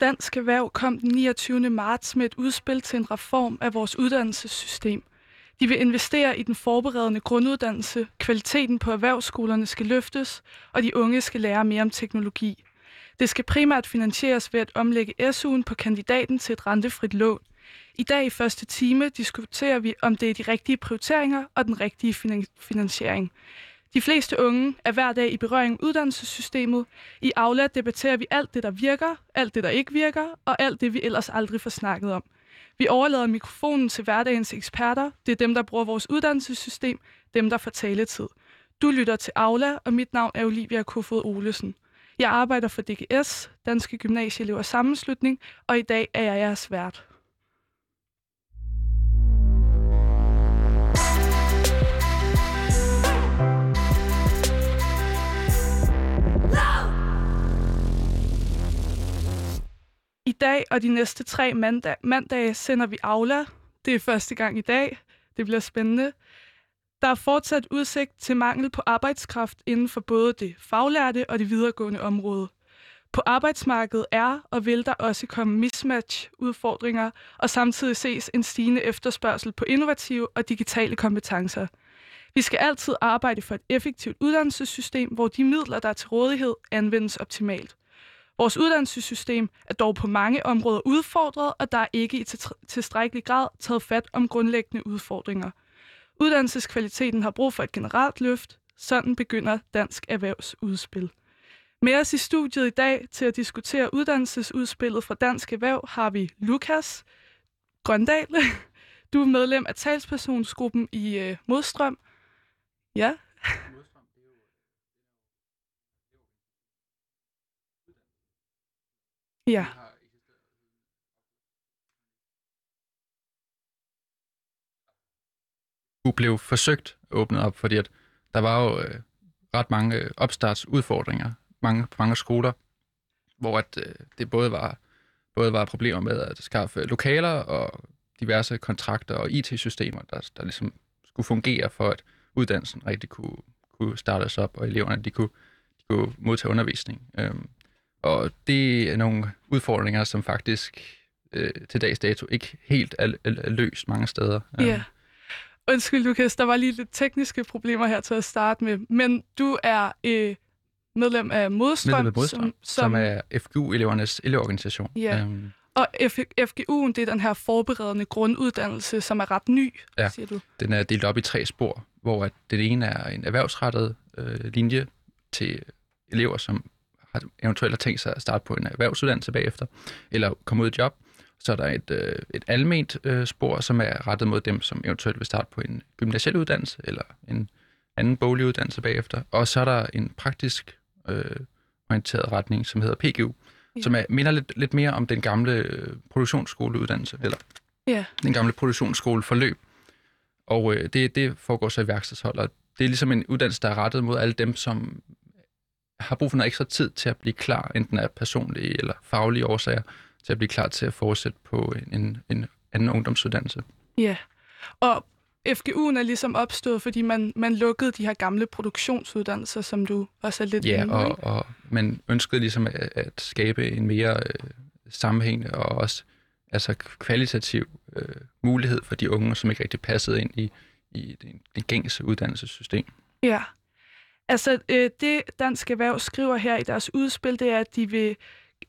Dansk Erhverv kom den 29. marts med et udspil til en reform af vores uddannelsessystem. De vil investere i den forberedende grunduddannelse, kvaliteten på erhvervsskolerne skal løftes, og de unge skal lære mere om teknologi. Det skal primært finansieres ved at omlægge SU'en på kandidaten til et rentefrit lån. I dag i første time diskuterer vi, om det er de rigtige prioriteringer og den rigtige finansiering. De fleste unge er hver dag i berøring med uddannelsessystemet. I Aula debatterer vi alt det, der virker, alt det, der ikke virker, og alt det, vi ellers aldrig får snakket om. Vi overlader mikrofonen til hverdagens eksperter. Det er dem, der bruger vores uddannelsessystem, dem, der får taletid. Du lytter til Aula, og mit navn er Olivia Kofod Olesen. Jeg arbejder for DGS, Danske Gymnasieelever Sammenslutning, og i dag er jeg jeres vært. Dag og de næste tre mandag, mandage sender vi Aula. Det er første gang i dag. Det bliver spændende. Der er fortsat udsigt til mangel på arbejdskraft inden for både det faglærte og det videregående område. På arbejdsmarkedet er og vil der også komme mismatch-udfordringer, og samtidig ses en stigende efterspørgsel på innovative og digitale kompetencer. Vi skal altid arbejde for et effektivt uddannelsessystem, hvor de midler, der er til rådighed, anvendes optimalt. Vores uddannelsessystem er dog på mange områder udfordret, og der er ikke i tilstrækkelig grad taget fat om grundlæggende udfordringer. Uddannelseskvaliteten har brug for et generelt løft. Sådan begynder Dansk Erhvervsudspil. Med os i studiet i dag til at diskutere uddannelsesudspillet fra Dansk Erhverv har vi Lukas Grøndal. Du er medlem af talspersonsgruppen i øh, Modstrøm. Ja. Ja. Du blev forsøgt åbnet op, fordi at der var jo øh, ret mange øh, opstartsudfordringer mange, på mange skoler, hvor at, øh, det både var, både var problemer med at skaffe lokaler og diverse kontrakter og IT-systemer, der, der ligesom skulle fungere for, at uddannelsen rigtig kunne, kunne startes op, og eleverne de kunne, de kunne modtage undervisning. Øhm, og det er nogle udfordringer, som faktisk øh, til dags dato ikke helt er, er, er løst mange steder. Ja. Yeah. Undskyld, Lukas, der var lige lidt tekniske problemer her til at starte med, men du er øh, medlem af Modstrøm, medlem af Modstrøm som, som, som er FGU-elevernes elevorganisation. Ja. Um, og FGU'en, det er den her forberedende grunduddannelse, som er ret ny, ja. siger du? den er delt op i tre spor, hvor at det ene er en erhvervsrettet øh, linje til elever, som eventuelt har tænkt sig at starte på en erhvervsuddannelse bagefter, eller komme ud i job. Så er der et, øh, et alment øh, spor, som er rettet mod dem, som eventuelt vil starte på en gymnasiel uddannelse, eller en anden boglig uddannelse bagefter. Og så er der en praktisk øh, orienteret retning, som hedder PGU, ja. som er, minder lidt, lidt mere om den gamle øh, produktionsskoleuddannelse, eller ja. den gamle produktionsskoleforløb. Og øh, det, det foregår så i værkstedshold, og det er ligesom en uddannelse, der er rettet mod alle dem, som har brug for noget ekstra tid til at blive klar, enten af personlige eller faglige årsager, til at blive klar til at fortsætte på en, en, en anden ungdomsuddannelse. Ja, og FGU'en er ligesom opstået, fordi man, man lukkede de her gamle produktionsuddannelser, som du også er lidt Ja, inde, og, og man ønskede ligesom at, at skabe en mere øh, sammenhængende og også altså kvalitativ øh, mulighed for de unge, som ikke rigtig passede ind i, i det, det gængse uddannelsessystem. Ja, altså øh, det Dansk Erhverv skriver her i deres udspil, det er, at de vil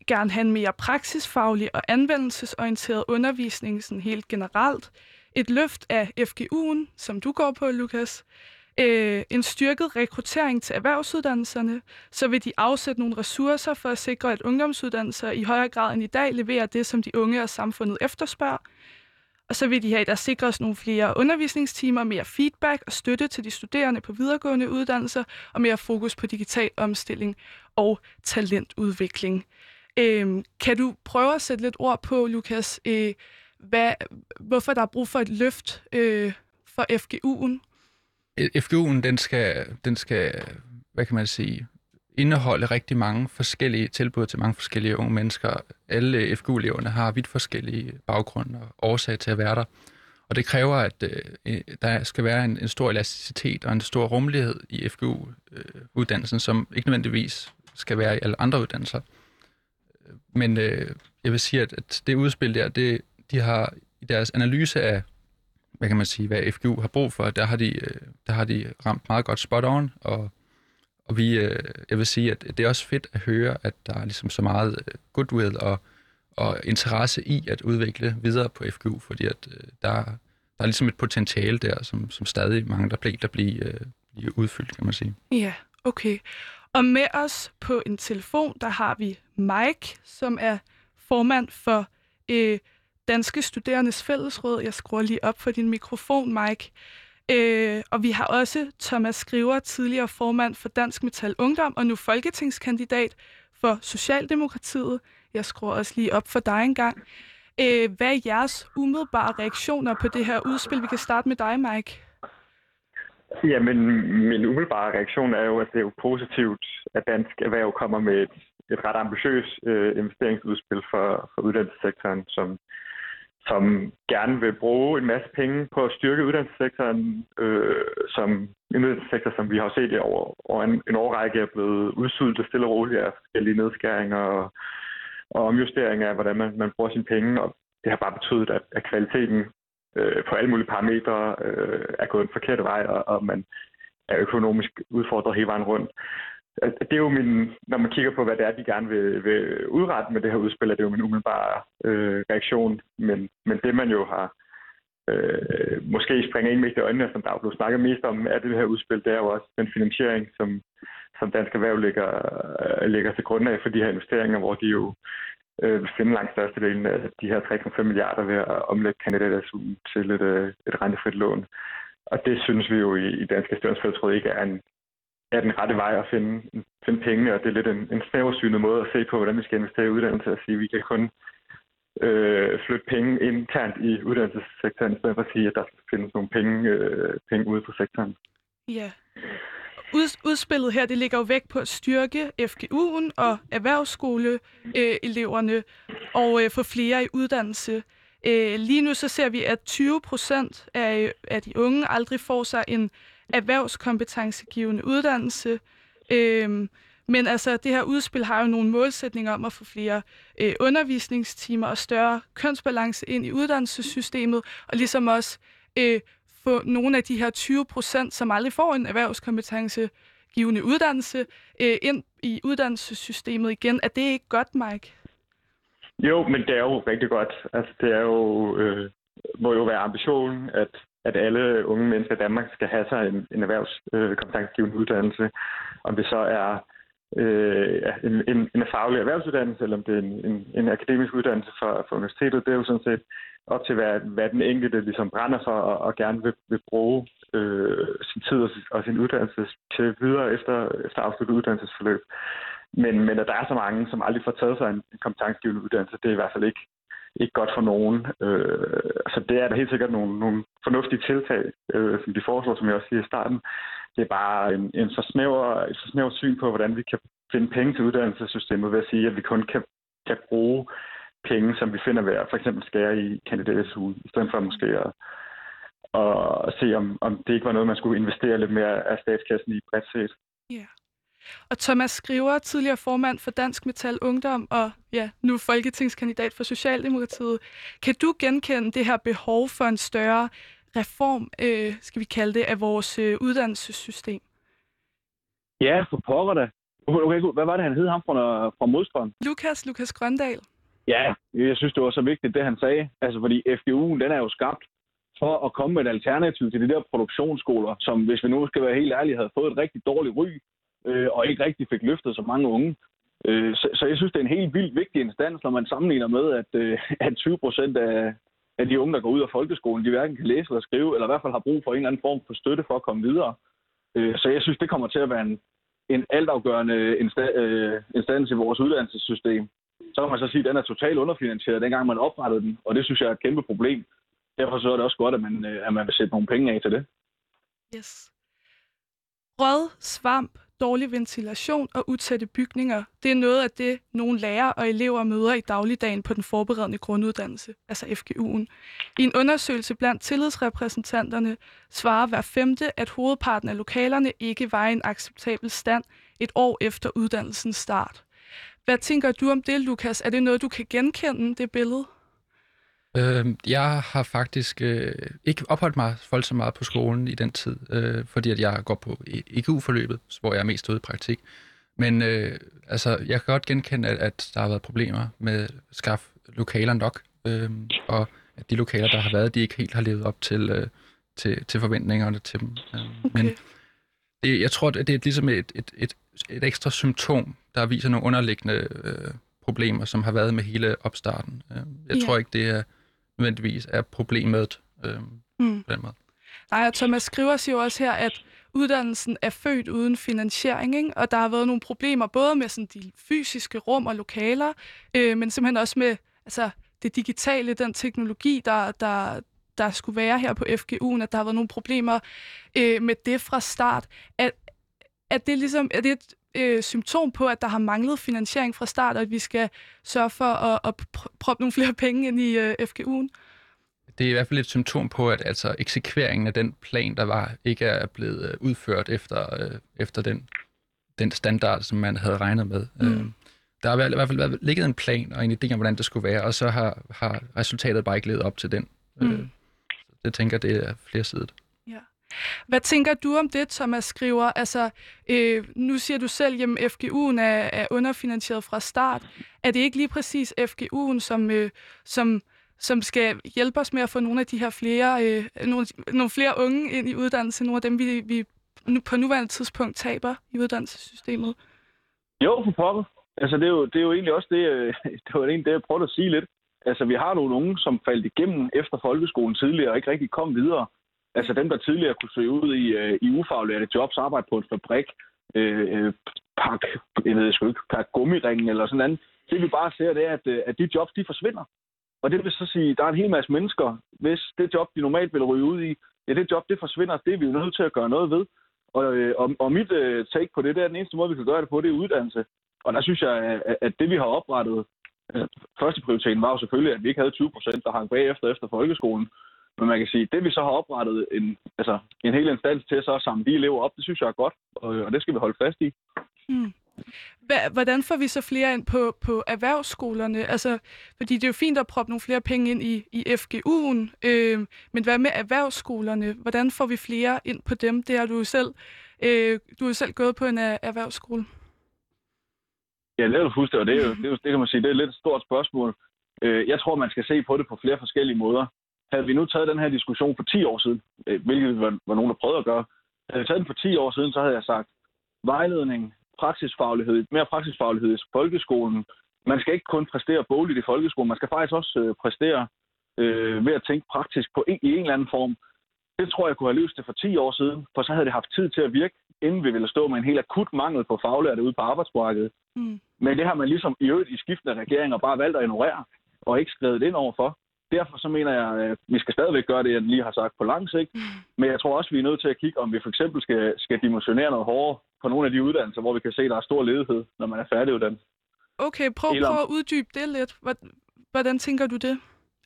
gerne have en mere praksisfaglig og anvendelsesorienteret undervisning sådan helt generelt. Et løft af FGU'en, som du går på, Lukas, øh, en styrket rekruttering til erhvervsuddannelserne, så vil de afsætte nogle ressourcer for at sikre, at ungdomsuddannelser i højere grad end i dag leverer det, som de unge og samfundet efterspørger. Og så vil de have, at der sikres nogle flere undervisningstimer, mere feedback og støtte til de studerende på videregående uddannelser, og mere fokus på digital omstilling og talentudvikling. Øhm, kan du prøve at sætte lidt ord på, Lukas, øh, hvad, hvorfor der er brug for et løft øh, for FGU'en? FGU'en, den skal, den skal, hvad kan man sige, indeholde rigtig mange forskellige tilbud til mange forskellige unge mennesker. Alle FGU-eleverne har vidt forskellige baggrunde og årsager til at være der. Og det kræver, at øh, der skal være en, en stor elasticitet og en stor rummelighed i FGU-uddannelsen, øh, som ikke nødvendigvis skal være i alle andre uddannelser. Men øh, jeg vil sige, at, at det udspil der, det, de har i deres analyse af, hvad kan man sige, hvad FGU har brug for, der har de, øh, der har de ramt meget godt spot on, og, og vi, øh, jeg vil sige, at det er også fedt at høre, at der er ligesom så meget øh, goodwill og, og interesse i at udvikle videre på FGU, fordi at øh, der, der er ligesom et potentiale der, som, som stadig mange der bliver, der bliver, øh, bliver udfyldt, kan man sige. Ja, okay. Og med os på en telefon, der har vi Mike, som er formand for øh, Danske Studerendes Fællesråd. Jeg skruer lige op for din mikrofon, Mike. Øh, og vi har også Thomas Skriver, tidligere formand for Dansk Metal Ungdom, og nu folketingskandidat for Socialdemokratiet. Jeg skruer også lige op for dig engang. Øh, hvad er jeres umiddelbare reaktioner på det her udspil? Vi kan starte med dig, Mike. Ja, men min umiddelbare reaktion er jo, at det er jo positivt, at dansk erhverv kommer med et, et ret ambitiøst øh, investeringsudspil for, for uddannelsessektoren, som, som gerne vil bruge en masse penge på at styrke uddannelsessektoren, øh, som en uddannelsessektor, som vi har set over, over en, en årrække er blevet udsultet stille og roligt af forskellige nedskæringer og, og omjusteringer af, hvordan man, man bruger sine penge, og det har bare betydet, at, at kvaliteten øh, på alle mulige parametre øh, er gået en forkert vej, og, og man er økonomisk udfordret hele vejen rundt. Altså, det er jo min, når man kigger på, hvad det er, de gerne vil, vil udrette med det her udspil, er det jo min umiddelbare øh, reaktion. Men, men det, man jo har øh, måske springer ind mest i øjnene, som der er blevet snakket mest om, er det her udspil, det er jo også den finansiering, som, som Dansk Erhverv ligger, øh, ligger til grund af for de her investeringer, hvor de jo øh, vil finde langt størstedelen af de her 3,5 milliarder ved at omlægge kandidatasugen til et, øh, et rentefrit lån. Og det synes vi jo i, i Danske Størnsfældsråd ikke er, en, er den rette vej at finde, finde pengene, og det er lidt en, en snæversynet måde at se på, hvordan vi skal investere i uddannelse, at sige, at vi kan kun øh, flytte penge internt i uddannelsessektoren, i stedet for at sige, at der skal findes nogle penge, øh, penge ude på sektoren. Ja. Ud, udspillet her, det ligger jo væk på at styrke FGU'en og erhvervsskoleeleverne øh, og øh, få flere i uddannelse. Øh, lige nu så ser vi, at 20 procent af, af de unge aldrig får sig en erhvervskompetencegivende uddannelse. Øh, men altså, det her udspil har jo nogle målsætninger om at få flere øh, undervisningstimer og større kønsbalance ind i uddannelsessystemet, og ligesom også øh, få nogle af de her 20 procent, som aldrig får en erhvervskompetencegivende uddannelse, øh, ind i uddannelsessystemet igen. Er det ikke godt, Mike? Jo, men det er jo rigtig godt. Altså, det er jo, øh, må jo være ambitionen, at, at alle unge mennesker i Danmark skal have sig en, en erhvervskompetencegivende øh, uddannelse. Om det så er øh, en, en, en faglig erhvervsuddannelse, eller om det er en, en, en akademisk uddannelse for, for universitetet, det er jo sådan set op til, hvad, hvad den enkelte ligesom brænder for og, og gerne vil, vil bruge øh, sin tid og, og sin uddannelse til videre efter, efter afsluttet uddannelsesforløb. Men, men at der er så mange, som aldrig får taget sig en, en kompetencegivende uddannelse, det er i hvert fald ikke, ikke godt for nogen. Øh, så det er der helt sikkert nogle, nogle fornuftige tiltag, øh, som de foreslår, som jeg også siger i starten. Det er bare en, en så snæver, et så snæver syn på, hvordan vi kan finde penge til uddannelsessystemet ved at sige, at vi kun kan, kan bruge penge, som vi finder ved at for eksempel skære i kandidatsugen, i stedet for måske at, og se, om, om det ikke var noget, man skulle investere lidt mere af statskassen i bredt set. Ja. Og Thomas Skriver, tidligere formand for Dansk Metal Ungdom og ja, nu folketingskandidat for Socialdemokratiet. Kan du genkende det her behov for en større reform, øh, skal vi kalde det, af vores øh, uddannelsessystem? Ja, for pokker da. Okay, hvad var det, han hed ham fra, fra modstrøm? Lukas, Lukas Grøndal. Ja, jeg synes, det var så vigtigt, det han sagde. Altså, fordi FGU'en, den er jo skabt for at komme med et alternativ til de der produktionsskoler, som, hvis vi nu skal være helt ærlige, havde fået et rigtig dårligt ry, øh, og ikke rigtig fik løftet så mange unge. Øh, så, så jeg synes, det er en helt vildt vigtig instans, når man sammenligner med, at, øh, at 20 procent af, af de unge, der går ud af folkeskolen, de hverken kan læse eller skrive, eller i hvert fald har brug for en eller anden form for støtte for at komme videre. Øh, så jeg synes, det kommer til at være en, en altafgørende insta- øh, instans i vores uddannelsessystem. Så kan man så sige, at den er totalt underfinansieret, dengang man oprettede den, og det synes jeg er et kæmpe problem. Derfor så er det også godt, at man, øh, at man vil sætte nogle penge af til det. Yes. Rød, svamp, dårlig ventilation og utætte bygninger, det er noget af det, nogle lærere og elever møder i dagligdagen på den forberedende grunduddannelse, altså FGU'en. I en undersøgelse blandt tillidsrepræsentanterne svarer hver femte, at hovedparten af lokalerne ikke var i en acceptabel stand et år efter uddannelsens start. Hvad tænker du om det, Lukas? Er det noget, du kan genkende, det billede? Øh, jeg har faktisk øh, ikke opholdt mig voldsomt meget på skolen i den tid, øh, fordi at jeg går på IGU-forløbet, hvor jeg er mest ude i praktik. Men øh, altså, jeg kan godt genkende, at, at der har været problemer med at skaffe lokaler nok, øh, og at de lokaler, der har været, de ikke helt har levet op til, øh, til, til forventningerne til dem. Øh, okay. Men det, jeg tror, det er ligesom et, et, et, et ekstra symptom, der viser nogle underliggende øh, problemer, som har været med hele opstarten. Øh, jeg ja. tror ikke, det er nødvendigvis er problemet øh, mm. på den måde. Nej, og Thomas skriver siger jo også her, at uddannelsen er født uden finansiering, ikke? og der har været nogle problemer både med sådan de fysiske rum og lokaler, øh, men simpelthen også med altså, det digitale, den teknologi, der, der, der skulle være her på FGU'en, at der har været nogle problemer øh, med det fra start. Er, er det ligesom er det et øh, symptom på, at der har manglet finansiering fra start, og at vi skal sørge for at, at proppe nogle flere penge ind i øh, FGU'en? Det er i hvert fald et symptom på, at altså eksekveringen af den plan, der var, ikke er blevet øh, udført efter, øh, efter den, den standard, som man havde regnet med. Mm. Øh, der har i hvert fald været, ligget en plan og en idé om, hvordan det skulle være, og så har, har resultatet bare ikke levet op til den. Mm. Øh, jeg tænker, det er flersidigt. Hvad tænker du om det, Thomas skriver? Altså, øh, nu siger du selv, at FGU'en er, er underfinansieret fra start. Er det ikke lige præcis FGU'en, som, øh, som, som skal hjælpe os med at få nogle af de her flere, øh, nogle, nogle flere unge ind i uddannelse, nogle af dem, vi, vi nu, på nuværende tidspunkt taber i uddannelsessystemet? Jo, for pokker. Altså, det er, jo, det er jo egentlig også det, øh, det var egentlig det, jeg prøvede at sige lidt. Altså, vi har nogle unge, som faldt igennem efter folkeskolen tidligere og ikke rigtig kom videre. Altså dem, der tidligere kunne søge ud i, øh, i ufaglærte jobs, arbejde på en fabrik, øh, øh, pak, jeg ved sgu ikke, pak gummiringen eller sådan noget. Det vi bare ser, det er, at, øh, at de jobs, de forsvinder. Og det vil så sige, at der er en hel masse mennesker, hvis det job, de normalt ville ryge ud i, ja, det job, det forsvinder, det er vi jo nødt til at gøre noget ved. Og, øh, og, og mit øh, take på det, det er den eneste måde, vi kan gøre det på, det er uddannelse. Og der synes jeg, at det vi har oprettet, altså, første prioriteten var jo selvfølgelig, at vi ikke havde 20 procent, der hang bagefter efter folkeskolen. Men man kan sige, det vi så har oprettet en, altså, en hel instans til så at samle de elever op, det synes jeg er godt, og, og det skal vi holde fast i. Hmm. Hvordan får vi så flere ind på, på erhvervsskolerne? Altså, fordi det er jo fint at proppe nogle flere penge ind i, i FGU'en, øh, men hvad med erhvervsskolerne? Hvordan får vi flere ind på dem? Det har du jo selv, øh, du har selv gået på en erhvervsskole. Ja, det er jo fuldstændig, og det, er jo, det, er jo, det kan man sige, det er lidt et stort spørgsmål. Øh, jeg tror, man skal se på det på flere forskellige måder. Havde vi nu taget den her diskussion for 10 år siden, øh, hvilket var, var nogen, der prøvede at gøre, havde vi taget den for 10 år siden, så havde jeg sagt, vejledning, praksisfaglighed, mere praksisfaglighed i folkeskolen. Man skal ikke kun præstere bogligt i folkeskolen, man skal faktisk også øh, præstere øh, ved at tænke praktisk på en, i en eller anden form. Det tror jeg kunne have løst det for 10 år siden, for så havde det haft tid til at virke, inden vi ville stå med en helt akut mangel på faglærte ude på arbejdsmarkedet. Mm. Men det har man ligesom i øvrigt i skiftende regeringer bare valgt at ignorere, og ikke skrevet ind overfor derfor så mener jeg, at vi skal stadigvæk gøre det, jeg lige har sagt på lang sigt. Mm. Men jeg tror også, vi er nødt til at kigge, om vi for eksempel skal, skal dimensionere noget hårdere på nogle af de uddannelser, hvor vi kan se, at der er stor ledighed, når man er færdiguddannet. Okay, prøv, Eller... prøv at uddybe det lidt. Hvordan tænker du det?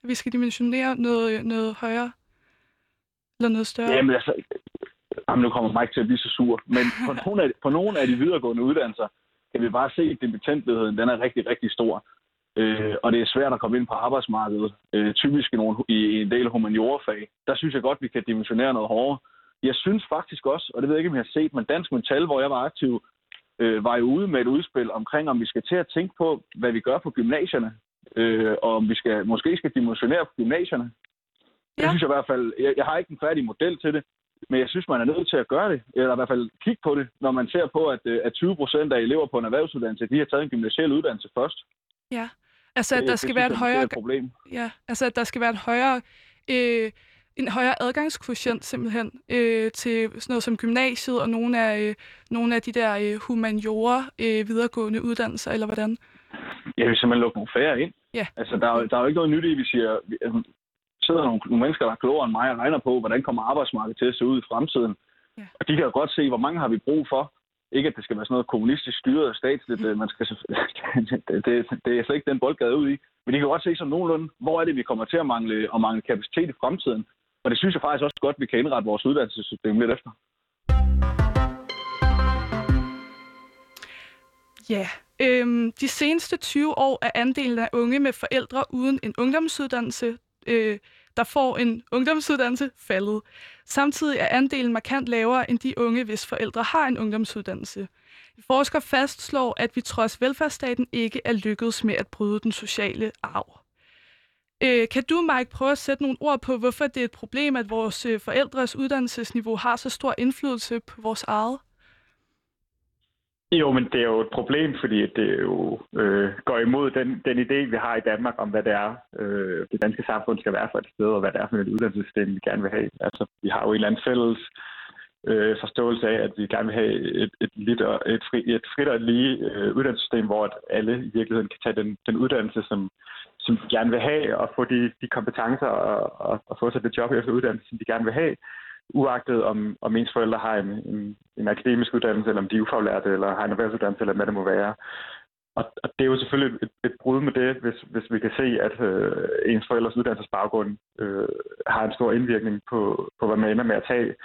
Vi skal dimensionere noget, noget højere? Eller noget større? Jamen altså, jamen, nu kommer mig ikke til at blive så sur, men på nogle, af, på nogle af de videregående uddannelser, kan vi bare se, at dimittentligheden den er rigtig, rigtig stor. Øh, og det er svært at komme ind på arbejdsmarkedet, øh, typisk i, nogle, i, i en del humaniorafag. Der synes jeg godt, vi kan dimensionere noget hårdere. Jeg synes faktisk også, og det ved jeg ikke, om jeg har set, men Dansk Metal, hvor jeg var aktiv, øh, var jo ude med et udspil omkring, om vi skal til at tænke på, hvad vi gør på gymnasierne, øh, og om vi skal, måske skal dimensionere på gymnasierne. Ja. Jeg synes jeg i hvert fald, jeg, jeg har ikke en færdig model til det, men jeg synes, man er nødt til at gøre det, eller i hvert fald kigge på det, når man ser på, at, øh, at 20 procent af elever på en erhvervsuddannelse, de har taget en gymnasial uddannelse først. Ja, altså at der skal være et højere... Problem. Ja, altså at der skal være et højere... Øh, en højere adgangskvotient simpelthen øh, til sådan noget som gymnasiet og nogle af, øh, nogle af de der øh, humaniora øh, videregående uddannelser, eller hvordan? Ja, vi simpelthen lukke nogle færre ind. Ja. Altså, der er, der er jo ikke noget nyt i, vi siger, vi, altså, sidder nogle, nogle mennesker, der er klogere end mig og regner på, hvordan kommer arbejdsmarkedet til at se ud i fremtiden. Ja. Og de kan jo godt se, hvor mange har vi brug for. Ikke, at det skal være sådan noget kommunistisk styret statsligt. Mm. Man skal, det, det, det er slet ikke den boldgade ud i. Men de kan godt se sådan nogenlunde, hvor er det, vi kommer til at mangle, at mangle kapacitet i fremtiden. Og det synes jeg faktisk også godt, vi kan indrette vores uddannelsessystem lidt efter. Ja, Øhm, de seneste 20 år er andelen af unge med forældre uden en ungdomsuddannelse, øh, der får en ungdomsuddannelse, faldet. Samtidig er andelen markant lavere end de unge, hvis forældre har en ungdomsuddannelse. Forskere fastslår, at vi trods velfærdsstaten ikke er lykkedes med at bryde den sociale arv. Øh, kan du, Mike, prøve at sætte nogle ord på, hvorfor det er et problem, at vores øh, forældres uddannelsesniveau har så stor indflydelse på vores eget? Jo, men det er jo et problem, fordi det jo øh, går imod den, den idé, vi har i Danmark om, hvad det er, øh, det danske samfund skal være for et sted, og hvad det er for et uddannelsessystem, vi gerne vil have. Altså, vi har jo en eller anden fælles øh, forståelse af, at vi gerne vil have et, et, lidt, et, fri, et frit og lige øh, uddannelsessystem, hvor at alle i virkeligheden kan tage den, den uddannelse, som, som de gerne vil have, og få de, de kompetencer og, og, og få sig det job efter uddannelse, som de gerne vil have, uagtet om, om ens forældre har en, en, en akademisk uddannelse, eller om de er ufaglærte, eller har en erhvervsuddannelse, eller hvad det må være. Og, og det er jo selvfølgelig et, et brud med det, hvis, hvis vi kan se, at øh, ens forældres uddannelsesbaggrund øh, har en stor indvirkning på, på, hvad man ender med at tage.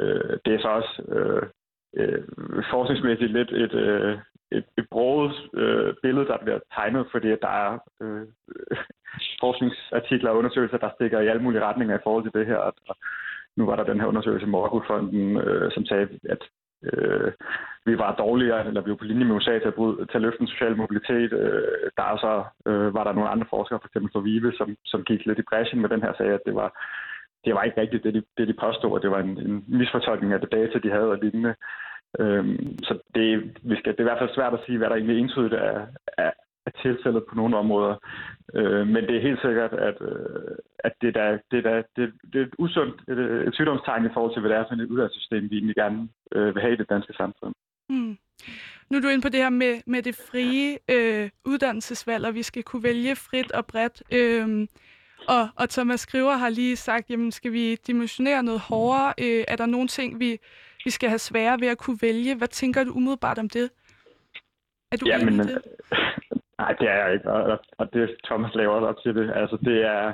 Øh, det er så også øh, øh, forskningsmæssigt lidt et, øh, et, et broget øh, billede, der bliver tegnet, fordi der er øh, forskningsartikler og undersøgelser, der stikker i alle mulige retninger i forhold til det her. Og, nu var der den her undersøgelse med Rockwoodfonden, øh, som sagde, at øh, vi var dårligere, eller vi var på linje med USA til at, bryde, til at løfte den sociale mobilitet. Øh, der er så, øh, var der nogle andre forskere, f.eks. for Vive, som, som gik lidt i bræschen med den her sag, at det var, det var ikke rigtigt, det de, det de påstod, at det var en, en misfortolkning af det data, de havde og lignende. Øhm, så det, vi skal, det er i hvert fald svært at sige, hvad der egentlig entydigt er, er, er tilfældet på nogle områder. Øh, men det er helt sikkert, at, øh, at det, der, det, der, det, det er et usundt et, et sygdomstegn i forhold til, hvad det er for et uddannelsessystem, vi egentlig gerne øh, vil have i det danske samfund. Mm. Nu er du inde på det her med, med det frie øh, uddannelsesvalg, og vi skal kunne vælge frit og bredt. Øh, og, og Thomas Skriver har lige sagt, jamen skal vi dimensionere noget hårdere? Øh, er der nogle ting, vi, vi skal have svære ved at kunne vælge? Hvad tænker du umiddelbart om det? Er du ja, men, det? Nej, det er jeg ikke, og, og det Thomas laver op til det. Altså, det er,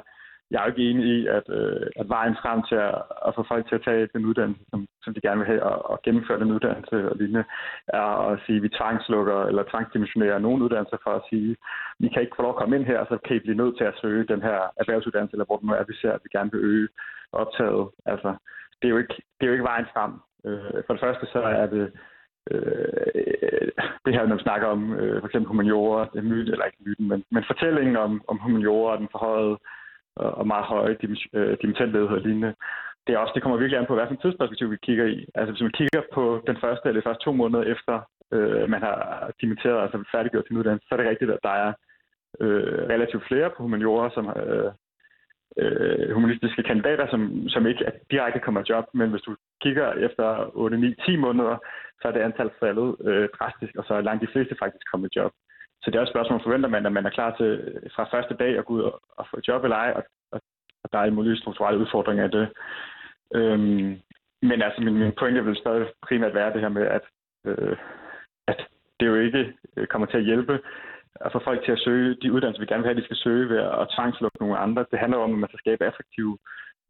jeg er jo ikke enig i, at, øh, at vejen frem til at, at få folk til at tage den uddannelse, som, som de gerne vil have, og, og gennemføre den uddannelse og lignende, er at sige, at vi tvangslukker eller tvangsdimensionerer nogle uddannelser for at sige, vi kan ikke få lov at komme ind her, så kan I blive nødt til at søge den her erhvervsuddannelse, eller hvor det nu er, vi ser, at vi gerne vil øge optaget. Altså, det er jo ikke, det er jo ikke vejen frem. Øh, for det første så er det øh, det her, når vi snakker om øh, for eksempel humaniora, det er myten, eller ikke myten, men, men fortællingen om, om humaniora og den forhøjede og, og meget høje dimittentledighed øh, og lignende, det, er også, det kommer virkelig an på, hvad for tidsperspektiv vi kigger i. Altså hvis man kigger på den første eller de første to måneder efter, øh, man har dimitteret, altså færdiggjort sin uddannelse, så er det rigtigt, at der er øh, relativt flere på humaniora, som øh, øh, humanistiske kandidater, som, som ikke er direkte kommer i job, men hvis du kigger efter 8, 9, 10 måneder, så er det antal faldet øh, drastisk, og så er langt de fleste faktisk kommet i job. Så det er også et spørgsmål, forventer man, at man er klar til øh, fra første dag at gå ud og, og få et job eller ej, og, og, og der er en mulig strukturelle udfordring af det. Øhm, men altså, min, min pointe vil stadig primært være det her med, at, øh, at det jo ikke øh, kommer til at hjælpe at få folk til at søge de uddannelser, vi gerne vil have, de skal søge ved at tvangslukke nogle andre. Det handler om, at man skal skabe attraktive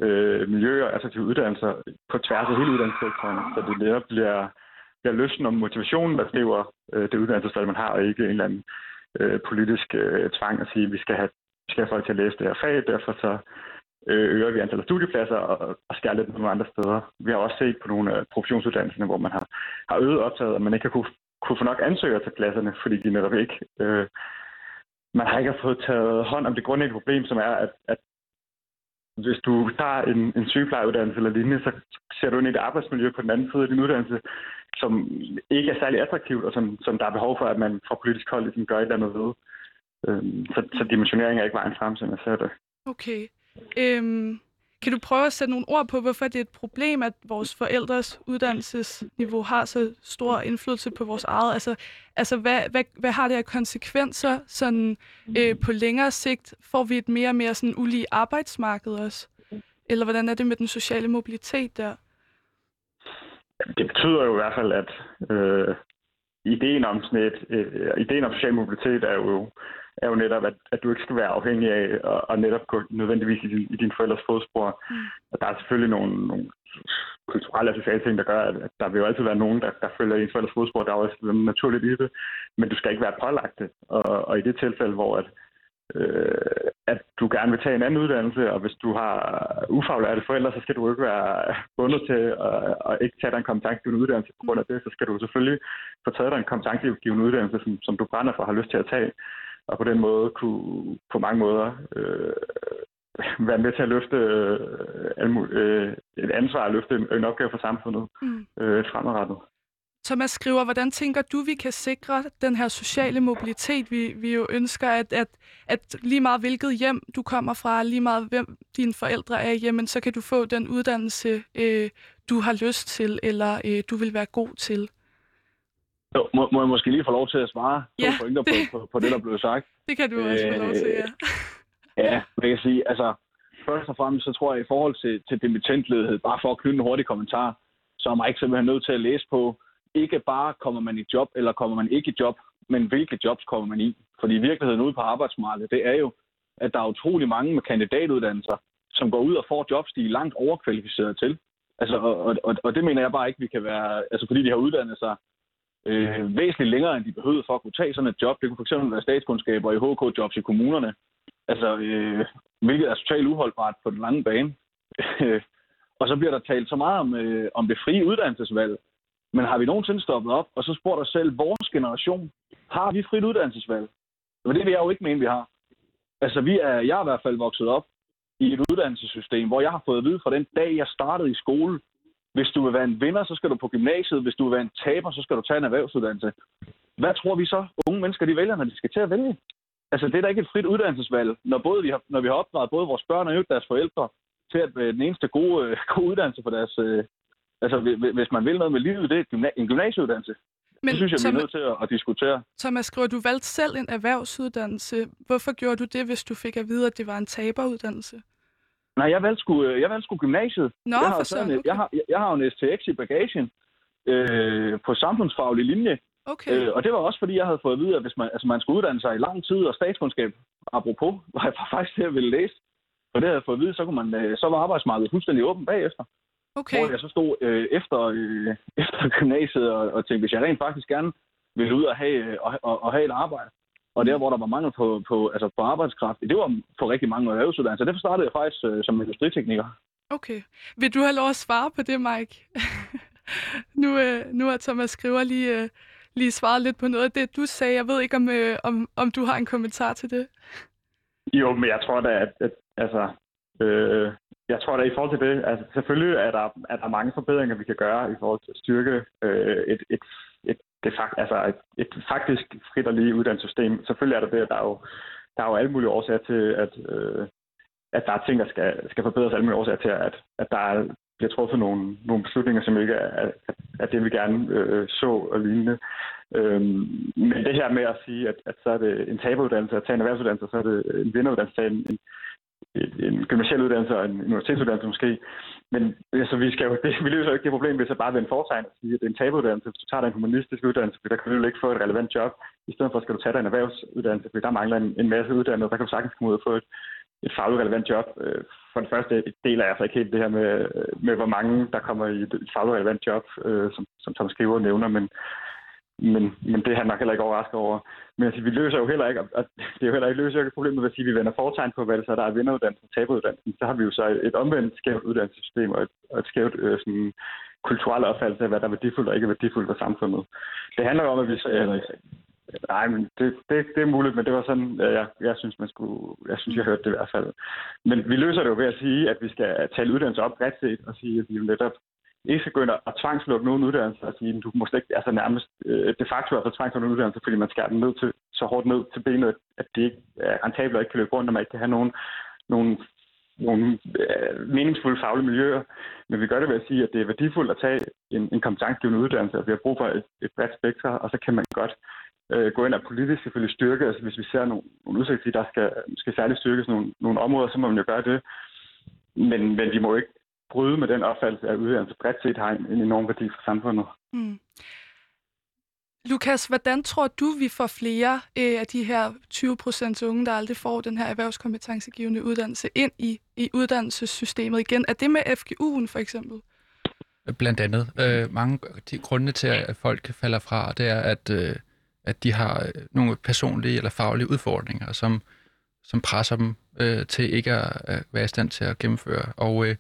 øh, miljøer, attraktive uddannelser på tværs af hele uddannelsessektoren, så det netop bliver, bliver lysten om motivationen, der driver øh, det uddannelsesvalg, man har, og ikke en eller anden øh, politisk øh, tvang at sige, at vi skal have, vi skal have folk til at læse det her fag, derfor så øh, øger vi antallet af studiepladser og, og skærer lidt nogle andre steder. Vi har også set på nogle af professionsuddannelserne, hvor man har, har øget optaget, og man ikke har kunne kunne få nok ansøgere til pladserne, fordi de netop ikke... Øh, man har ikke fået taget hånd om det grundlæggende problem, som er, at, at hvis du tager en, en sygeplejeuddannelse eller lignende, så ser du ind i et arbejdsmiljø på den anden side af din uddannelse, som ikke er særlig attraktivt, og som, som der er behov for, at man fra politisk hold ligesom gør et eller andet ved. Øhm, så, så dimensionering er ikke vejen frem, som jeg ser det. Okay. Øhm, kan du prøve at sætte nogle ord på, hvorfor det er et problem, at vores forældres uddannelsesniveau har så stor indflydelse på vores eget? Altså, altså hvad, hvad, hvad har det af konsekvenser sådan, øh, på længere sigt? Får vi et mere og mere sådan ulige arbejdsmarked også? Eller hvordan er det med den sociale mobilitet der? Det betyder jo i hvert fald, at øh, ideen om sådan et, øh, ideen om social mobilitet er jo er jo netop, at, at du ikke skal være afhængig af at, at netop gå nødvendigvis i, din, i dine forældres fodspor. Mm. Og der er selvfølgelig nogle, nogle kulturelle og sociale ting, der gør, at der vil jo altid være nogen, der, der følger i forældres fodspor. Der er også naturligt i det, men du skal ikke være pålagt det. Og, og i det tilfælde, hvor at, øh, at du gerne vil tage en anden uddannelse, og hvis du har ufaglærte forældre, så skal du ikke være bundet til at, at ikke tage dig en kompetencegivende uddannelse på grund af det. Så skal du selvfølgelig få taget dig en kompetencegivende uddannelse, som, som du brænder for og har lyst til at tage, og på den måde kunne på mange måder øh, være med til at løfte øh, øh, et ansvar og løfte en, en opgave for samfundet mm. øh, fremadrettet. Thomas skriver, hvordan tænker du, vi kan sikre den her sociale mobilitet, vi, vi jo ønsker, at, at, at lige meget hvilket hjem du kommer fra, lige meget hvem dine forældre er, jamen så kan du få den uddannelse, øh, du har lyst til, eller øh, du vil være god til. Jo, må, må jeg måske lige få lov til at svare to ja, pointer det, på, på, på det, der blev sagt? Det kan du også få lov til, ja. ja, jeg kan sige, altså, først og fremmest, så tror jeg, i forhold til, til dimittentledighed, bare for at knytte en hurtig kommentar, så er man ikke simpelthen nødt til at læse på, ikke bare kommer man i job, eller kommer man ikke i job, men hvilke jobs kommer man i. Fordi virkeligheden ude på arbejdsmarkedet, det er jo, at der er utrolig mange med kandidatuddannelser, som går ud og får jobs, de er langt overkvalificeret til. Altså, og, og, og det mener jeg bare ikke, vi kan være, altså fordi de har uddannet sig øh, væsentligt længere, end de behøvede for at kunne tage sådan et job. Det kunne fx være statskundskaber i HK-jobs i kommunerne. Altså, øh, hvilket er totalt uholdbart på den lange bane. og så bliver der talt så meget om, øh, om det frie uddannelsesvalg. Men har vi nogensinde stoppet op, og så spurgt os selv, vores generation, har vi frit uddannelsesvalg? Men det vil jeg jo ikke mene, vi har. Altså, vi er, jeg er i hvert fald vokset op i et uddannelsessystem, hvor jeg har fået at vide fra den dag, jeg startede i skole, hvis du vil være en vinder, så skal du på gymnasiet. Hvis du vil være en taber, så skal du tage en erhvervsuddannelse. Hvad tror vi så, unge mennesker de vælger, når de skal til at vælge? Altså, det er da ikke et frit uddannelsesvalg, når, både vi har, når vi har opdraget både vores børn og deres forældre til at den eneste gode, øh, gode uddannelse for deres, øh, Altså, hvis man vil noget med livet, det er en gymnasieuddannelse. Men, det synes jeg, vi er nødt til at, at diskutere. Thomas skriver, du valgte selv en erhvervsuddannelse. Hvorfor gjorde du det, hvis du fik at vide, at det var en taberuddannelse? Nej, jeg valgte sgu, jeg valgte sgu gymnasiet. Nå, jeg har, for sådan, okay. jeg, har, jeg, jeg har jo en STX i bagagen øh, på samfundsfaglig linje. Okay. Øh, og det var også fordi, jeg havde fået at vide, at hvis man, altså, man skulle uddanne sig i lang tid, og statskundskab, apropos, var jeg faktisk til at ville læse. Og det havde jeg fået at vide, så, kunne man, øh, så var arbejdsmarkedet fuldstændig åbent bagefter. Okay. Hvor jeg så stod øh, efter, øh, efter gymnasiet og, og tænkte, hvis jeg rent faktisk gerne ville ud og have, øh, og, og, og have et arbejde, og der, mm. hvor der var mangel på, på, altså på arbejdskraft, det var for rigtig mange erhvervsuddannelser. Derfor startede jeg faktisk øh, som industritekniker. Okay. Vil du have lov at svare på det, Mike? nu, øh, nu har Thomas Skriver lige, øh, lige svaret lidt på noget af det, du sagde. Jeg ved ikke, om, øh, om, om du har en kommentar til det. Jo, men jeg tror da, at, at altså, øh, jeg tror da i forhold til det, altså selvfølgelig er der, er der mange forbedringer, vi kan gøre i forhold til at styrke øh, et, et, et, det, altså et, et faktisk frit og lige uddannelsessystem. Selvfølgelig er der det, at der er jo, der er jo alle mulige årsager til, at, øh, at der er ting, der skal, skal forbedres, alle mulige årsager til, at, at der er, bliver truffet nogle, nogle beslutninger, som ikke er, er, er det, vi gerne øh, så og lignende. Øhm, men det her med at sige, at, at så er det en taberuddannelse at tage en erhvervsuddannelse, så er det en vinderuddannelse at tage en, en, Øh, en gymnasial uddannelse og en universitetsuddannelse måske. Men altså, vi, skal jo, det, vi løser jo ikke det problem ved så bare ved en foretegn og sige, at det er en tabuuddannelse. Hvis du tager dig en humanistisk uddannelse, der kan du jo ikke få et relevant job. I stedet for skal du tage dig en erhvervsuddannelse, fordi der mangler en, en masse uddannede. Der kan du sagtens komme ud og få et, et fagligt relevant job. Øh, for det første deler jeg altså ikke helt det her med, med hvor mange, der kommer i et fagligt relevant job, øh, som, som Thomas Skriver nævner, men men, men det er han nok heller ikke overrasket over. Men altså, vi løser jo heller ikke, og det er jo heller ikke løser ikke problemet hvis at sige, vi vender foretegn på, hvad det så der er vinderuddannelsen og taberuddannelsen. Så har vi jo så et omvendt skævt uddannelsessystem og et, og et skævt øh, sådan, kulturelt opfattelse af, hvad der er værdifuldt og ikke er værdifuldt for samfundet. Det handler jo om, at vi... Eller, nej, men det, det, det er muligt, men det var sådan, øh, jeg, jeg synes, man skulle... Jeg synes, jeg hørte det i hvert fald. Men vi løser det jo ved at sige, at vi skal tale uddannelse op bredt set og sige, at vi jo netop ikke skal gå ind og tvangslukke nogen uddannelse og sige, at du må ikke, altså nærmest øh, de facto altså tvangslukke nogen uddannelse, fordi man skærer den ned til, så hårdt ned til benet, at det ikke er rentabelt og ikke kan løbe rundt, og man ikke kan have nogen, nogen, nogen øh, meningsfulde faglige miljøer. Men vi gør det ved at sige, at det er værdifuldt at tage en, en kompetencegivende uddannelse, og vi har brug for et, et bredt spektrum, og så kan man godt øh, gå ind og politisk selvfølgelig styrke, altså hvis vi ser nogle, nogle udsigter, der skal, skal særligt styrkes nogle, nogle områder, så må man jo gøre det. Men, men vi må ikke bryde med den opfattelse, at uddannelse bredt set har en, en enorm værdi for samfundet. Mm. Lukas, hvordan tror du, vi får flere øh, af de her 20 procent unge, der aldrig får den her erhvervskompetencegivende uddannelse, ind i, i uddannelsessystemet igen? Er det med FGU'en for eksempel? Blandt andet. Øh, mange de grunde til, at folk falder fra, det er, at, øh, at de har øh, nogle personlige eller faglige udfordringer, som, som presser dem øh, til ikke at, at være i stand til at gennemføre. Og øh,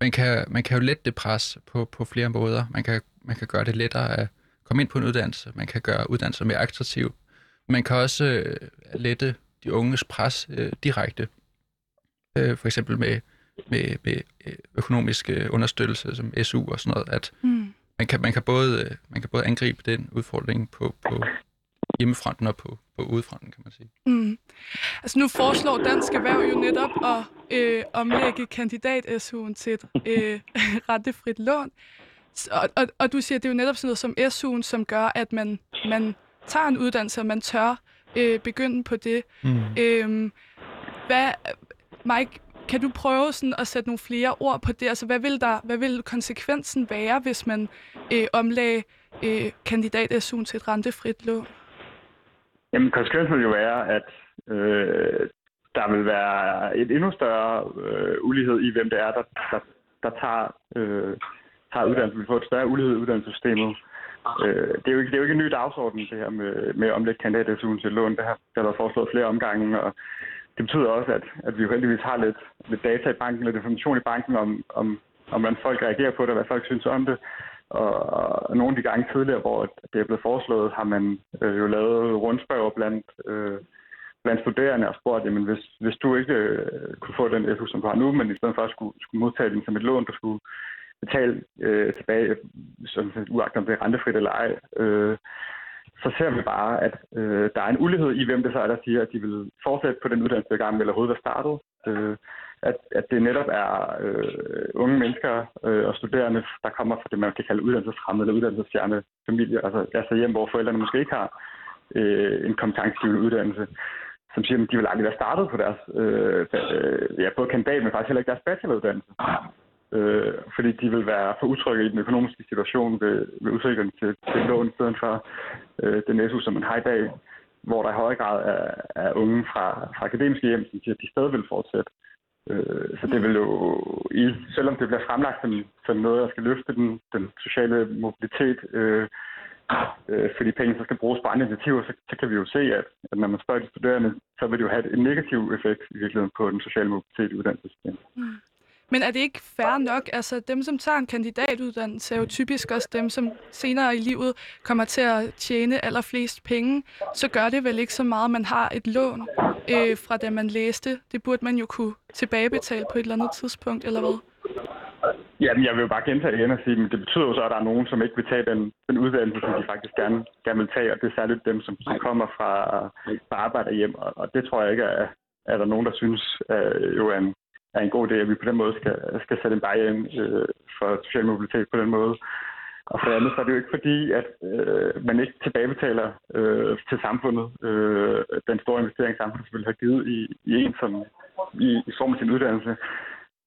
man, kan, man kan jo lette det pres på, på flere måder. Man kan, man kan gøre det lettere at komme ind på en uddannelse. Man kan gøre uddannelser mere attraktive. Man kan også øh, lette de unges pres øh, direkte. Øh, for eksempel med, med, med øh, økonomisk øh, understøttelse som SU og sådan noget. At mm. man, kan, man, kan både, øh, man kan både angribe den udfordring på, på hjemmefronten og på, på udefronten, kan man sige. Mm. Altså nu foreslår Dansk Erhverv jo netop at øh, omlægge kandidat-SU'en til et øh, rentefrit lån. Og, og, og du siger, det er jo netop sådan noget som SU'en, som gør, at man, man tager en uddannelse, og man tør øh, begynde på det. Mm. Øhm, hvad, Mike, kan du prøve sådan at sætte nogle flere ord på det? Altså, hvad vil, der, hvad vil konsekvensen være, hvis man øh, omlagde øh, kandidat-SU'en til et rentefrit lån? Jamen, konsekvensen vil jo være, at øh, der vil være et endnu større øh, ulighed i, hvem det er, der, der, der tager øh, tager uddannelse, vi får et større ulighed i uddannelsessystemet. Øh, det, er jo ikke, det er jo ikke en ny dagsorden, det her med, med omlægge kandidat til lån. Det har, der været foreslået flere omgange, og det betyder også, at, at vi jo heldigvis har lidt, lidt data i banken, lidt information i banken om, om, om, hvordan folk reagerer på det, og hvad folk synes om det. Og, og nogle af de gange tidligere, hvor det er blevet foreslået, har man øh, jo lavet rundspørger blandt, øh, blandt studerende og spurgt, jamen hvis, hvis du ikke øh, kunne få den SU, som du har nu, men i stedet for skulle, skulle modtage den som et lån, du skulle betale øh, tilbage, sådan, uagtet om det er rentefrit eller ej, øh, så ser vi bare, at øh, der er en ulighed i, hvem det så er, der siger, at de vil fortsætte på den uddannelse, der gang eller overhovedet er startet. Øh, at, at det netop er øh, unge mennesker øh, og studerende, der kommer fra det, man kan kalde uddannelsesfremmede eller uddannelsesfjerne familier, altså, altså hjem, hvor forældrene måske ikke har øh, en kompetencegivende uddannelse, som siger, at de vil aldrig være startet på deres, øh, øh, ja, både kandidat, men faktisk heller ikke deres bacheloruddannelse øh, fordi de vil være for utrygge i den økonomiske situation ved, ved udsikringen til, til lån, i stedet for øh, den SU, som man har i dag, hvor der i høj grad er, er unge fra, fra akademiske hjem, som siger, at de stadig vil fortsætte. Øh, så det vil jo, i, selvom det bliver fremlagt som, som noget, der skal løfte den, den sociale mobilitet, øh, øh, fordi penge så skal bruges på andre initiativer, så, så kan vi jo se, at, at når man spørger de studerende, så vil det jo have en negativ effekt i virkeligheden på den sociale mobilitet i uddannelsessystemet. Mm. Men er det ikke fair nok? Altså, dem, som tager en kandidatuddannelse, er jo typisk også dem, som senere i livet kommer til at tjene allerflest penge. Så gør det vel ikke så meget, at man har et lån øh, fra det, man læste. Det burde man jo kunne tilbagebetale på et eller andet tidspunkt, eller hvad? Jamen, jeg vil jo bare gentage igen og sige, at det betyder jo så, at der er nogen, som ikke vil tage den, den uddannelse, som de faktisk gerne, gerne vil tage, og det er særligt dem, som, som kommer fra, fra arbejde hjem, og, og det tror jeg ikke er, er der nogen, der synes øh, jo er en, er en god idé, at vi på den måde skal, skal sætte en barriere ind øh, for social mobilitet på den måde. Og for det andet, så er det jo ikke fordi, at øh, man ikke tilbagebetaler øh, til samfundet øh, den store investering, samfundet selvfølgelig har givet i, i en som i, i form af sin uddannelse.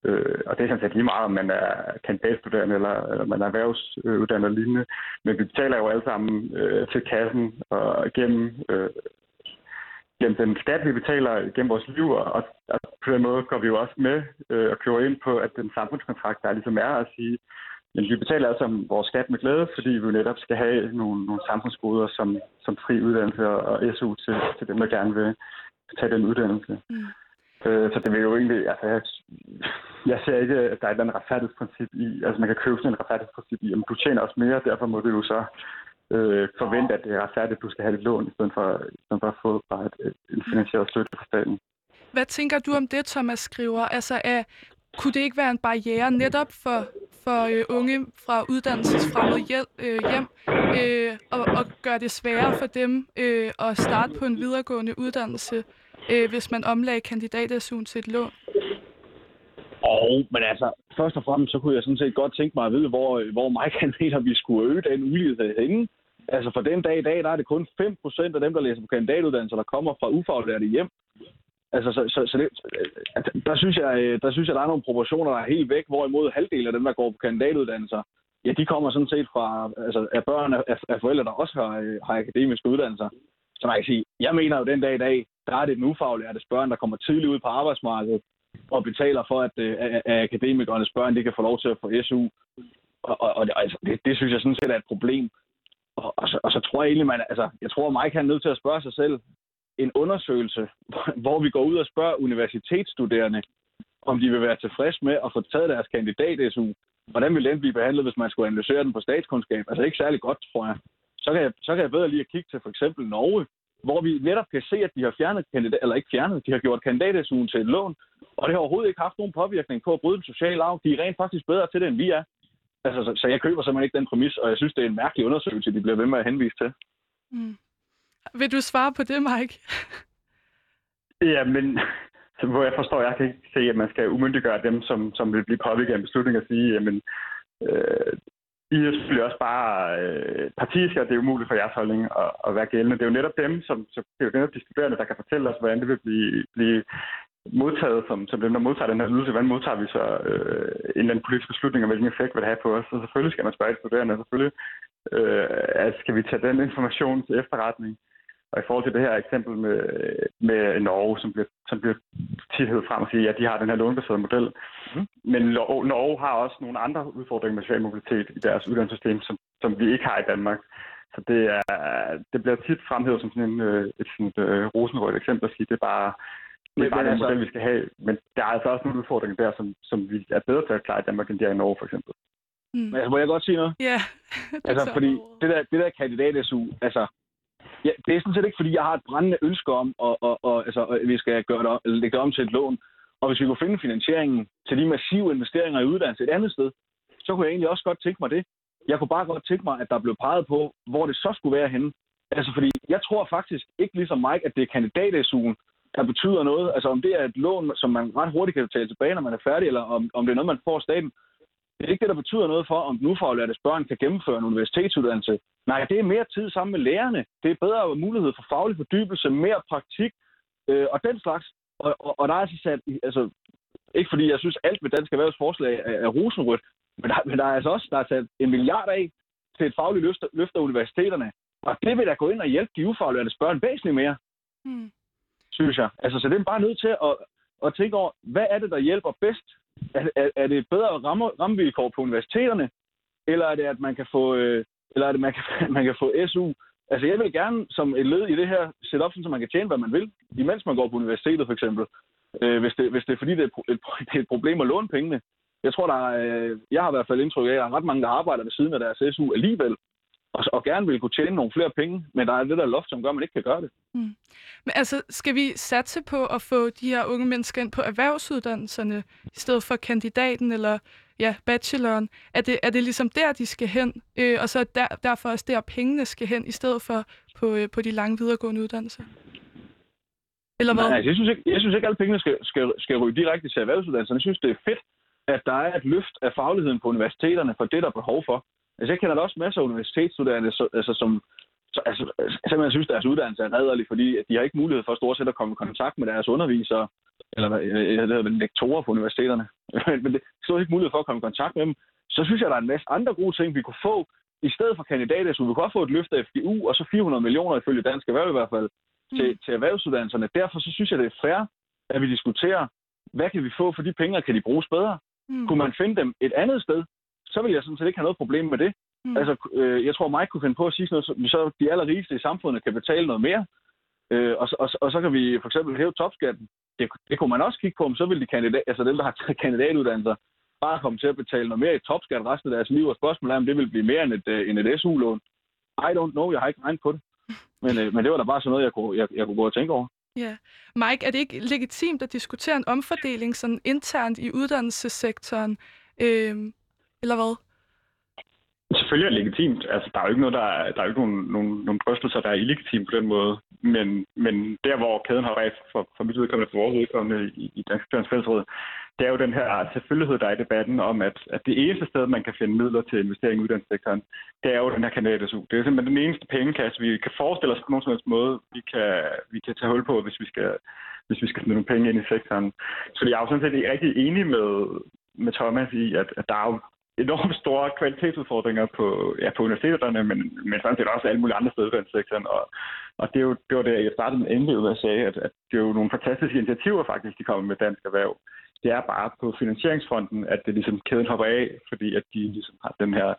Øh, og det er sådan set lige meget, om man er kandidatstuderende eller, eller man er erhvervsuddannet og lignende. Men vi betaler jo alle sammen øh, til kassen og gennem øh, gennem den skat, vi betaler gennem vores liv, og, og på den måde går vi jo også med øh, og kører ind på, at den samfundskontrakt, der ligesom er at sige, men vi betaler altså vores skat med glæde, fordi vi jo netop skal have nogle, nogle samfundsgoder som, som fri uddannelse og SU til, til dem, der gerne vil tage den uddannelse. Mm. Øh, så det vil jo egentlig, altså jeg, jeg ser ikke, at der er et eller andet retfærdighedsprincip i, altså man kan købe sådan en retfærdighedsprincip i, om du tjener også mere, derfor må du jo så øh, forvente, at det er retfærdigt, at du skal have et lån, i stedet for, i stedet for at få bare et, en finansieret støtte fra staten. Hvad tænker du om det, Thomas skriver? Altså, er, kunne det ikke være en barriere netop for, for øh, unge fra uddannelsesfremmede hjem, øh, hjem øh, og, og gøre det sværere for dem øh, at starte på en videregående uddannelse, øh, hvis man omlagde kandidat til et lån? Og, men altså, først og fremmest, så kunne jeg sådan set godt tænke mig at vide, hvor, hvor mener, at vi skulle øge den ulighed henne. Altså for den dag i dag, der er det kun 5% af dem, der læser på kandidatuddannelser, der kommer fra ufaglærte hjem. Altså, så, så, så det, der, synes jeg, øh, der synes jeg, der er nogle proportioner, der er helt væk, hvorimod halvdelen af dem, der går på kandidatuddannelser, ja, de kommer sådan set fra altså, af børn af, af forældre, der også har, øh, har akademiske uddannelser. Så man kan sige, jeg mener jo den dag i dag, der er det den ufaglærte børn, der kommer tidligt ud på arbejdsmarkedet og betaler for, at, øh, at, at akademikernes børn de kan få lov til at få SU. Og, og, og altså, det, det synes jeg sådan set er et problem. Og, og, så, og så tror jeg egentlig, man, altså, jeg tror, Mike han er nødt til at spørge sig selv, en undersøgelse, hvor vi går ud og spørger universitetsstuderende, om de vil være tilfredse med at få taget deres kandidat-SU. Hvordan vil den blive behandlet, hvis man skulle analysere den på statskundskab? Altså ikke særlig godt, tror jeg. Så kan jeg, så kan jeg bedre lige at kigge til for eksempel Norge, hvor vi netop kan se, at de har fjernet kandidat, eller ikke fjernet, de har gjort kandidat til et lån, og det har overhovedet ikke haft nogen påvirkning på at bryde den sociale arv. De er rent faktisk bedre til det, end vi er. Altså, så, så jeg køber simpelthen ikke den præmis, og jeg synes, det er en mærkelig undersøgelse, de bliver ved med at henvise til. Mm. Vil du svare på det, Mike? ja, men hvor jeg forstår, jeg kan ikke se, at man skal umyndiggøre dem, som, som vil blive påvirket af en beslutning og sige, jamen, øh, i er selvfølgelig også bare øh, partiske, og det er umuligt for jeres holdning at, at være gældende. Det er jo netop dem, som, som det er jo netop de studerende, der kan fortælle os, hvordan det vil blive, blive modtaget som, som dem, der modtager den her ydelse. Hvordan modtager vi så øh, en eller anden politisk beslutning, og hvilken effekt vil det have på os? Så selvfølgelig skal man spørge de studerende, og selvfølgelig øh, altså skal vi tage den information til efterretning. Og i forhold til det her eksempel med, med Norge, som bliver, som bliver tit frem og siger, at ja, de har den her lånbaserede model. Mm. Men Norge har også nogle andre udfordringer med social mobilitet i deres uddannelsessystem, som, som vi ikke har i Danmark. Så det, er, det bliver tit fremhævet som sådan en, øh, et, sådan et uh, rosenrødt eksempel at sige, det er bare, det er bare den altså... model, vi skal have. Men der er altså også nogle udfordringer der, som, som vi er bedre til at klare i Danmark, end de er i Norge, for eksempel. Mm. Men altså, må jeg godt sige noget? Ja. Yeah. altså, fordi det der, det der kandidat-SU, altså, Ja, det er sådan set ikke, fordi jeg har et brændende ønske om, at, at, at, altså, at vi skal gøre det, om, lægge det om til et lån. Og hvis vi kunne finde finansieringen til de massive investeringer i uddannelse et andet sted, så kunne jeg egentlig også godt tænke mig det. Jeg kunne bare godt tænke mig, at der blev peget på, hvor det så skulle være henne. Altså, fordi jeg tror faktisk ikke ligesom Mike, at det er kandidat der betyder noget. Altså, om det er et lån, som man ret hurtigt kan betale tilbage, når man er færdig, eller om, om det er noget, man får af staten. Det er ikke det, der betyder noget for, om den ufaglærte børn kan gennemføre en universitetsuddannelse. Nej, det er mere tid sammen med lærerne. Det er bedre mulighed for faglig fordybelse, mere praktik øh, og den slags. Og, og, og der er altså sat, altså, ikke fordi jeg synes, alt ved Dansk Erhvervsforslag er, er rosenrødt, men der, men der er altså også der er sat en milliard af til et fagligt løft, løft af universiteterne. Og det vil da gå ind og hjælpe de ufaglærte børn væsentligt mere, mm synes jeg. Altså, så det er bare nødt til at, at tænke over, hvad er det, der hjælper bedst er, er, er det bedre ramme, rammevilkår på universiteterne, eller er det, at man kan få, øh, eller er det, man kan, man kan få SU? Altså, jeg vil gerne som et led i det her sætte op, så man kan tjene, hvad man vil, imens man går på universitetet, for eksempel. Øh, hvis, det, hvis det er fordi, det er, et, det er et problem at låne pengene. Jeg tror, der er, øh, jeg har i hvert fald indtryk af, at der er ret mange, der arbejder ved siden af deres SU alligevel, og, og gerne vil kunne tjene nogle flere penge, men der er det der loft, som gør, at man ikke kan gøre det. Mm. Men altså, skal vi satse på at få de her unge mennesker ind på erhvervsuddannelserne, i stedet for kandidaten eller ja, bacheloren? Er det, er det ligesom der, de skal hen, øh, og så der, derfor også der, pengene skal hen, i stedet for på, øh, på de lange videregående uddannelser? Eller hvad? Nej, altså, jeg synes ikke, jeg synes ikke at alle pengene skal, skal, skal ryge direkte til erhvervsuddannelserne. Jeg synes, det er fedt, at der er et løft af fagligheden på universiteterne for det, der er behov for. Altså, jeg kender da også masser af universitetsstuderende, så, altså, som så, altså, simpelthen synes, deres uddannelse er redderlig, fordi de har ikke mulighed for stort set at komme i kontakt med deres undervisere, eller hvad hedder det, lektorer på universiteterne. Men det er ikke mulighed for at komme i kontakt med dem. Så synes jeg, der er en masse andre gode ting, vi kunne få, i stedet for kandidater, så vi kunne også få et løft af FGU, og så 400 millioner ifølge Dansk Erhverv i hvert fald, til, mm. til erhvervsuddannelserne. Derfor så synes jeg, det er fair, at vi diskuterer, hvad kan vi få for de penge, og kan de bruges bedre? Mm. Kunne man finde dem et andet sted, så vil jeg sådan set ikke have noget problem med det. Mm. Altså, øh, jeg tror, Mike kunne finde på at sige sådan noget, så, de allerrigeste i samfundet kan betale noget mere, øh, og, og, og så kan vi for eksempel hæve topskatten. Det, det kunne man også kigge på, om så vil de kandidat, altså dem, der har kandidatuddannelser, bare komme til at betale noget mere i topskat resten af deres liv, og spørgsmålet er, om det vil blive mere end et, uh, end et SU-lån. I don't know, jeg har ikke regnet på det. Men, uh, men det var da bare sådan noget, jeg kunne, jeg, jeg kunne gå og tænke over. Ja. Mike, er det ikke legitimt at diskutere en omfordeling sådan internt i uddannelsessektoren? Øh, eller hvad? Selvfølgelig er det legitimt. Altså, der er jo ikke noget, der er, der er jo ikke nogen, nogen, nogen drøftelser, der er illegitime på den måde. Men, men der, hvor kæden har ræst for, for mit udkommende, for vores udkommende i, i Dansk Fjørens Fællesråd, det er jo den her selvfølgelighed, der er i debatten om, at, at det eneste sted, man kan finde midler til investering i uddannelsessektoren, det er jo den her kandidat Det er simpelthen den eneste pengekasse, vi kan forestille os på nogen som helst måde, vi kan, vi kan tage hul på, hvis vi skal, hvis vi skal smide nogle penge ind i sektoren. Så jeg er jo sådan set rigtig enig med, med Thomas i, at, at der er jo enormt store kvalitetsudfordringer på, ja, på universiteterne, men, men sådan set også alle mulige andre steder i sektoren. Og, og det, er jo, det var det, jeg startede med endelig ud at sige, at, at det er jo nogle fantastiske initiativer faktisk, de kommer med dansk erhverv. Det er bare på finansieringsfronten, at det ligesom kæden hopper af, fordi at de ligesom har den her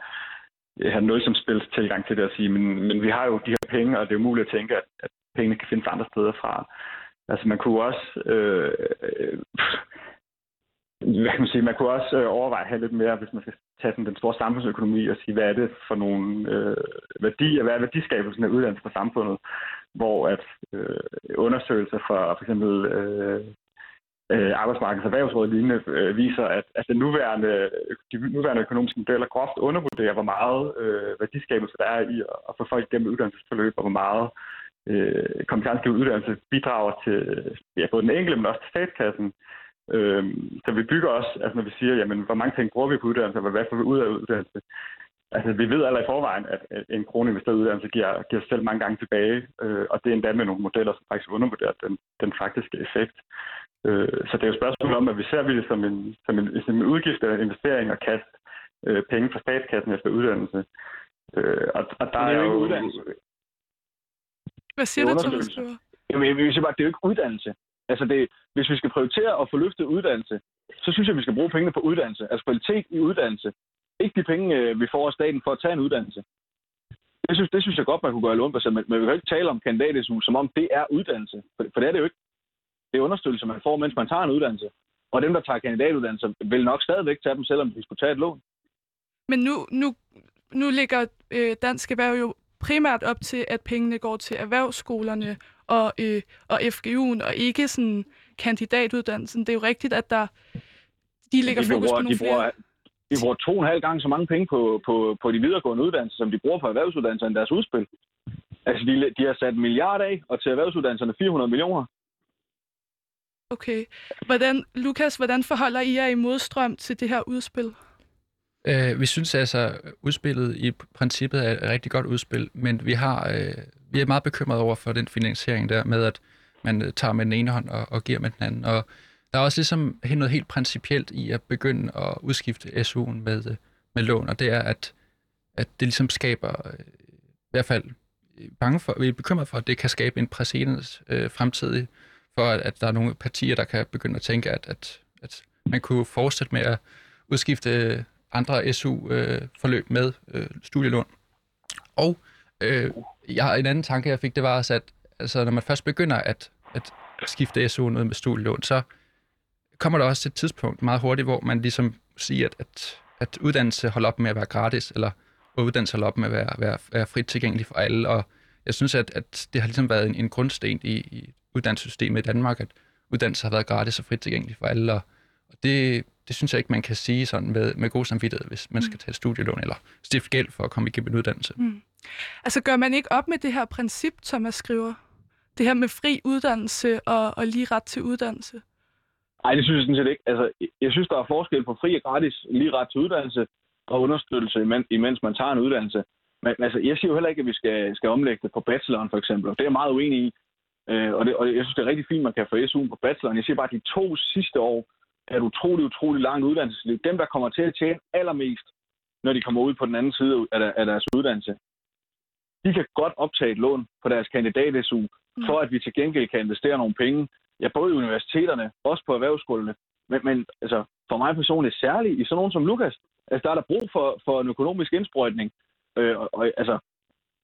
øh, have noget som spils tilgang til det at sige, men, men vi har jo de her penge, og det er jo muligt at tænke, at, at pengene kan findes andre steder fra. Altså man kunne også øh, øh, hvad kan man sige, man kunne også øh, overveje at have lidt mere, hvis man skal tage sådan, den store samfundsøkonomi og sige, hvad er det for nogle øh, værdier, hvad er værdiskabelsen af uddannelse for samfundet, hvor at øh, undersøgelser fra for eksempel øh, øh, arbejdsmarkedets erhvervsråd lignende øh, viser, at, at den nuværende, de nuværende økonomiske modeller groft undervurderer, hvor meget øh, værdiskabelse der er i at få folk gennem uddannelsesforløb, og hvor meget øh, kompetencegivende uddannelse bidrager til ja, både den enkelte, men også til statskassen. Øh, så vi bygger også, altså når vi siger, jamen, hvor mange penge bruger vi på uddannelse, og hvad får vi ud af uddannelse? Altså, vi ved allerede i forvejen, at en krone investeret uddannelse giver, giver sig selv mange gange tilbage, øh, og det er endda med nogle modeller, som faktisk undervurderer den, den faktiske effekt. Øh, så det er jo et spørgsmål om, at vi ser det som en, som en, som en udgift eller en investering og kaste øh, penge fra statskassen efter uddannelse. Øh, og, og der det er er jo jo... ikke uddannelse. Hvad siger Det du, Thomas? Jamen, jeg vil sige bare, det er jo ikke uddannelse. Altså, det, hvis vi skal prioritere at få løftet uddannelse, så synes jeg, vi skal bruge pengene på uddannelse. Altså kvalitet i uddannelse. Ikke de penge, øh, vi får af staten for at tage en uddannelse. Det synes, det synes jeg godt, man kunne gøre lånbaseret, altså, men, men vi kan ikke tale om kandidat som om det er uddannelse. For, for det er det jo ikke. Det er understøttelse, man får, mens man tager en uddannelse. Og dem, der tager kandidatuddannelser, vil nok stadigvæk tage dem, selvom de skulle tage et lån. Men nu, nu, nu ligger øh, Dansk Erhverv jo primært op til, at pengene går til erhvervsskolerne og, øh, og FGU'en, og ikke sådan kandidatuddannelsen. Det er jo rigtigt, at der de lægger de fokus bruger, på nogle de bruger, flere. de bruger to og en halv gang så mange penge på, på, på de videregående uddannelser, som de bruger på erhvervsuddannelser end deres udspil. Altså, de, de har sat en milliard af, og til erhvervsuddannelserne 400 millioner. Okay. Hvordan, Lukas, hvordan forholder I jer i modstrøm til det her udspil? Øh, vi synes altså, udspillet i princippet er et rigtig godt udspil, men vi har øh, vi er meget bekymrede over for den finansiering der med, at man øh, tager med den ene hånd og, og giver med den anden. Og der er også ligesom noget helt principielt i at begynde at udskifte SU'en med, øh, med lån, og det er, at, at det ligesom skaber, øh, i hvert fald bange for, vi er bekymret for, at det kan skabe en præcedens øh, fremtidig, for at, at der er nogle partier, der kan begynde at tænke, at, at, at man kunne fortsætte med at udskifte andre SU-forløb med øh, studielån. Og øh, jeg har en anden tanke, jeg fik, det var også, at altså, når man først begynder at, at skifte SU'en ud med studielån, så kommer der også et tidspunkt meget hurtigt, hvor man ligesom siger, at, at, at uddannelse holder op med at være gratis, eller uddannelse holder op med at være, være, være frit tilgængelig for alle. Og jeg synes, at, at det har ligesom været en, en grundsten i, i uddannelsessystemet i Danmark, at uddannelse har været gratis og frit tilgængelig for alle. Og, og det, det synes jeg ikke, man kan sige sådan med, med god samvittighed, hvis man skal tage et studielån eller stifte gæld for at komme igennem en uddannelse. Altså gør man ikke op med det her princip, Thomas skriver? Det her med fri uddannelse og, og lige ret til uddannelse? Nej, det synes jeg sådan set ikke. Altså, jeg synes, der er forskel på fri og gratis lige ret til uddannelse og understøttelse, imens, man tager en uddannelse. Men altså, jeg siger jo heller ikke, at vi skal, skal omlægge det på bacheloren, for eksempel. Og det er jeg meget uenig i. Øh, og, det, og jeg synes, det er rigtig fint, man kan få SU'en på bacheloren. Jeg siger bare, at de to sidste år er et utroligt, utroligt langt uddannelsesliv. Dem, der kommer til at tjene allermest, når de kommer ud på den anden side af deres uddannelse, de kan godt optage et lån på deres kandidat-SU, for at vi til gengæld kan investere nogle penge, ja, både i universiteterne, også på erhvervsskolerne, men, men altså, for mig personligt særligt i sådan nogen som Lukas, altså, der er der brug for, for en økonomisk indsprøjtning. Øh, og, og, altså,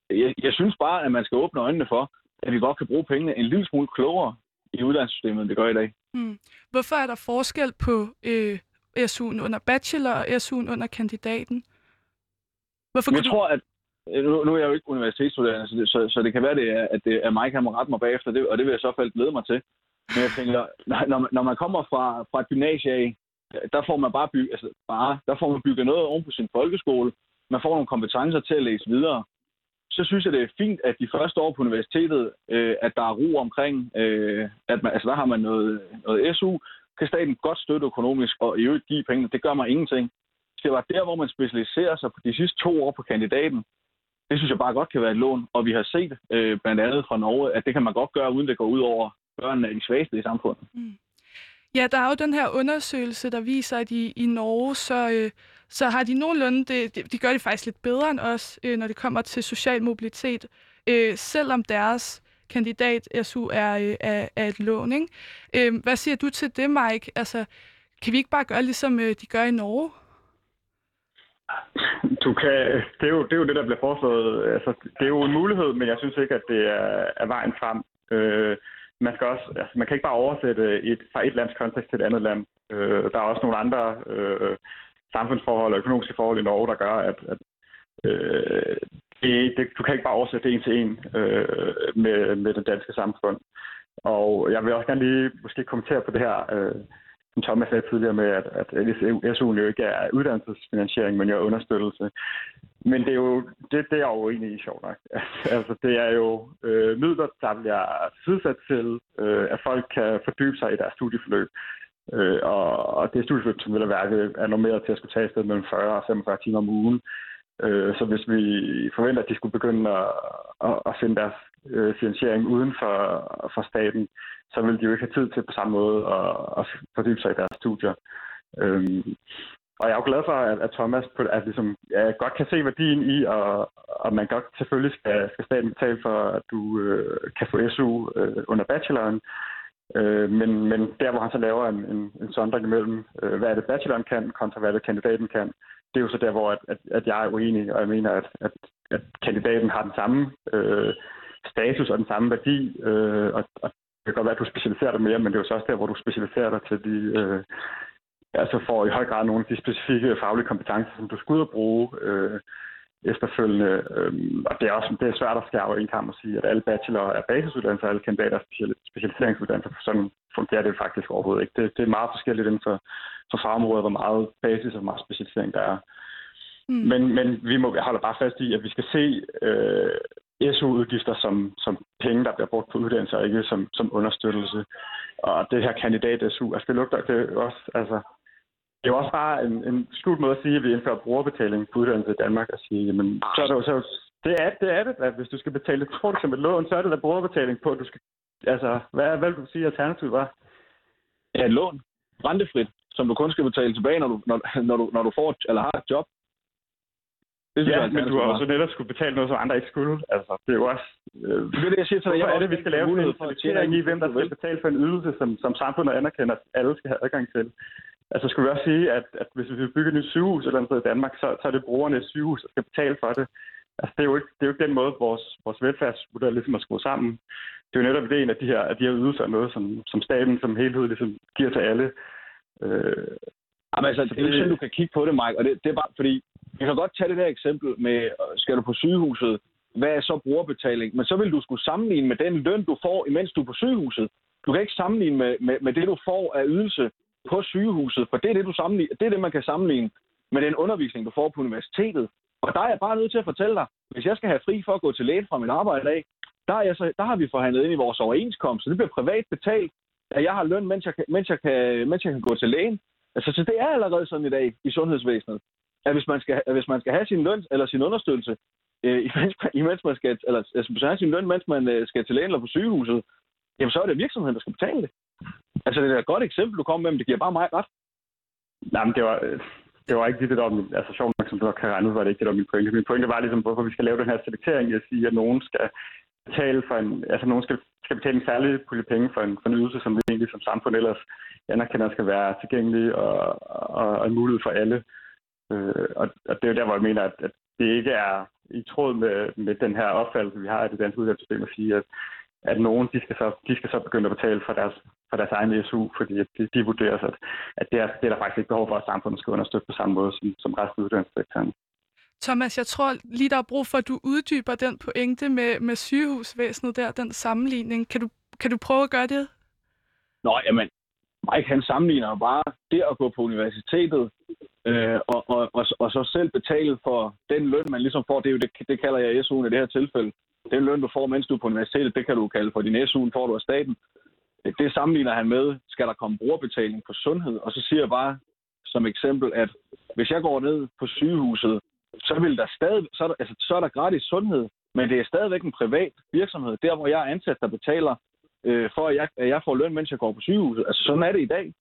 jeg, jeg synes bare, at man skal åbne øjnene for, at vi godt kan bruge pengene en lille smule klogere i uddannelsessystemet, end det gør i dag. Hmm. Hvorfor er der forskel på øh, SU'en under bachelor og SU'en under kandidaten? Hvorfor jeg kunne tror, at Øh, nu, nu er jeg jo ikke universitetsstuderende, så det, så, så det kan være, det er, at det er mig, der må rette mig bagefter, det, og det vil jeg så fald glæde mig til. Men jeg tænker, når, man- når man kommer fra, fra et gymnasie af, der får man bare, byg, altså bare der får man bygget noget oven på sin folkeskole. Man får nogle kompetencer til at læse videre. Så synes jeg, det er fint, at de første år på universitetet, øh, at der er ro omkring, øh, at man, altså der har man noget, noget SU, kan staten godt støtte økonomisk, og i øvrigt give pengene. Det gør mig ingenting. Det var der, hvor man specialiserer sig på de sidste to år på kandidaten. Det synes jeg bare godt kan være et lån, og vi har set øh, blandt andet fra Norge, at det kan man godt gøre, uden det går ud over børnene af de svageste i samfundet. Mm. Ja, der er jo den her undersøgelse, der viser, at i, i Norge, så, øh, så har de nogenlunde, det, de, de gør det faktisk lidt bedre end os, øh, når det kommer til social mobilitet, øh, selvom deres kandidat SU er, øh, er, er et lån. Ikke? Øh, hvad siger du til det, Mike? Altså, kan vi ikke bare gøre, ligesom øh, de gør i Norge? Du kan, det, er jo, det er jo det, der bliver foreslået. Altså, det er jo en mulighed, men jeg synes ikke, at det er, er vejen frem. Øh, man, skal også, altså, man kan ikke bare oversætte et, fra et lands kontekst til et andet land. Øh, der er også nogle andre øh, samfundsforhold og økonomiske forhold i Norge, der gør, at, at øh, det, det, du kan ikke bare oversætte det en til en øh, med, med det danske samfund. Og jeg vil også gerne lige måske kommentere på det her, øh, som Thomas sagde tidligere med, at, at SU'en jo ikke er uddannelsesfinansiering, men jo understøttelse. Men det er jo det, det er jeg jo egentlig i sjovt nok. altså, det er jo øh, midler, der bliver tidsat til, øh, at folk kan fordybe sig i deres studieforløb. Øh, og, og det studieforløb, som vil have værket, er normeret til at skulle tage sted mellem 40 og 45 timer om ugen. Øh, så hvis vi forventer, at de skulle begynde at, at, at finde deres øh, finansiering uden for, for staten, så vil de jo ikke have tid til på samme måde at, at fordybe sig i deres studier. Øhm, og jeg er jo glad for, at, at Thomas på, at ligesom, ja, godt kan se værdien i, og, og man godt selvfølgelig skal, skal staten betale for, at du øh, kan få SU øh, under bacheloren. Øh, men, men der, hvor han så laver en, en, en sondring imellem, øh, hvad er det bacheloren kan, kontra hvad er det kandidaten kan, det er jo så der, hvor at, at, at jeg er uenig, og jeg mener, at, at, at kandidaten har den samme øh, status og den samme værdi, øh, og, og kan godt være, at du specialiserer dig mere, men det er jo så også der, hvor du specialiserer dig til de, øh, altså får i høj grad nogle af de specifikke faglige kompetencer, som du skal ud og bruge øh, efterfølgende. Øh, og det er også det er svært at skære over en kamp og sige, at alle bachelor er basisuddannelser, alle kandidater er specialiseringsuddannelser. Sådan fungerer det faktisk overhovedet ikke. Det, det er meget forskelligt inden for, for fagområder, hvor meget basis og hvor meget specialisering der er. Mm. Men, men vi må holde bare fast i, at vi skal se øh, SU-udgifter som, som penge, der bliver brugt på uddannelse, og ikke som, som understøttelse. Og det her kandidat-SU, altså det lugter det også, altså, det er jo også bare en, en skjult måde at sige, at vi indfører brugerbetaling på uddannelse i Danmark, og sige, jamen, så er det jo så, det er det, er det at hvis du skal betale et kort som et lån, så er det der brugerbetaling på, at du skal, altså, hvad, hvad vil du sige, alternativet var? Ja, et lån. Rentefrit, som du kun skal betale tilbage, når du, når, når du, når du får, eller har et job. Det synes ja, jeg, men du har også netop skulle betale noget, som andre ikke skulle. Altså, det er jo også... Øh, det er det, jeg siger til dig. Hvorfor er det, vi skal lave en selekering i, hvem der skal betale for en ydelse, som, som samfundet anerkender, at alle skal have adgang til? Altså, skulle vi også sige, at, at hvis vi vil bygge et nyt sygehus eller andet sted i Danmark, så, så er det brugerne af sygehus, der skal betale for det. Altså, det er jo ikke, det er jo ikke den måde, vores, vores velfærdsmodel ligesom er skruet sammen. Det er jo netop ideen, at de her, at de her ydelser er noget, som, som staten som helhed ligesom giver til alle. Øh, Jamen, altså, det er jo sådan, du kan kigge på det, Mike, og det, det er bare fordi, jeg kan godt tage det der eksempel med, øh, skal du på sygehuset, hvad er så brugerbetaling? Men så vil du skulle sammenligne med den løn, du får, imens du er på sygehuset. Du kan ikke sammenligne med, med, med det, du får af ydelse på sygehuset, for det er det, du sammenligner, det er det, man kan sammenligne med den undervisning, du får på universitetet. Og der er jeg bare nødt til at fortælle dig, hvis jeg skal have fri for at gå til læge fra mit arbejde af, der, er jeg så, der har vi forhandlet ind i vores overenskomst, så det bliver privat betalt, at jeg har løn, mens jeg, mens jeg, kan, mens jeg kan gå til lægen. Altså, så det er allerede sådan i dag i sundhedsvæsenet, at hvis man skal, at hvis man skal have sin løn eller sin understøttelse, øh, imens, imens man skal, eller altså, hvis man have sin løn, mens man øh, skal til lægen eller på sygehuset, jamen så er det virksomheden, der skal betale det. Altså, det er et godt eksempel, du kommer med, men det giver bare mig ret. Nej, men det var, øh, det var ikke det, der var min, altså sjovt nok, som du kan regne ud, var det ikke det, der var min pointe. Min pointe var ligesom, hvorfor vi skal lave den her selektering at sige, at nogen skal betale for en, altså nogen skal, skal betale en særlig pulje penge for en, for en ydelse, som vi egentlig som samfund ellers anerkender skal være tilgængelig og, og, og en mulighed for alle. Øh, og, og det er jo der, hvor jeg mener, at, at det ikke er i tråd med, med den her opfattelse, vi har af det danske uddannelsessystem, at sige, at, at nogen de skal, så, de skal så begynde at betale for deres, for deres egen SU, fordi de, de vurderer, at, at det, er, det er der faktisk ikke behov for, at samfundet skal understøtte på samme måde som, som resten af uddannelsessektoren. Thomas, jeg tror lige, der er brug for, at du uddyber den pointe med, med sygehusvæsenet der, den sammenligning. Kan du, kan du prøve at gøre det? Nå, jamen, Mike han sammenligner bare det at gå på universitetet øh, og, og, og, og så selv betale for den løn, man ligesom får. Det, er jo det, det kalder jeg SU'en i det her tilfælde. Den løn, du får, mens du er på universitetet, det kan du kalde for din SU'en, får du af staten. Øh, det sammenligner han med, skal der komme brugerbetaling på sundhed? Og så siger jeg bare som eksempel, at hvis jeg går ned på sygehuset så, vil der stadig, så, er der, altså, så er der gratis sundhed, men det er stadigvæk en privat virksomhed. Der, hvor jeg er ansat, der betaler øh, for, at jeg, at jeg får løn, mens jeg går på sygehuset. Altså, sådan er det i dag.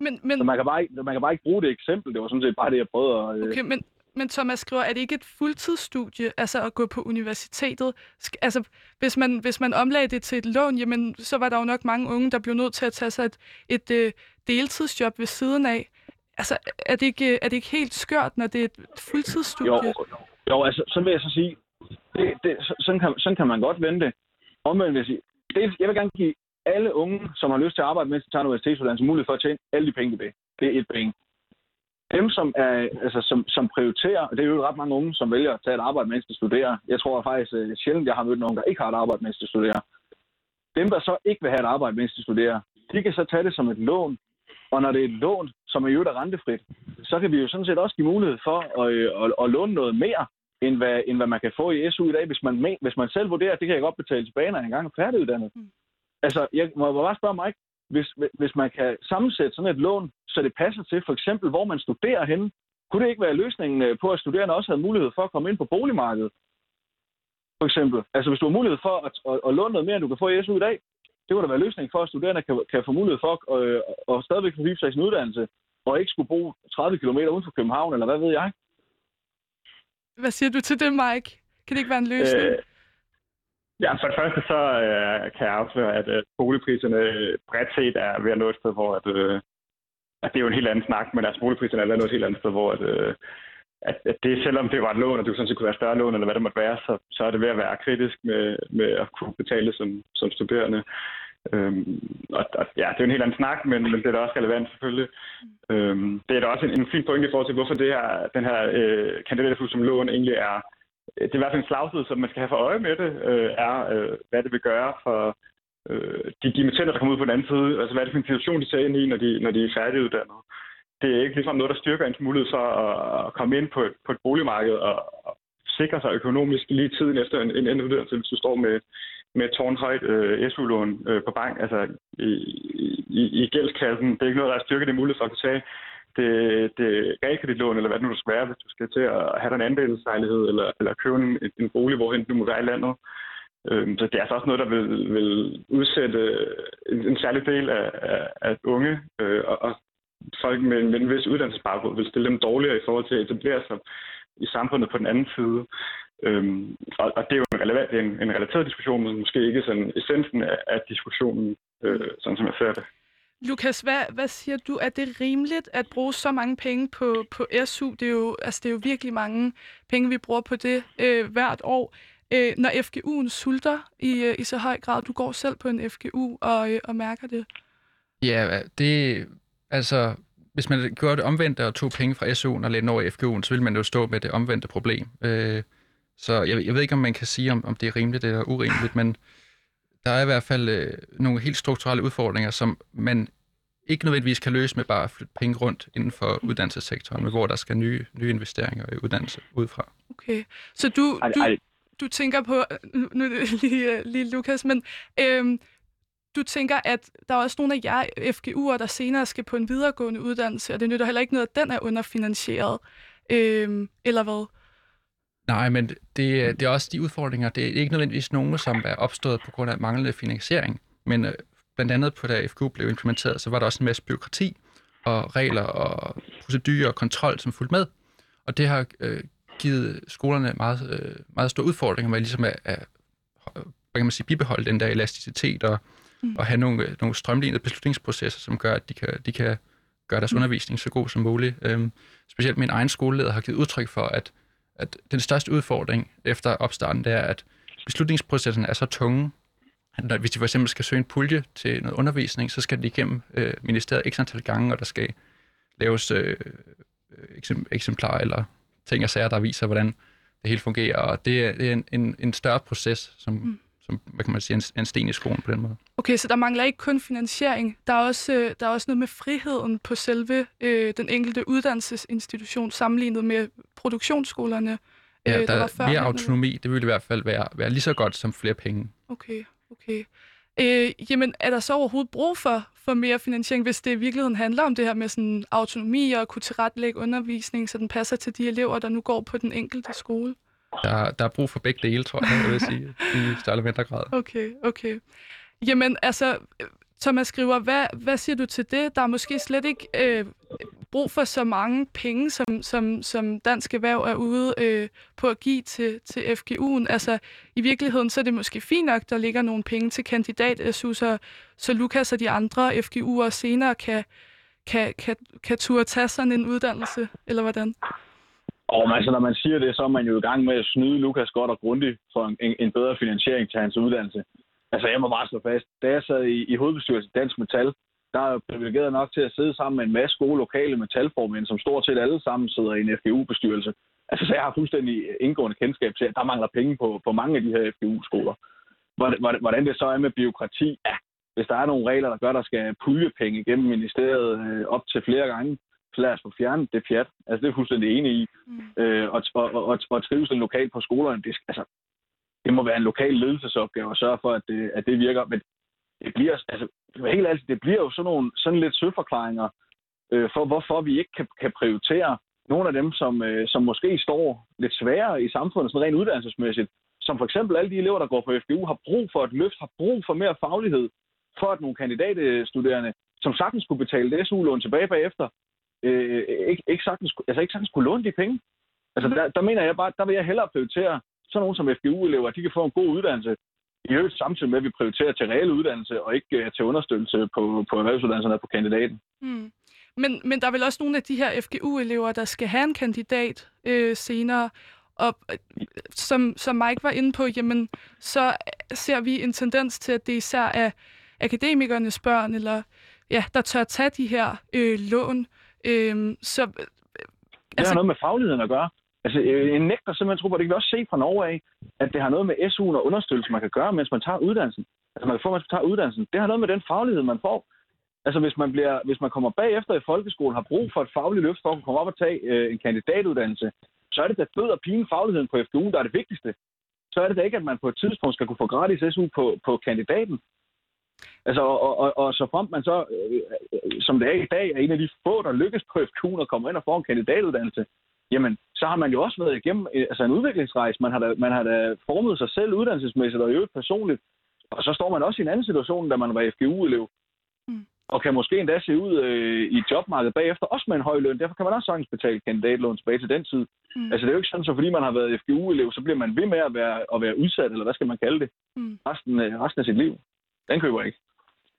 Men, men, Så man kan, bare ikke, man kan bare ikke bruge det eksempel. Det var sådan set bare det, jeg prøvede at... Øh, okay, men, men Thomas skriver, er det ikke et fuldtidsstudie, altså at gå på universitetet? Altså, hvis man, hvis man omlagde det til et lån, jamen, så var der jo nok mange unge, der blev nødt til at tage sig et, et øh, deltidsjob ved siden af. Altså, er det, ikke, er det ikke helt skørt, når det er et fuldtidsstudie? Jo, jo, altså, så vil jeg så sige, det, det, så- sådan, kan, sådan kan man godt vente det. Omvendt vil jeg sige, det, jeg vil gerne give alle unge, som har lyst til at arbejde, mens de tager en universitetsuddannelse, mulighed for at tjene alle de penge, de vil. Det er et penge. Dem, som, er, altså, som, som prioriterer, og det er jo ret mange unge, som vælger at tage et arbejde, mens de studerer. Jeg tror faktisk uh, sjældent, jeg har mødt nogen, der ikke har et arbejde, mens de studerer. Dem, der så ikke vil have et arbejde, mens de studerer, de kan så tage det som et lån. Og når det er et lån, som er jo der rentefrit, så kan vi jo sådan set også give mulighed for at, øh, at, at låne noget mere, end hvad, end hvad man kan få i SU i dag, hvis man, hvis man selv vurderer, at det kan jeg godt betale tilbage, når jeg engang er færdiguddannet. Mm. Altså, jeg må bare spørge mig, hvis, hvis man kan sammensætte sådan et lån, så det passer til for eksempel, hvor man studerer henne, kunne det ikke være løsningen øh, på, at studerende også havde mulighed for at komme ind på boligmarkedet? For eksempel. Altså, hvis du har mulighed for at, at, at låne noget mere, end du kan få i SU i dag, det kunne da være løsningen for, at studerende kan, kan få mulighed for at, øh, at stadigvæk fordybe sig i sin uddannelse, og ikke skulle bo 30 km uden for København, eller hvad ved jeg. Hvad siger du til det, Mike? Kan det ikke være en løsning? Øh, ja, for det første så øh, kan jeg afsløre, at øh, boligpriserne øh, bredt set er ved at nå et sted, hvor at, øh, at det er jo en helt anden snak, men altså boligpriserne er ved at nå et helt andet sted, hvor at, øh, at, at det, selvom det var et lån, og det sådan set kunne være større lån, eller hvad det måtte være, så, så er det ved at være kritisk med, med at kunne betale som, som studerende. Øhm, og, og, ja, det er jo en helt anden snak, men, men det er da også relevant selvfølgelig. Øhm, det er da også en, en fin pointe i forhold til, hvorfor det her, den her øh, kandidat som lån egentlig er, det er i hvert fald en slagside, som man skal have for øje med det, øh, er, øh, hvad det vil gøre for øh, de dimittenter, der kommer ud på den anden side. Altså, hvad er det for en situation, de ser ind i, når de, når de er færdiguddannet. Det er ikke ligesom noget, der styrker ens mulighed for at, at komme ind på et, på et boligmarked og, og sikre sig økonomisk lige tiden efter en, en anden uddannelse, hvis du står med, med et tårnhøjt øh, SU-lån øh, på bank, altså i, i, i gældskassen. Det er ikke noget, der styrker din mulighed for at kunne tage det, det realkreditlån, eller hvad det nu skal være, hvis du skal til at have dig en andelslejlighed, eller, eller købe en, en bolig, hvorhen du må være i landet. Øhm, så det er altså også noget, der vil, vil udsætte en, en særlig del af, af, af unge øh, og, og folk med, med en vis uddannelsesbaggrund vil stille dem dårligere i forhold til at etablere sig i samfundet på den anden side. Øhm, og, og det er jo en, relevant, en, en relateret diskussion, men måske ikke sådan essensen af, af diskussionen, øh, sådan som jeg ser det. Lukas, hvad, hvad siger du? Er det rimeligt at bruge så mange penge på, på SU? Det er, jo, altså, det er jo virkelig mange penge, vi bruger på det øh, hvert år. Øh, når FGU'en sulter i, øh, i så høj grad, du går selv på en FGU og, øh, og mærker det. Ja, det altså, hvis man gjorde det omvendte og tog penge fra SU'en og lagde over i FGU'en, så ville man jo stå med det omvendte problem. Øh, så jeg, jeg ved ikke, om man kan sige, om, om det er rimeligt eller urimeligt, men der er i hvert fald øh, nogle helt strukturelle udfordringer, som man ikke nødvendigvis kan løse med bare at flytte penge rundt inden for uddannelsessektoren, men hvor der skal nye, nye investeringer i uddannelse udefra. Okay, så du, du, du tænker på, nu lige, øh, lige Lukas, men øhm, du tænker, at der er også nogle af jer FGU'er, der senere skal på en videregående uddannelse, og det nytter heller ikke noget, at den er underfinansieret, øhm, eller hvad? Nej, men det, er- det er også de udfordringer. Det er ikke nødvendigvis nogen, som er opstået på grund af manglende finansiering, men øh, blandt andet på da FGU blev implementeret, så var der også en masse byråkrati og regler og procedurer og kontrol, som fulgte med. Og det har øh, givet skolerne meget, øh, meget store udfordringer med ligesom at, at kan man sige, bibeholde den der elasticitet og, mm. og have nogle, nogle strømlignede beslutningsprocesser, som gør, at de kan, de kan gøre deres mm. undervisning så god som muligt. Øhm, specielt min egen skoleleder har givet udtryk for, at, at den største udfordring efter opstarten, det er, at beslutningsprocessen er så tunge, at når, hvis de for eksempel skal søge en pulje til noget undervisning, så skal de igennem øh, ministeriet x antal gange, og der skal laves øh, øh eksemplarer eller ting og sager, der viser, hvordan det hele fungerer. Og det er, det er en, en, en større proces, som, mm som hvad kan man sige, en, en sten i skoen på den måde. Okay, så der mangler ikke kun finansiering. Der er også, øh, der er også noget med friheden på selve øh, den enkelte uddannelsesinstitution, sammenlignet med produktionsskolerne. Ja, øh, der, var er før. mere autonomi, det vil i hvert fald være, være lige så godt som flere penge. Okay, okay. Øh, jamen, er der så overhovedet brug for, for mere finansiering, hvis det i virkeligheden handler om det her med sådan autonomi og at kunne tilrettelægge undervisning, så den passer til de elever, der nu går på den enkelte skole? Der, der er brug for begge dele, tror jeg, jeg vil sige, i større eller mindre grad. Okay, okay. Jamen, altså, Thomas skriver, hvad, hvad siger du til det? Der er måske slet ikke øh, brug for så mange penge, som, som, som Dansk Erhverv er ude øh, på at give til, til FGU'en. Altså, i virkeligheden, så er det måske fint nok, der ligger nogle penge til kandidat SU, så, så Lukas og de andre FGU'er senere kan, kan, kan, kan turde tage sådan en uddannelse, eller hvordan? Og altså, når man siger det, så er man jo i gang med at snyde Lukas godt og grundigt for en, en bedre finansiering til hans uddannelse. Altså, jeg må bare slå fast. Da jeg sad i, i hovedbestyrelsen Dansk Metal, der er jeg privilegeret nok til at sidde sammen med en masse gode lokale metalformænd, som stort set alle sammen sidder i en FGU-bestyrelse. Altså, så jeg har fuldstændig indgående kendskab til, at der mangler penge på, på mange af de her FGU-skoler. Hvordan det så er med byråkrati, ja, hvis der er nogle regler, der gør, at der skal puljepenge gennem ministeriet øh, op til flere gange, så lad os få fjernet det pjat. Altså, det er jeg fuldstændig enig i. Mm. Øh, og, og, og, og trivsel lokalt på skolerne, det, altså, det må være en lokal ledelsesopgave at sørge for, at det, at det virker. Men det bliver, altså, helt ærligt, det bliver jo sådan nogle sådan lidt søforklaringer øh, for, hvorfor vi ikke kan, kan prioritere nogle af dem, som, øh, som måske står lidt sværere i samfundet, sådan rent uddannelsesmæssigt, som for eksempel alle de elever, der går på FGU, har brug for et løft, har brug for mere faglighed, for at nogle kandidatstuderende, som sagtens skulle betale SU-lån tilbage bagefter, øh, ikke, ikke, sagtens, altså ikke sagtens kunne låne de penge. Altså der, der mener jeg bare, der vil jeg hellere prioritere sådan nogen som FGU-elever, de kan få en god uddannelse, i øvrigt samtidig med, at vi prioriterer til reel uddannelse og ikke uh, til understøttelse på, på erhvervsuddannelserne på kandidaten. Mm. Men, men der er vel også nogle af de her FGU-elever, der skal have en kandidat øh, senere, og øh, som, som Mike var inde på, jamen, så ser vi en tendens til, at det især er akademikernes børn, eller ja, der tør tage de her øh, lån. Øh, så, øh, altså, det har noget med fagligheden at gøre. Altså, øh, en nægter simpelthen tro på, det kan vi også se fra Norge af, at det har noget med SU'en og understøttelse, man kan gøre, mens man tager uddannelsen. Altså, man kan få, mens man tager uddannelsen. Det har noget med den faglighed, man får. Altså, hvis man, bliver, hvis man kommer bagefter i folkeskolen, har brug for et fagligt løft for at komme op og tage øh, en kandidatuddannelse, så er det da død og pine fagligheden på FGU, der er det vigtigste. Så er det da ikke, at man på et tidspunkt skal kunne få gratis SU på, på kandidaten. Altså, og, og, og så frem man så, øh, som det er i dag, er en af de få, der lykkes på FGU at komme ind og få en kandidatuddannelse, jamen, så har man jo også været igennem øh, altså en udviklingsrejse. Man har, da, man har da formet sig selv uddannelsesmæssigt og i øvrigt personligt. Og så står man også i en anden situation, da man var FGU-elev. Mm. Og kan måske endda se ud øh, i jobmarkedet bagefter, også med en høj løn. Derfor kan man også sagtens betale kandidatlån tilbage til den tid. Mm. Altså det er jo ikke sådan, så fordi man har været FGU-elev, så bliver man ved med at være, at være udsat, eller hvad skal man kalde det, mm. resten, øh, resten af sit liv. Den køber jeg ikke.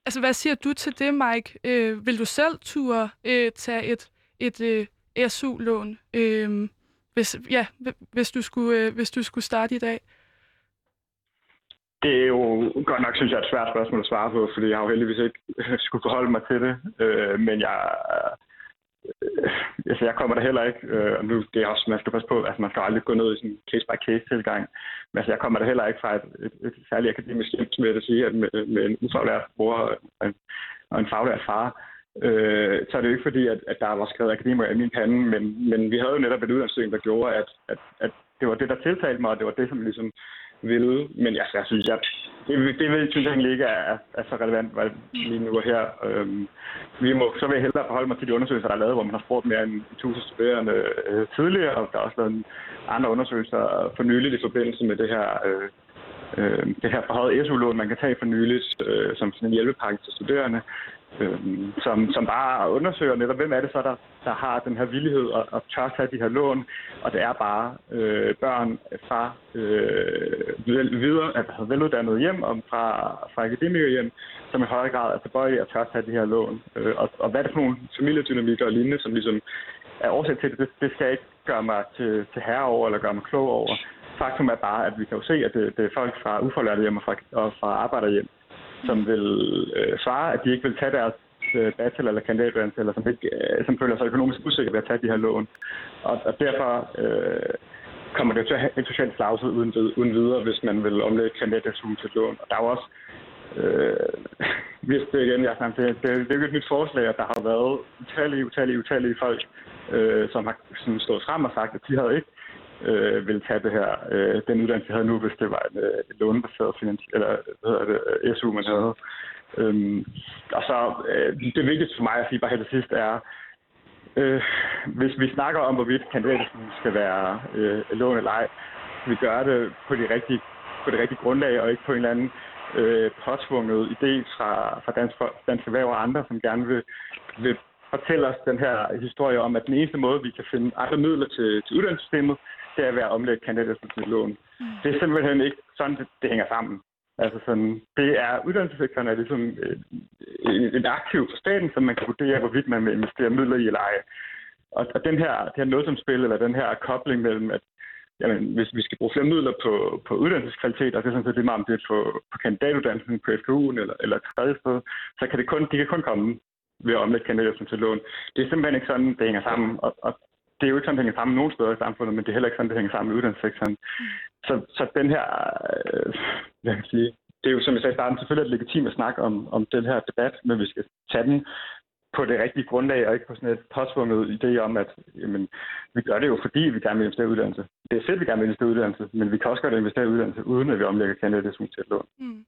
Altså hvad siger du til det, Mike? Øh, vil du selv turde øh, tage et, et øh, SU-lån, øh, hvis, ja, hvis, du skulle, øh, hvis du skulle starte i dag? Det er jo godt nok, synes jeg, et svært spørgsmål at svare på, fordi jeg har jo heldigvis ikke øh, skulle forholde mig til det. Øh, men jeg, øh, altså jeg kommer der heller ikke, øh, og nu det er også, man skal passe på, altså man skal aldrig gå ned i sådan case-by-case-tilgang, men altså jeg kommer der heller ikke fra et, et, et særligt akademisk hjem, som jeg vil sige, at med, med en ufaglært bror og en, og en faglært far, øh, så er det jo ikke fordi, at, at der var skrevet akademikere i min pande, men, men vi havde jo netop et uddannelsessystem, der gjorde, at, at, at det var det, der tiltalte mig, og det var det, som ligesom ville. Men jeg, jeg synes, at det, det vil, synes jeg egentlig ikke er, er så relevant hvad, lige nu og her. Øhm, vi må, så vil jeg hellere forholde mig til de undersøgelser, der er lavet, hvor man har spurgt mere end 1000 studerende øh, tidligere, og der er også lavet andre undersøgelser for nyligt i forbindelse med det her øh, øh, det her forhøjet SU-lån, man kan tage for nyligt øh, som sådan en hjælpepakke til studerende øh, som, som bare undersøger netop, hvem er det så, der, der har den her villighed og, og tør tage de her lån. Og det er bare øh, børn fra øh, videre, altså veluddannede hjem og fra, fra akademikerhjem, som i højere grad er tilbøjelige at tør tage de her lån. Øh, og, og hvad er det for nogle familiedynamikker og lignende, som ligesom er årsag til det, det, det skal jeg ikke gøre mig til, til herre over eller gøre mig klog over. Faktum er bare, at vi kan jo se, at det, det er folk fra uforlærte hjem og fra, og fra arbejderhjem, som vil øh, svare, at de ikke vil tage deres øh, bachelor- eller kandidatuddannelse, eller som, ikke, øh, som føler sig økonomisk usikre ved at tage de her lån. Og, og derfor øh, kommer det til at have en social slagside uden, uden videre, hvis man vil omlægge kandidatuddannelsen til lån. Og der er jo også Øh, hvis det igen, jeg snakker det, det, det er jo et nyt forslag, at der har været utallige, utallige, utallige folk, øh, som har sådan stået frem og sagt, at de havde ikke øh, ville tage det her, øh, den uddannelse, jeg havde nu, hvis det var en øh, lånebaseret finansiering, eller hvad hedder det, øh, SU, man havde. Øhm, og så øh, det vigtigste for mig at sige bare her til sidst er, øh, hvis vi snakker om, hvorvidt kandidaten skal være øh, lån eller ej, vi gør det på, de rigtige, på det rigtige grundlag, og ikke på en eller anden øh, påtvunget idé fra, fra Dansk, Dansk Erhverv og andre, som gerne vil, vil fortælle os den her historie om, at den eneste måde, vi kan finde andre midler til, til uddannelsessystemet, det er ved at omlægge kandidatsystemet Mm. Det er simpelthen ikke sådan, det, det hænger sammen. Altså sådan, det er uddannelsessektoren er ligesom øh, en, en aktiv for staten, som man kan vurdere, hvorvidt man vil investere midler i eller ej. Og, og den her, det her nådsomspil, eller den her kobling mellem, at jamen, hvis vi skal bruge flere midler på, på uddannelseskvalitet, og det er sådan set det meget om det på, på kandidatuddannelsen på FKU'en eller, eller tredje sted, så kan det kun, de kan kun komme ved at omlægge kandidaten til lån. Det er simpelthen ikke sådan, det hænger sammen. Og, og det er jo ikke sådan, det hænger sammen nogen steder i samfundet, men det er heller ikke sådan, det hænger sammen med uddannelsessektoren. Så, så den her, øh, jeg kan sige, det er jo, som jeg sagde i starten, selvfølgelig er det legitimt at snakke om, om den her debat, men vi skal tage den på det rigtige grundlag, og ikke på sådan et påsvunget idé om, at jamen, vi gør det jo, fordi vi gerne vil investere i uddannelse. Det er fedt, vi gerne vil investere i uddannelse, men vi kan også godt investere i uddannelse, uden at vi omlægger kandidaten til et lån. Mm.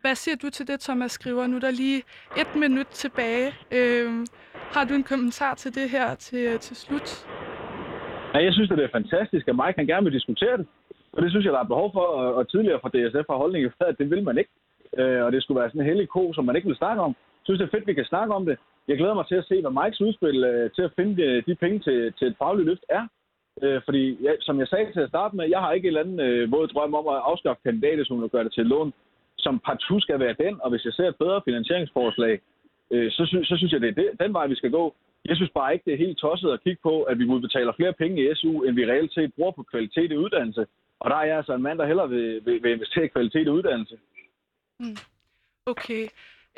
Hvad siger du til det, Thomas skriver? Nu er der lige et minut tilbage. Øhm, har du en kommentar til det her til, til slut? Ja, jeg synes, det er fantastisk, at Mike kan gerne vil diskutere det. Og det synes jeg, der er behov for, og tidligere fra DSF har holdningen at det vil man ikke. Øh, og det skulle være sådan en hellig ko, som man ikke vil snakke om. Jeg synes, det er fedt, at vi kan snakke om det. Jeg glæder mig til at se, hvad Mikes udspil øh, til at finde de, de penge til, til et fagligt løft er. Øh, fordi, ja, som jeg sagde til at starte med, jeg har ikke en eller anden øh, våd drøm om at afskaffe kandidater, og gøre det til lån, som partout skal være den. Og hvis jeg ser et bedre finansieringsforslag, øh, så, sy- så synes jeg, det er det, den vej, vi skal gå. Jeg synes bare ikke, det er helt tosset at kigge på, at vi udbetaler flere penge i SU, end vi reelt set bruger på kvalitet i uddannelse. Og der er jeg altså en mand, der hellere vil, vil, vil investere i kvalitet i uddannelse. Mm. Okay.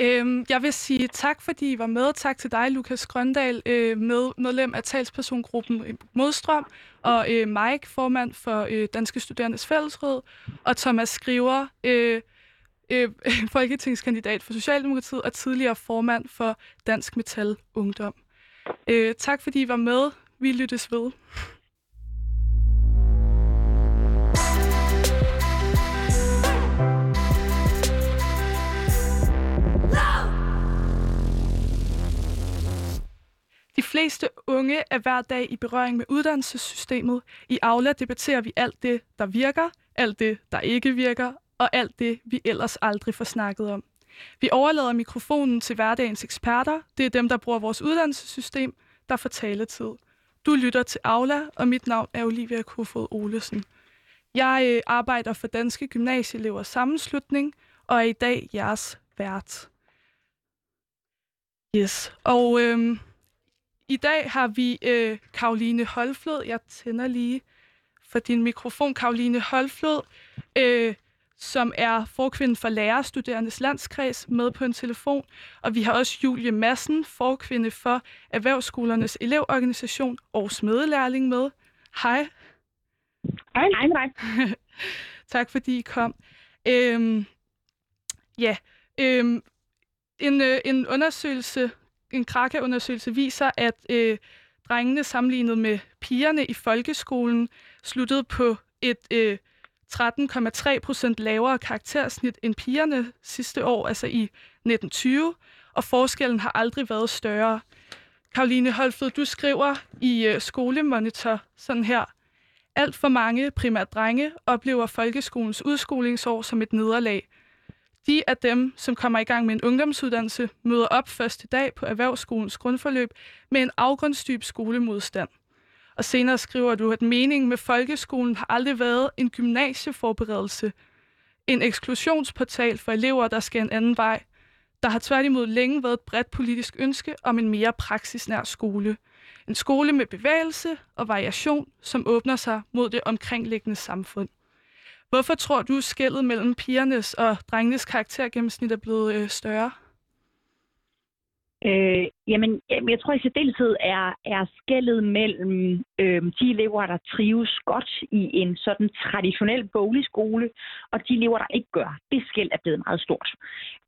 Øhm, jeg vil sige tak, fordi I var med. Tak til dig, Lukas Grøndal, øh, med, medlem af talspersongruppen øh, Modstrøm, og øh, Mike, formand for øh, Danske Studerendes Fællesråd, og Thomas Skriver, øh, øh, folketingskandidat for Socialdemokratiet og tidligere formand for Dansk Metal Ungdom. Øh, tak fordi I var med. Vi lyttes ved. De fleste unge er hver dag i berøring med uddannelsessystemet. I Aula debatterer vi alt det, der virker, alt det, der ikke virker, og alt det, vi ellers aldrig får snakket om. Vi overlader mikrofonen til hverdagens eksperter. Det er dem, der bruger vores uddannelsessystem, der får taletid. Du lytter til Aula, og mit navn er Olivia Kofod Olesen. Jeg øh, arbejder for Danske Gymnasieelevers Sammenslutning, og er i dag jeres vært. Yes, og øhm, i dag har vi øh, Karoline Holflod. Jeg tænder lige for din mikrofon, Karoline Holflod, øh, som er forkvinde for lærerstuderendes landskreds, med på en telefon. Og vi har også Julie Massen, forkvinde for Erhvervsskolernes elevorganisation og smedelærling med. Hej. Hej. Hej med dig. tak fordi I kom. Øhm, ja, øhm, en, øh, en undersøgelse en Kraka-undersøgelse viser, at øh, drengene sammenlignet med pigerne i folkeskolen sluttede på et øh, 13,3 procent lavere karaktersnit end pigerne sidste år, altså i 1920, og forskellen har aldrig været større. Karoline Holfed, du skriver i øh, Skolemonitor sådan her. Alt for mange, primært drenge, oplever folkeskolens udskolingsår som et nederlag – de af dem, som kommer i gang med en ungdomsuddannelse, møder op første dag på erhvervsskolens grundforløb med en afgrundsdyb skolemodstand. Og senere skriver du, at meningen med folkeskolen har aldrig været en gymnasieforberedelse, en eksklusionsportal for elever, der skal en anden vej. Der har tværtimod længe været et bredt politisk ønske om en mere praksisnær skole. En skole med bevægelse og variation, som åbner sig mod det omkringliggende samfund. Hvorfor tror du, skældet mellem pigernes og drengenes karaktergennemsnit er blevet øh, større? Øh, jamen, jeg tror i særdeleshed er, er skældet mellem øh, de elever, der trives godt i en sådan traditionel boligskole, og de elever, der ikke gør. Det skæld er blevet meget stort.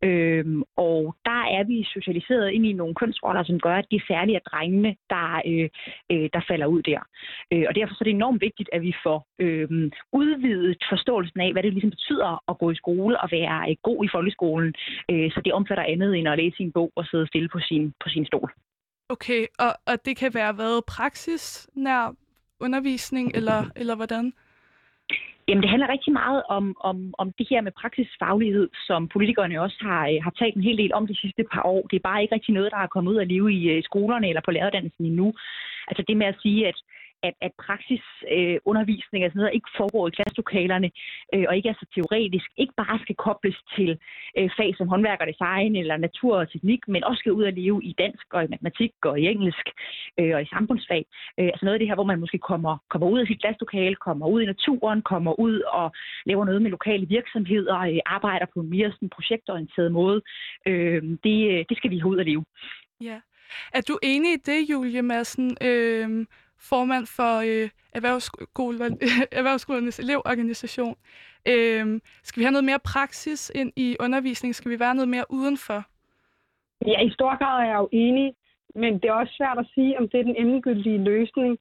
Øh, og der er vi socialiseret ind i nogle kønsroller, som gør, at det er særligt drengene, der, øh, øh, der falder ud der. Øh, og derfor så er det enormt vigtigt, at vi får øh, udvidet forståelsen af, hvad det ligesom betyder at gå i skole og være øh, god i folkeskolen, øh, så det omfatter andet end at læse en bog og sidde stille på sin, på sin stol. Okay, og, og det kan være hvad? Praksis nær undervisning, eller, eller hvordan? Jamen, det handler rigtig meget om, om, om det her med praksisfaglighed, som politikerne også har, øh, har talt en hel del om de sidste par år. Det er bare ikke rigtig noget, der er kommet ud at leve i øh, skolerne eller på læreruddannelsen endnu. Altså det med at sige, at at, at praksisundervisning øh, og sådan noget ikke foregår i klasselokalerne, øh, og ikke er så teoretisk, ikke bare skal kobles til øh, fag som håndværk og design eller natur og teknik, men også skal ud og leve i dansk og i matematik og i engelsk øh, og i samfundsfag. Øh, altså noget af det her, hvor man måske kommer, kommer ud af sit klasselokale, kommer ud i naturen, kommer ud og laver noget med lokale virksomheder, øh, arbejder på en mere sådan, projektorienteret måde. Øh, det, øh, det skal vi have ud at leve. Ja. Er du enig i det, Julie Madsen? Øh, formand for øh, erhvervsskole, Erhvervsskolernes elevorganisation. Øh, skal vi have noget mere praksis ind i undervisningen? Skal vi være noget mere udenfor? Ja, i stor grad er jeg jo enig, men det er også svært at sige, om det er den endegyldige løsning.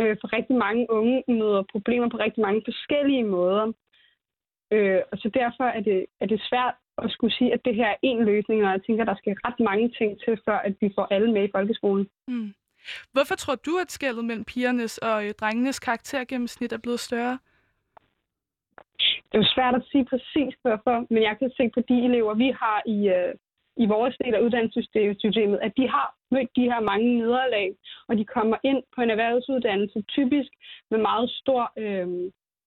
Øh, for rigtig mange unge møder problemer på rigtig mange forskellige måder. Øh, og så derfor er det, er det svært at skulle sige, at det her er én løsning, og jeg tænker, at der skal ret mange ting til, før at vi får alle med i folkeskolen. Mm. Hvorfor tror du, at skældet mellem pigernes og øh, drengenes karaktergennemsnit er blevet større? Det er jo svært at sige præcis hvorfor, men jeg kan se på de elever, vi har i, øh, i vores del af uddannelsessystemet, at de har mødt de her mange nederlag, og de kommer ind på en erhvervsuddannelse typisk med meget stor, øh,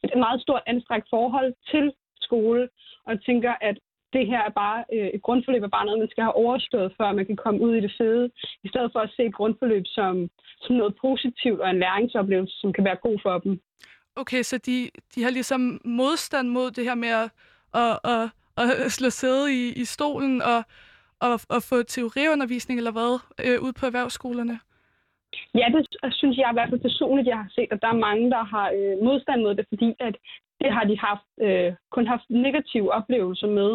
et meget stort anstrengt forhold til skole, og tænker, at det her er bare, øh, et grundforløb er bare noget, man skal have overstået, før man kan komme ud i det fede, i stedet for at se et grundforløb som, som noget positivt og en læringsoplevelse, som kan være god for dem. Okay, så de, de har ligesom modstand mod det her med at, at, at, at slå sæde i, i stolen og, og, og få teoriundervisning eller hvad øh, ud på erhvervsskolerne? Ja, det synes jeg i hvert fald personligt, jeg har set, at der er mange, der har øh, modstand mod det, fordi at det har de haft, øh, kun haft negative oplevelser med.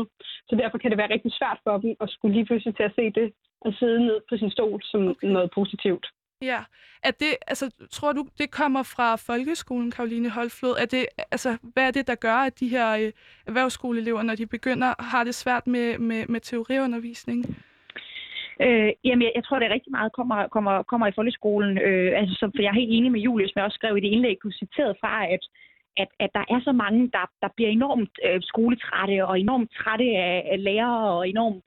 Så derfor kan det være rigtig svært for dem at skulle lige pludselig til at se det og sidde ned på sin stol som okay. noget positivt. Ja. Er det, altså, tror du, det kommer fra folkeskolen, Karoline Holflod? Er det, altså, hvad er det, der gør, at de her øh, erhvervsskoleelever, når de begynder, har det svært med, med, med teoriundervisning? Øh, jamen, jeg, jeg tror, det er rigtig meget kommer, kommer, kommer i folkeskolen. Øh, altså, så, for jeg er helt enig med Julius, som jeg også skrev i det indlæg, du citerede fra, at at, at der er så mange, der, der bliver enormt øh, skoletrætte og enormt trætte af, af lærere og enormt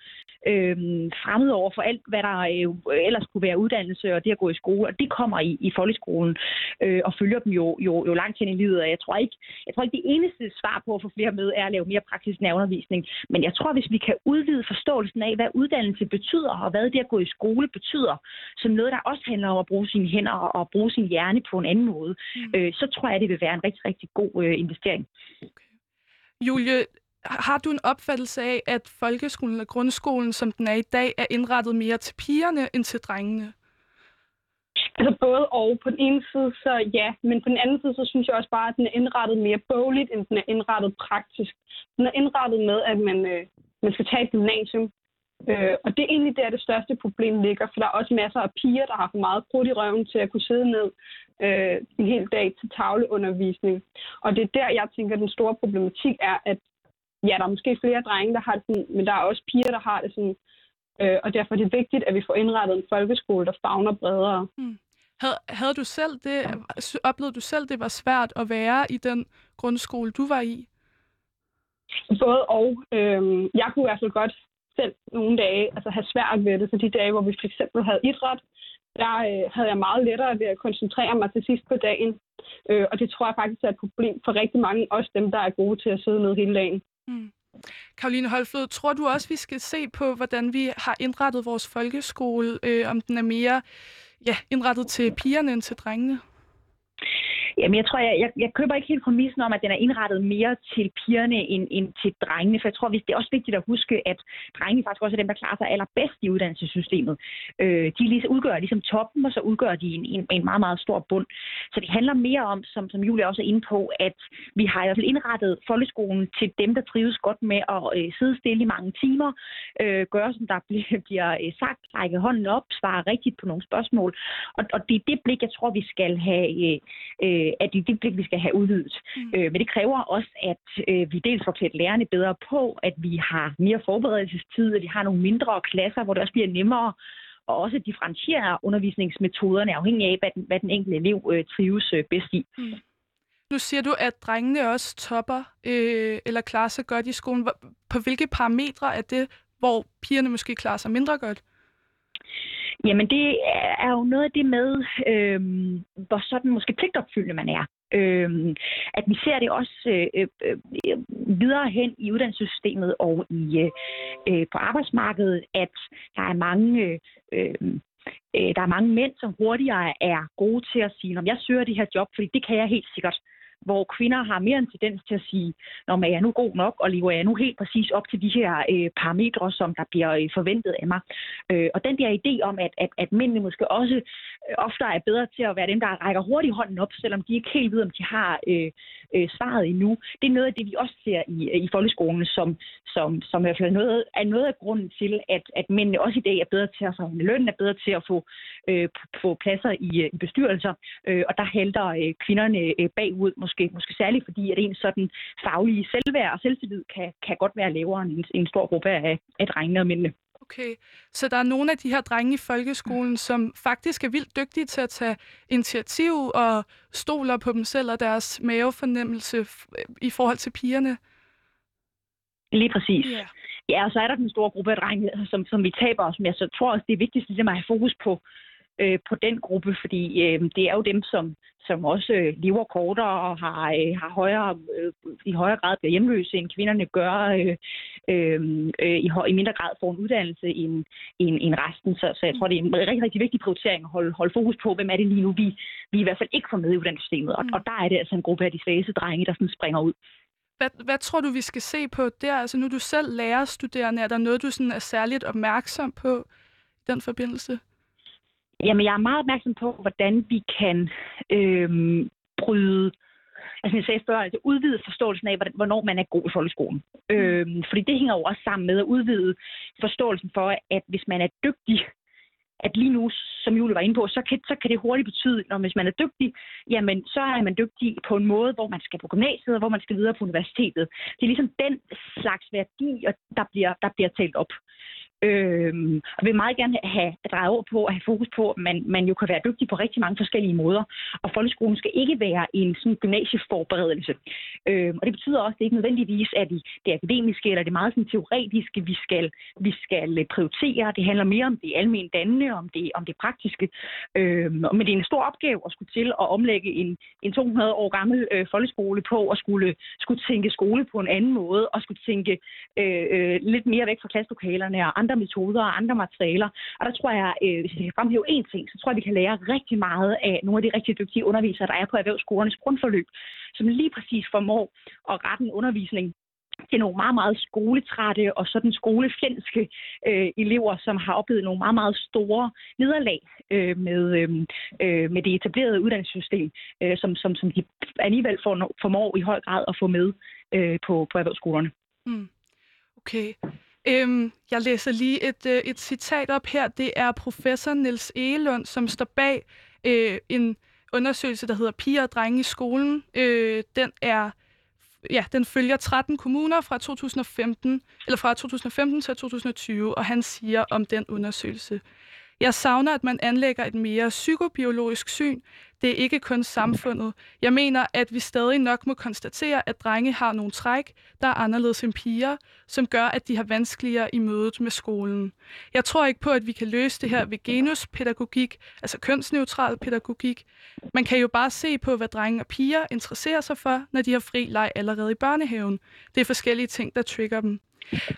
øh, fremmed over for alt, hvad der øh, ellers kunne være uddannelse og det at gå i skole. Og det kommer i, i folkeskolen øh, og følger dem jo, jo, jo langt hen i livet. Og jeg tror, ikke, jeg tror ikke, det eneste svar på at få flere med er at lave mere praktisk undervisning. Men jeg tror, hvis vi kan udvide forståelsen af, hvad uddannelse betyder og hvad det at gå i skole betyder, som noget, der også handler om at bruge sine hænder og bruge sin hjerne på en anden måde, mm. øh, så tror jeg, det vil være en rigtig, rigtig god øh, investering. Okay. Julie, har du en opfattelse af, at folkeskolen eller grundskolen, som den er i dag, er indrettet mere til pigerne end til drengene? Altså både og. På den ene side, så ja. Men på den anden side, så synes jeg også bare, at den er indrettet mere bogligt, end den er indrettet praktisk. Den er indrettet med, at man, øh, man skal tage et gymnasium. Øh, og det er egentlig der, det største problem ligger, for der er også masser af piger, der har for meget krudt i røven til at kunne sidde ned øh, en hel dag til tavleundervisning. Og det er der, jeg tænker, at den store problematik er, at ja, der er måske flere drenge, der har det sådan, men der er også piger, der har det sådan. Øh, og derfor er det vigtigt, at vi får indrettet en folkeskole, der fagner bredere. Hmm. Havde, havde du selv det, oplevede du selv, det var svært at være i den grundskole, du var i? Både og. Øh, jeg kunne i hvert fald godt selv nogle dage altså have svært ved det. Så de dage, hvor vi for eksempel havde idræt, der øh, havde jeg meget lettere ved at koncentrere mig til sidst på dagen. Øh, og det tror jeg faktisk er et problem for rigtig mange, også dem, der er gode til at sidde ned hele dagen. Mm. Karoline Holflod, tror du også, vi skal se på, hvordan vi har indrettet vores folkeskole, øh, om den er mere ja, indrettet til pigerne end til drengene? Jamen, jeg tror, jeg, jeg, jeg køber ikke helt præmissen om, at den er indrettet mere til pigerne end, end til drengene, for jeg tror, det er også vigtigt at huske, at drengene faktisk også er dem, der klarer sig allerbedst i uddannelsessystemet. Øh, de ligesom, udgør ligesom toppen, og så udgør de en, en, en meget, meget stor bund. Så det handler mere om, som, som Julie også er inde på, at vi har i hvert fald indrettet folkeskolen til dem, der trives godt med at øh, sidde stille i mange timer, øh, gøre som der bliver, bliver øh, sagt, række hånden op, svare rigtigt på nogle spørgsmål. Og, og det er det blik, jeg tror, vi skal have øh, øh at det er det blik, vi skal have udvidet. Mm. Øh, men det kræver også, at øh, vi dels får klædt lærerne bedre på, at vi har mere forberedelsestid, at vi har nogle mindre klasser, hvor det også bliver nemmere og også differentiere undervisningsmetoderne afhængig af, hvad den, hvad den enkelte elev øh, trives øh, bedst i. Mm. Nu siger du, at drengene også topper øh, eller klarer sig godt i skolen. På hvilke parametre er det, hvor pigerne måske klarer sig mindre godt? Jamen, det er jo noget af det med, øh, hvor sådan måske pligtopfyldende man er. Øh, at vi ser det også øh, øh, øh, videre hen i uddannelsessystemet og i øh, øh på arbejdsmarkedet, at der er mange øh, øhm, øh, der er mange mænd, som hurtigere er gode til at sige, om jeg søger det her job, fordi det kan jeg helt sikkert hvor kvinder har mere en tendens til at sige, når er jeg nu god nok, og lever jeg nu helt præcis op til de her øh, parametre, som der bliver øh, forventet af mig. Øh, og den der idé om, at, at, at mændene måske også øh, ofte er bedre til at være dem, der rækker hurtigt hånden op, selvom de ikke helt ved, om de har øh, øh, svaret endnu, det er noget af det, vi også ser i, øh, i folkeskolen, som, som, som i hvert fald noget, er noget af grunden til, at, at mændene også i dag er bedre til at få løn, er bedre til at få, øh, få pladser i, øh, i bestyrelser, øh, og der halter øh, kvinderne øh, bagud måske, måske særligt fordi, at en sådan faglige selvværd og selvtillid kan, kan godt være lavere end en, en stor gruppe af, af drengene og mændene. Okay, så der er nogle af de her drenge i folkeskolen, som faktisk er vildt dygtige til at tage initiativ og stoler på dem selv og deres mavefornemmelse i forhold til pigerne? Lige præcis. Yeah. Ja, og så er der den store gruppe af drenge, som, som vi taber os med. Så jeg tror også, det er vigtigt ligesom at have fokus på, øh, på den gruppe, fordi øh, det er jo dem, som, som også øh, lever kortere og har, øh, har højere, øh, i højere grad bliver hjemløse, end kvinderne gør, øh, øh, øh i, i mindre grad får en uddannelse end, end, end resten. Så, så jeg tror, det er en rigtig, rigtig vigtig prioritering at holde, holde fokus på, hvem er det lige nu, vi, vi i hvert fald ikke får med i uddannelsessystemet. Og, mm. og der er det altså en gruppe af de svageste drenge, der sådan springer ud. Hvad, hvad tror du, vi skal se på der? Altså nu du selv lærerstuderende. Er der noget, du sådan er særligt opmærksom på i den forbindelse? Jamen, jeg er meget opmærksom på, hvordan vi kan øhm, bryde altså jeg sagde før, altså udvide forståelsen af, hvornår man er god i folkeskolen. Mm. Øhm, fordi det hænger jo også sammen med at udvide forståelsen for, at hvis man er dygtig, at lige nu, som Julie var inde på, så kan, så kan det hurtigt betyde, at hvis man er dygtig, jamen så er man dygtig på en måde, hvor man skal på gymnasiet, og hvor man skal videre på universitetet. Det er ligesom den slags værdi, der bliver, der bliver talt op. Øh, og vil meget gerne have drejet over på at have fokus på, at man, man jo kan være dygtig på rigtig mange forskellige måder. Og folkeskolen skal ikke være en sådan gymnasieforberedelse. Øh, og det betyder også, at det ikke nødvendigvis er det, det akademiske eller det meget sådan teoretiske, vi skal, vi skal prioritere. Det handler mere om det almindelige dannende, om det, om det praktiske. Øh, men det er en stor opgave at skulle til at omlægge en, en 200 år gammel øh, folkeskole på at skulle, skulle tænke skole på en anden måde og skulle tænke øh, øh, lidt mere væk fra klasselokalerne og andre metoder og andre materialer. Og der tror jeg, øh, hvis jeg kan fremhæve én ting, så tror jeg, vi kan lære rigtig meget af nogle af de rigtig dygtige undervisere, der er på erhvervsskolernes grundforløb, som lige præcis formår at rette en undervisning til nogle meget, meget skoletrætte og sådan skolefjendske øh, elever, som har oplevet nogle meget, meget store nederlag øh, med, øh, øh med det etablerede uddannelsessystem, øh, som, som, som de alligevel får, formår i høj grad at få med øh, på, på erhvervsskolerne. Mm. Okay. Øhm, jeg læser lige et, øh, et citat op her. Det er professor Niels Egelund, som står bag øh, en undersøgelse, der hedder Piger og drenge i skolen. Øh, den er ja, den følger 13 kommuner fra 2015 eller fra 2015 til 2020, og han siger om den undersøgelse. Jeg savner, at man anlægger et mere psykobiologisk syn. Det er ikke kun samfundet. Jeg mener, at vi stadig nok må konstatere, at drenge har nogle træk, der er anderledes end piger, som gør, at de har vanskeligere i mødet med skolen. Jeg tror ikke på, at vi kan løse det her ved genuspædagogik, altså kønsneutral pædagogik. Man kan jo bare se på, hvad drenge og piger interesserer sig for, når de har fri leg allerede i børnehaven. Det er forskellige ting, der trigger dem.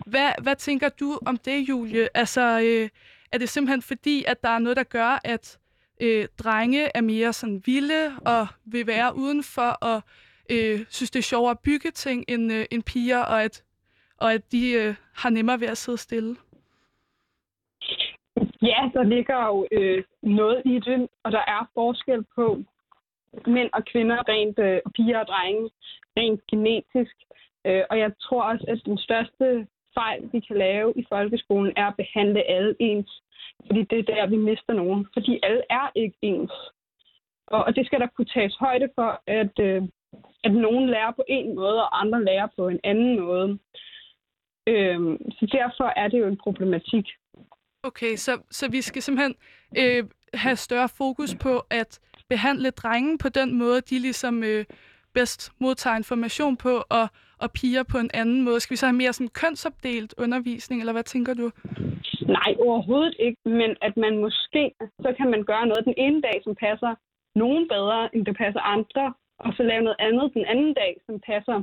Hvad, hvad tænker du om det, Julie? Altså, øh, er det simpelthen fordi, at der er noget, der gør, at øh, drenge er mere sådan vilde og vil være udenfor og øh, synes, det er sjovere at bygge ting end, øh, end piger, og at, og at de øh, har nemmere ved at sidde stille? Ja, der ligger jo øh, noget i det, og der er forskel på mænd og kvinder, rent øh, piger og drenge, rent genetisk. Øh, og jeg tror også, at den største fejl, vi kan lave i folkeskolen, er at behandle alle ens. Fordi det er der, vi mister nogen. Fordi alle er ikke ens. Og, og det skal der kunne tages højde for, at, øh, at nogen lærer på en måde, og andre lærer på en anden måde. Øh, så derfor er det jo en problematik. Okay, så, så vi skal simpelthen øh, have større fokus på at behandle drenge på den måde, de ligesom øh, bedst modtager information på, og, og piger på en anden måde? Skal vi så have mere sådan kønsopdelt undervisning, eller hvad tænker du? Nej, overhovedet ikke, men at man måske, så kan man gøre noget den ene dag, som passer nogen bedre, end det passer andre, og så lave noget andet den anden dag, som passer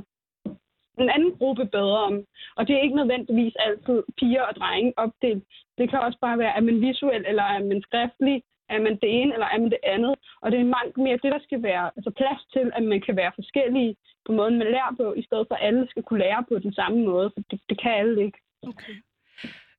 en anden gruppe bedre om. Og det er ikke nødvendigvis altid piger og drenge opdelt. Det kan også bare være, at man visuel, eller er man skriftlig, er man det ene, eller er man det andet. Og det er meget mere det, der skal være altså plads til, at man kan være forskellige på måden, man lærer på, i stedet for at alle skal kunne lære på den samme måde, for det, det kan alle ikke. Okay.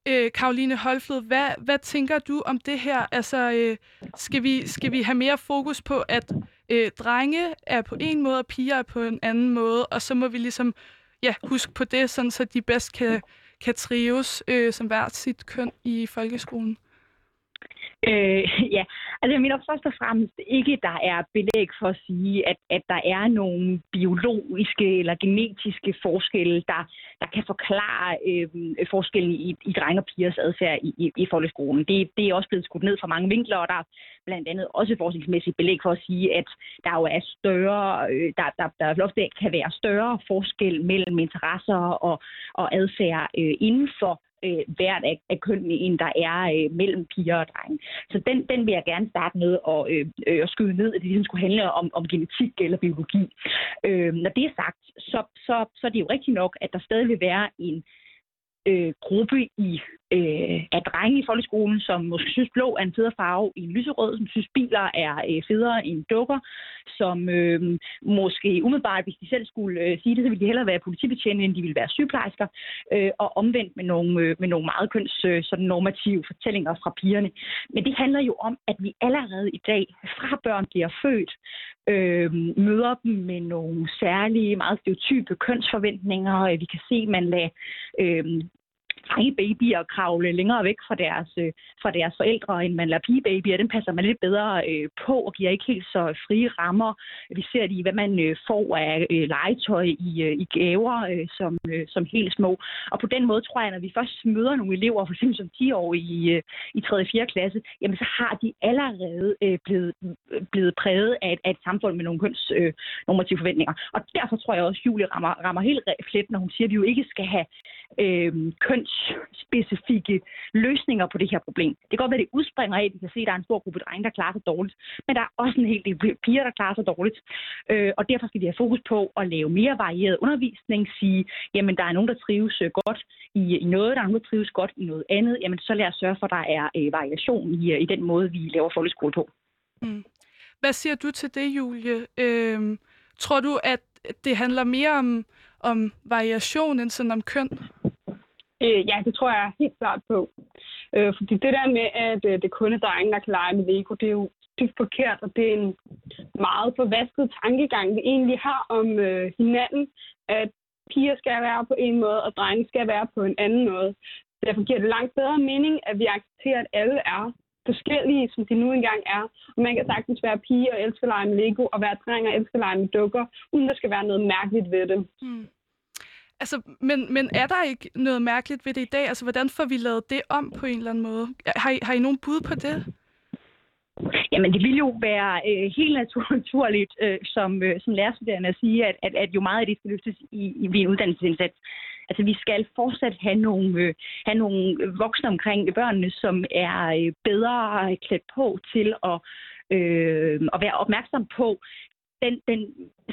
Øh, Karoline Holflod, hvad, hvad tænker du om det her? Altså, øh, skal, vi, skal vi have mere fokus på, at øh, drenge er på en måde, og piger er på en anden måde, og så må vi ligesom ja, huske på det, sådan, så de bedst kan, kan trives øh, som hvert sit køn i folkeskolen? Øh, ja, altså jeg mener først og fremmest ikke, der er belæg for at sige, at, at der er nogle biologiske eller genetiske forskelle, der, der kan forklare øh, forskellen i, i drenge og pigers adfærd i, i, i folkeskolen. Det, det er også blevet skudt ned fra mange vinkler, og der er blandt andet også forskningsmæssigt belæg for at sige, at der jo er større, øh, der, der, der ofte kan være større forskel mellem interesser og, og adfærd øh, inden for øh, hvert af, af kønnene, end der er øh, mellem piger og drenge. Så den, den vil jeg gerne starte med at, øh, øh, at skyde ned, at det ligesom skulle handle om, om genetik eller biologi. Øh, når det er sagt, så, så, så er det jo rigtigt nok, at der stadig vil være en øh, gruppe i, øh, af drenge i folkeskolen, som måske synes blå er en federe farve i en lyserød, som synes biler er øh, federe end dukker, som øh, måske umiddelbart, hvis de selv skulle øh, sige det, så ville de hellere være politibetjente, end de ville være sygeplejersker, øh, og omvendt med nogle, øh, med nogle meget køns øh, sådan normative fortællinger fra pigerne. Men det handler jo om, at vi allerede i dag, fra børn bliver født, øh, møder dem med nogle særlige, meget stereotype kønsforventninger. Vi kan se, at man lader øh, babyer kravle længere væk fra deres, øh, fra deres forældre, end man lader pigebabyer. Den passer man lidt bedre øh, på og giver ikke helt så frie rammer. Vi ser det i, hvad man øh, får af øh, legetøj i, øh, i gaver øh, som, øh, som helt små. Og på den måde tror jeg, når vi først møder nogle elever, for eksempel som 10 år i, øh, i 3. og 4. klasse, jamen så har de allerede øh, blevet, øh, blevet præget af et, af et samfund med nogle køns øh, normative forventninger. Og derfor tror jeg også, at Julie rammer, rammer helt plet, når hun siger, at vi jo ikke skal have øh, kønsspecifikke løsninger på det her problem. Det kan godt være, at det udspringer af, at vi kan se, at der er en stor gruppe drenge, der klarer sig dårligt. Men der er også en hel del piger, der klarer sig dårligt. Øh, og derfor skal vi have fokus på at lave mere varieret undervisning. Sige, jamen der er nogen, der trives øh, godt i, i noget, der er nogen, der trives godt i noget andet. Jamen så lad os sørge for, at der er øh, variation i, øh, i den måde, vi laver folkeskole på. Mm. Hvad siger du til det, Julie? Øh, tror du, at det handler mere om, om variation end sådan om køn? Øh, ja, det tror jeg helt klart på. Øh, fordi det der med, at øh, det kun er drenge, der kan lege med Lego, det er jo dybt forkert, og det er en meget forvasket tankegang, vi egentlig har om øh, hinanden, at piger skal være på en måde, og drenge skal være på en anden måde. Derfor giver det langt bedre mening, at vi accepterer, at alle er forskellige, som de nu engang er. Og man kan sagtens være pige og elske at lege med Lego, og være dreng og elske at lege med dukker, uden der skal være noget mærkeligt ved det. Mm. Altså, men, men er der ikke noget mærkeligt ved det i dag? Altså, hvordan får vi lavet det om på en eller anden måde? Har I, har I nogen bud på det? Jamen, det ville jo være øh, helt naturligt øh, som, øh, som lærerstuderende at sige, at, at, at jo meget af det skal løftes i, i en uddannelsesindsats. Altså, vi skal fortsat have nogle, øh, have nogle voksne omkring børnene, som er øh, bedre klædt på til at, øh, at være opmærksom på den, den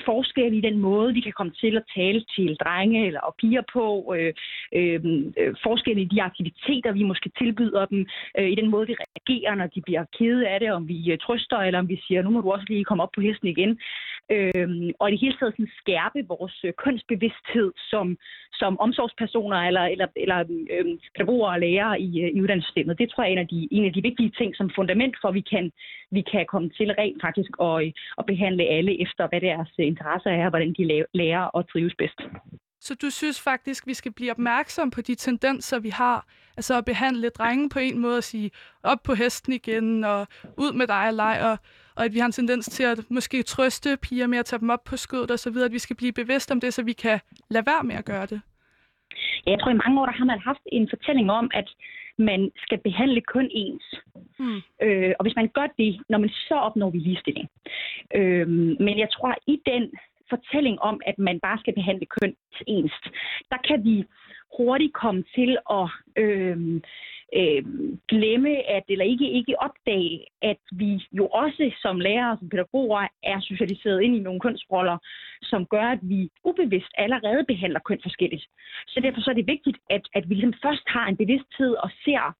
forskel i den måde, vi kan komme til at tale til drenge eller og piger på, øh, øh, øh, forskel i de aktiviteter, vi måske tilbyder dem, øh, i den måde, vi reagerer, når de bliver kede af det, om vi øh, trøster, eller om vi siger, nu må du også lige komme op på hesten igen. Øh, og i det hele taget sådan, skærpe vores øh, kønsbevidsthed som, som omsorgspersoner eller, eller, eller øh, pædagoger og lærere i, øh, i uddannelsessystemet. Det tror jeg er en af de, en af de vigtige ting som fundament for, at vi kan, vi kan komme til rent faktisk at, øh, at behandle alle efter, hvad deres interesser er, og hvordan de lærer og trives bedst. Så du synes faktisk, vi skal blive opmærksom på de tendenser, vi har? Altså at behandle drenge på en måde og sige, op på hesten igen, og ud med dig og leg, og, og at vi har en tendens til at måske trøste piger med at tage dem op på skødet og så videre, at vi skal blive bevidste om det, så vi kan lade være med at gøre det. Ja, jeg tror, i mange år der har man haft en fortælling om, at man skal behandle kun ens. Mm. Øh, og hvis man gør det, når man så opnår vi ligestilling. Øh, men jeg tror, at i den fortælling om, at man bare skal behandle køn ens, der kan vi hurtigt komme til at øh, øh, glemme, at, eller ikke, ikke opdage, at vi jo også som lærere og som pædagoger er socialiseret ind i nogle kønsroller, som gør, at vi ubevidst allerede behandler køn forskelligt. Så derfor så er det vigtigt, at, at vi ligesom først har en bevidsthed og ser,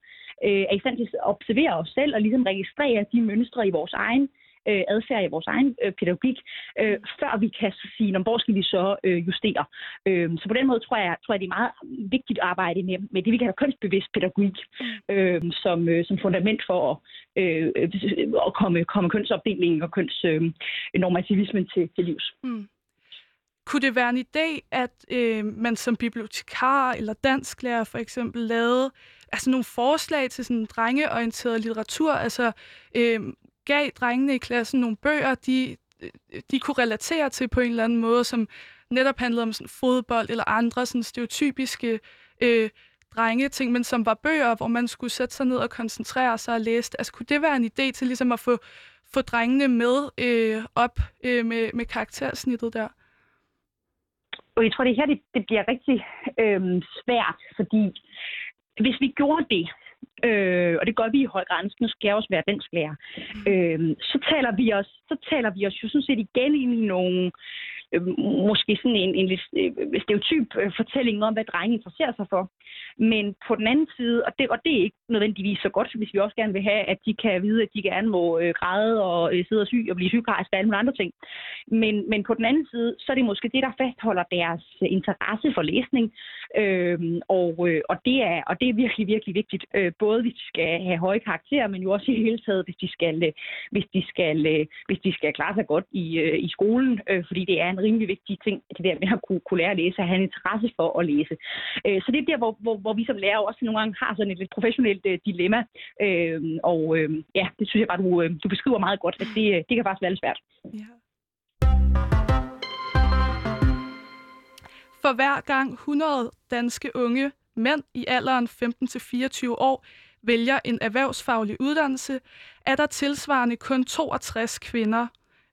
øh, er i stand til at observere os selv og ligesom registrere de mønstre i vores egen øh, adfærd i vores egen øh, pædagogik, øh, før vi kan sige, hvor skal vi så øh, justere. Øh, så på den måde tror jeg, tror jeg, det er meget vigtigt at arbejde med, med det, vi kalder kønsbevidst pædagogik, øh, som, øh, som fundament for at, øh, at komme, komme kønsopdelingen og kønsnormativismen øh, til, til livs. Mm. Kunne det være en idé, at øh, man som bibliotekar eller dansklærer for eksempel lavede altså nogle forslag til sådan drengeorienteret litteratur, altså øh, gav drengene i klassen nogle bøger, de, øh, de kunne relatere til på en eller anden måde, som netop handlede om sådan fodbold eller andre sådan stereotypiske øh, drenge-ting, men som var bøger, hvor man skulle sætte sig ned og koncentrere sig og læse. Altså kunne det være en idé til ligesom at få, få drengene med øh, op øh, med, med karaktersnittet der? Og jeg tror, det her det, det bliver rigtig øh, svært, fordi hvis vi gjorde det, øh, og det gør vi i høj grad, nu skal jeg også være dansk lærer, mm. øh, så taler vi os, så taler vi os jo sådan set igen ind i nogle øh, måske sådan en, en lidt øh, stereotyp øh, fortælling om, hvad drenge interesserer sig for. Men på den anden side, og det, og det er ikke nødvendigvis så godt, hvis vi også gerne vil have, at de kan vide, at de gerne må øh, græde og øh, sidde og syg og blive sygeplejerske og alle mulige andre ting. Men, men på den anden side, så er det måske det, der fastholder deres interesse for læsning. Øh, og, øh, og, det er, og det er virkelig, virkelig vigtigt. Øh, både hvis de skal have høje karakterer, men jo også i hele taget, hvis de skal, øh, hvis de skal, hvis de skal klare sig godt i, øh, i skolen. Øh, fordi det er en rimelig vigtige ting, det der med at kunne, kunne lære at læse at have en interesse for at læse. Øh, så det er der, hvor, hvor, hvor vi som lærer også nogle gange har sådan et lidt professionelt øh, dilemma. Øh, og øh, ja, det synes jeg bare, du, øh, du beskriver meget godt, at det, det kan faktisk være lidt svært. Ja. For hver gang 100 danske unge mænd i alderen 15-24 år vælger en erhvervsfaglig uddannelse, er der tilsvarende kun 62 kvinder,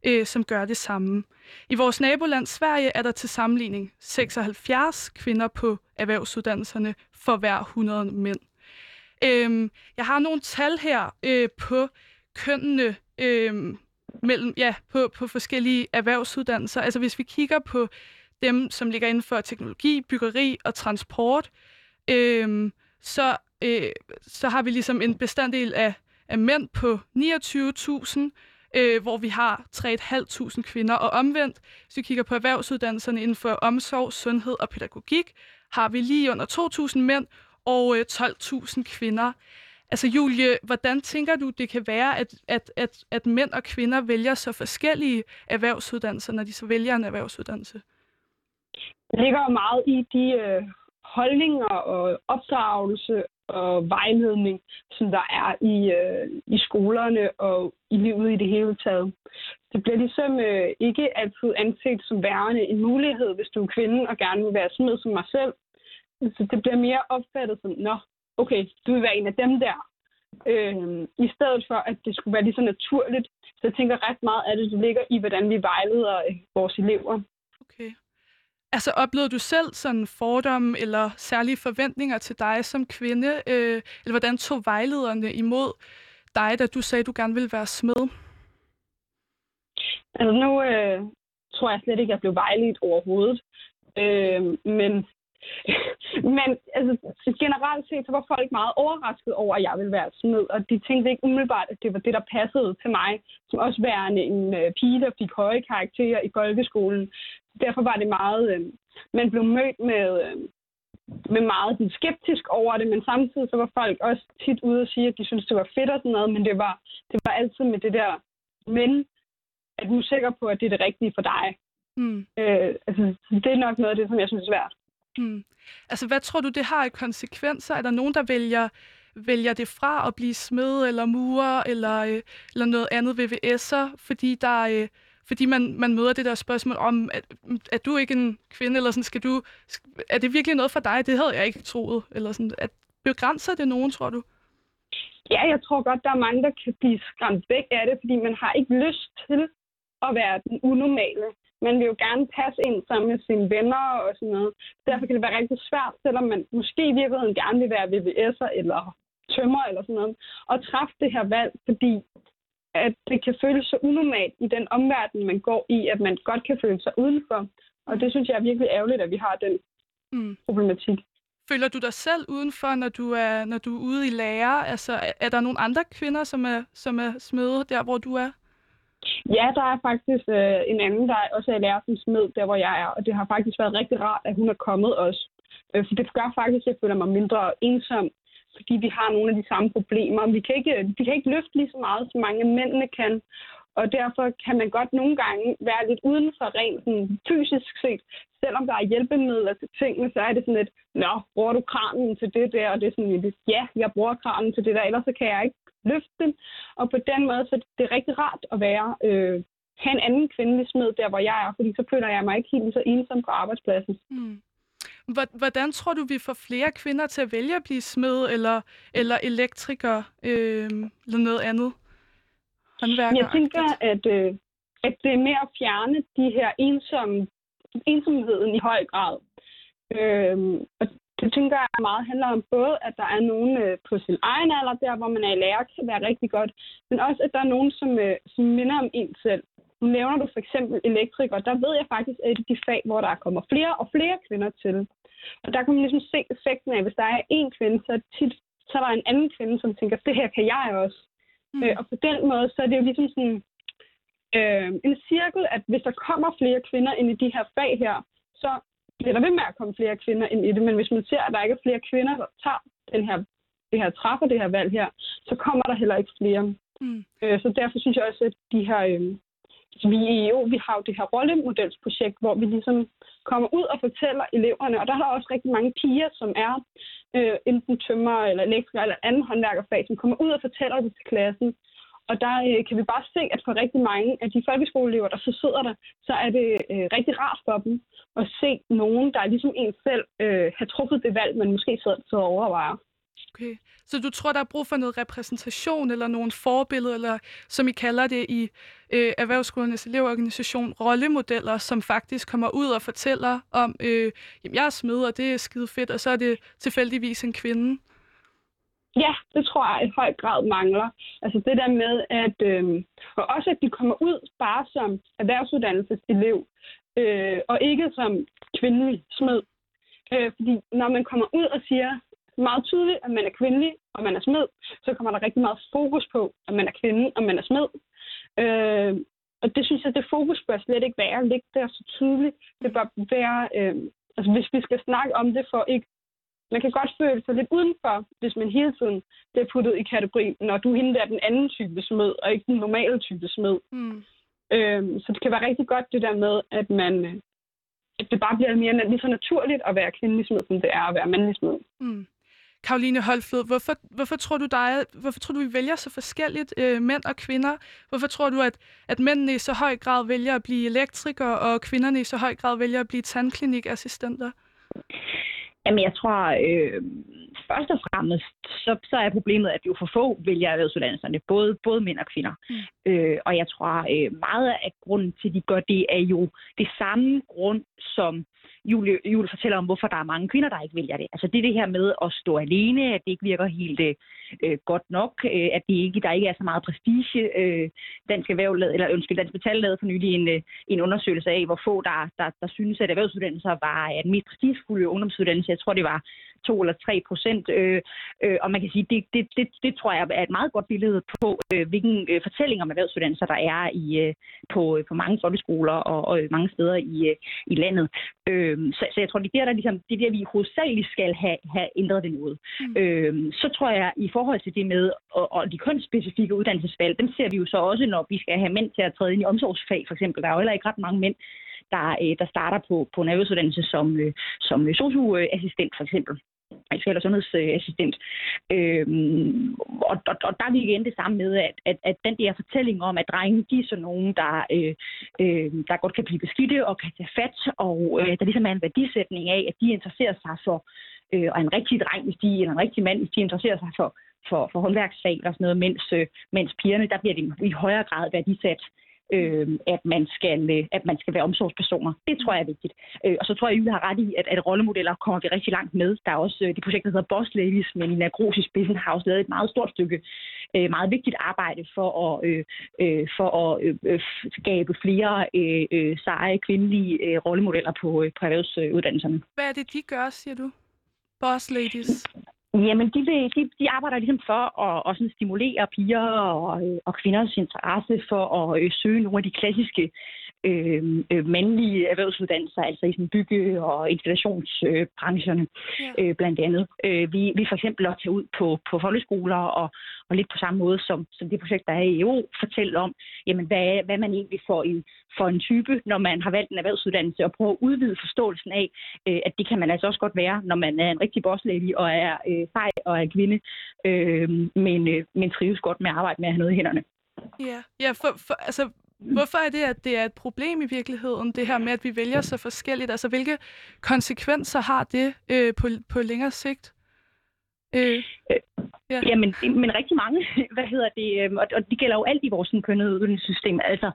øh, som gør det samme. I vores naboland Sverige er der til sammenligning 76 kvinder på erhvervsuddannelserne for hver 100 mænd. Øhm, jeg har nogle tal her øh, på kønnene øh, mellem, ja, på, på forskellige erhvervsuddannelser. Altså hvis vi kigger på dem, som ligger inden for teknologi, byggeri og transport, øh, så, øh, så har vi ligesom en bestanddel af, af mænd på 29.000, øh, hvor vi har 3.500 kvinder. Og omvendt, hvis vi kigger på erhvervsuddannelserne inden for omsorg, sundhed og pædagogik, har vi lige under 2.000 mænd og øh, 12.000 kvinder. Altså Julie, hvordan tænker du, det kan være, at, at, at, at mænd og kvinder vælger så forskellige erhvervsuddannelser, når de så vælger en erhvervsuddannelse? Det ligger meget i de øh, holdninger og opdragelse og vejledning, som der er i, øh, i skolerne og i livet i det hele taget. Det bliver ligesom øh, ikke altid anset som værende en mulighed, hvis du er kvinde og gerne vil være smed som mig selv. Så det bliver mere opfattet som, nå, okay, du vil være en af dem der. Øh, I stedet for, at det skulle være lige så naturligt. Så jeg tænker ret meget af det, det ligger i, hvordan vi vejleder øh, vores elever. Okay. Altså oplevede du selv sådan fordomme eller særlige forventninger til dig som kvinde? Øh, eller hvordan tog vejlederne imod dig, da du sagde, at du gerne ville være smed? Altså nu øh, tror jeg slet ikke, at jeg blev vejledt overhovedet. Øh, men men altså, generelt set, så var folk meget overrasket over, at jeg ville være smed, og de tænkte ikke umiddelbart, at det var det, der passede til mig, som også værende en øh, pige, der fik høje karakterer i folkeskolen. Derfor var det meget, øh, man blev mødt med, øh, med meget skeptisk over det, men samtidig så var folk også tit ude og sige, at de syntes, det var fedt og sådan noget, men det var, det var altid med det der, men er du sikker på, at det er det rigtige for dig? Mm. Øh, altså, det er nok noget af det, som jeg synes er svært. Mm. Altså, hvad tror du, det har i konsekvenser? Er der nogen, der vælger, vælger det fra at blive smed eller murer eller, øh, eller noget andet VVS'er, fordi der øh, fordi man, man møder det der spørgsmål om, at, er du ikke en kvinde, eller sådan, skal du, er det virkelig noget for dig? Det havde jeg ikke troet. Eller sådan, at begrænser det nogen, tror du? Ja, jeg tror godt, der er mange, der kan blive skræmt væk af det, fordi man har ikke lyst til at være den unormale man vil jo gerne passe ind sammen med sine venner og sådan noget. Derfor kan det være rigtig svært, selvom man måske i virkeligheden gerne vil være VVS'er eller tømmer eller sådan noget, og træffe det her valg, fordi at det kan føles så unormalt i den omverden, man går i, at man godt kan føle sig udenfor. Og det synes jeg er virkelig ærgerligt, at vi har den mm. problematik. Føler du dig selv udenfor, når du er, når du er ude i lære? Altså, er der nogle andre kvinder, som er, som er smede der, hvor du er? Ja, der er faktisk øh, en anden, der også er lærer som smed, der hvor jeg er. Og det har faktisk været rigtig rart, at hun er kommet også. Øh, for det gør faktisk, at jeg føler mig mindre ensom, fordi vi har nogle af de samme problemer. Vi kan ikke, vi kan ikke løfte lige så meget, som mange mændene kan. Og derfor kan man godt nogle gange være lidt uden for rent sådan, fysisk set. Selvom der er hjælpemidler til tingene, så er det sådan lidt, nå, bruger du kranen til det der? Og det er sådan lidt, ja, jeg bruger kranen til det der, ellers så kan jeg ikke løfte den. Og på den måde, så det er rigtig rart at være, øh, have en anden kvindelig smed der, hvor jeg er, fordi så føler jeg mig ikke helt så ensom på arbejdspladsen. Mm. Hvordan tror du, vi får flere kvinder til at vælge at blive smed eller, eller elektriker øh, eller noget andet? Jeg tænker, at, øh, at det er med at fjerne de her ensomme, ensomheden i høj grad. Øh, og det tænker jeg meget handler om både, at der er nogen øh, på sin egen alder, der hvor man er i lærer, kan være rigtig godt, men også, at der er nogen, som, øh, som minder om en selv. Nu nævner du for eksempel elektriker, der ved jeg faktisk, at det er de fag, hvor der kommer flere og flere kvinder til. Og der kan man ligesom se effekten af, hvis der er en kvinde, så, tit, så er der en anden kvinde, som tænker, det her kan jeg også. Mm. Øh, og på den måde, så er det jo ligesom sådan øh, en cirkel, at hvis der kommer flere kvinder ind i de her fag her, så bliver der ved med at komme flere kvinder ind i det. Men hvis man ser, at der ikke er flere kvinder, der tager den her, det her træffer det her valg her, så kommer der heller ikke flere. Mm. Øh, så derfor synes jeg også, at de her... Øh, vi i EU, vi har jo det her rollemodelsprojekt, hvor vi ligesom kommer ud og fortæller eleverne, og der er også rigtig mange piger, som er øh, enten tømmer eller elektriker eller anden håndværkerfag, som kommer ud og fortæller det til klassen. Og der øh, kan vi bare se, at for rigtig mange af de folkeskoleelever, der så sidder der, så er det øh, rigtig rart for dem at se nogen, der er ligesom en selv øh, har truffet det valg, man måske sidder og overvejer. Okay. Så du tror, der er brug for noget repræsentation eller nogle forbilleder, eller som I kalder det i øh, Erhvervsskolernes elevorganisation, rollemodeller, som faktisk kommer ud og fortæller om, øh, jamen jeg er smed, og det er skide fedt, og så er det tilfældigvis en kvinde? Ja, det tror jeg i høj grad mangler. Altså det der med, at øh, og også at de kommer ud bare som erhvervsuddannelseselev, øh, og ikke som kvindelig smed. Øh, fordi når man kommer ud og siger meget tydeligt, at man er kvindelig, og man er smed, så kommer der rigtig meget fokus på, at man er kvinde, og man er smed. Øh, og det synes jeg, det fokus bør slet ikke være at ligge der så tydeligt. Det bør være, øh, altså hvis vi skal snakke om det for ikke man kan godt føle sig lidt udenfor, hvis man hele tiden bliver puttet i kategori, når du hende der den anden type smed, og ikke den normale type smed. Mm. Øhm, så det kan være rigtig godt det der med, at man at det bare bliver mere lige så naturligt at være kvindelig smed, som det er at være mandlig smed. Mm. Karoline Holflod, hvorfor, hvorfor tror du dig, hvorfor tror du, vi vælger så forskelligt, øh, mænd og kvinder? Hvorfor tror du, at, at mændene i så høj grad vælger at blive elektrikere, og kvinderne i så høj grad vælger at blive tandklinikassistenter? Jamen, jeg tror, øh, først og fremmest, så, så er problemet, at jo for få vælger erhvervsuddannelserne, både, både mænd og kvinder. Mm. Øh, og jeg tror, øh, meget af grunden til, at de gør det, er jo det samme grund, som Julie, Julie fortæller om, hvorfor der er mange kvinder, der ikke vælger det. Altså det er det her med at stå alene, at det ikke virker helt øh, øh godt nok, øh, at det ikke, der ikke er så meget prestige. Øh, Dansk Erhverv, eller undskyld, Dansk Metal lavede for nylig en, øh, en undersøgelse af, hvor få der, der, der synes, at erhvervsuddannelser var den mest prestigefulde ungdomsuddannelse. Jeg tror, det var 2 eller 3 procent. Øh, øh, og man kan sige, det, det, det, det tror jeg er et meget godt billede på, øh, hvilken øh, fortælling om erhvervsuddannelser der er i, øh, på, på mange folkeskoler og, og mange steder i, øh, i landet. Øh, så, så jeg tror, det er der, der, ligesom, det er der vi hovedsageligt skal have, have ændret det noget. Mm. Øh, så tror jeg, i forhold til det med og, og de kønsspecifikke uddannelsesvalg, dem ser vi jo så også, når vi skal have mænd til at træde ind i omsorgsfag, for eksempel. Der er jo heller ikke ret mange mænd, der, øh, der starter på, på en erhvervsuddannelse som, øh, som socioassistent, for eksempel social- og sundhedsassistent. Øhm, og, og, og der er vi igen det samme med, at, at, at den der fortælling om, at drenge, de er sådan nogen, der, øh, øh, der godt kan blive beskidte og kan tage fat, og øh, der ligesom er en værdisætning af, at de interesserer sig for, øh, og en rigtig dreng, hvis de, eller en rigtig mand, hvis de interesserer sig for, for, for håndværksfag eller sådan noget, mens, øh, mens pigerne, der bliver det i højere grad værdisat øh, at, man skal, øh, at man skal være omsorgspersoner. Det tror jeg er vigtigt. Øh, og så tror jeg, at I har ret i, at, at rollemodeller kommer vi rigtig langt med. Der er også øh, det projekt, der hedder Boss Ladies, men Nina Gros i spidsen har også lavet et meget stort stykke, øh, meget vigtigt arbejde for at, øh, øh, for at øh, øh skabe flere øh, øh, seje kvindelige øh, rollemodeller på, øh, på erhvervsuddannelserne. Hvad er det, de gør, siger du? Boss Ladies? Jamen, de, vil, de, de arbejder ligesom for at, at sådan stimulere piger og, øh, og kvinders interesse for at øh, søge nogle af de klassiske øh, øh, mandlige erhvervsuddannelser, altså i sådan bygge- og installationsbrancherne ja. øh, blandt andet. Øh, vi, vi for eksempel at tage ud på, på folkeskoler og, og lidt på samme måde som, som det projekt, der er i EU, fortælle om, jamen, hvad, hvad man egentlig får en, for en type, når man har valgt en erhvervsuddannelse, og prøve at udvide forståelsen af, øh, at det kan man altså også godt være, når man er en rigtig bosslady og er øh, fej og er kvinde, øh, men, øh, men trives godt med at arbejde med at have noget i hænderne. Ja, ja for, for, altså, Hvorfor er det, at det er et problem i virkeligheden, det her med, at vi vælger så forskelligt? Altså, hvilke konsekvenser har det øh, på, på længere sigt? Øh, ja. Jamen, men rigtig mange, hvad hedder det, øhm, og, og det gælder jo alt i vores kønnede uddannelsessystem. Altså,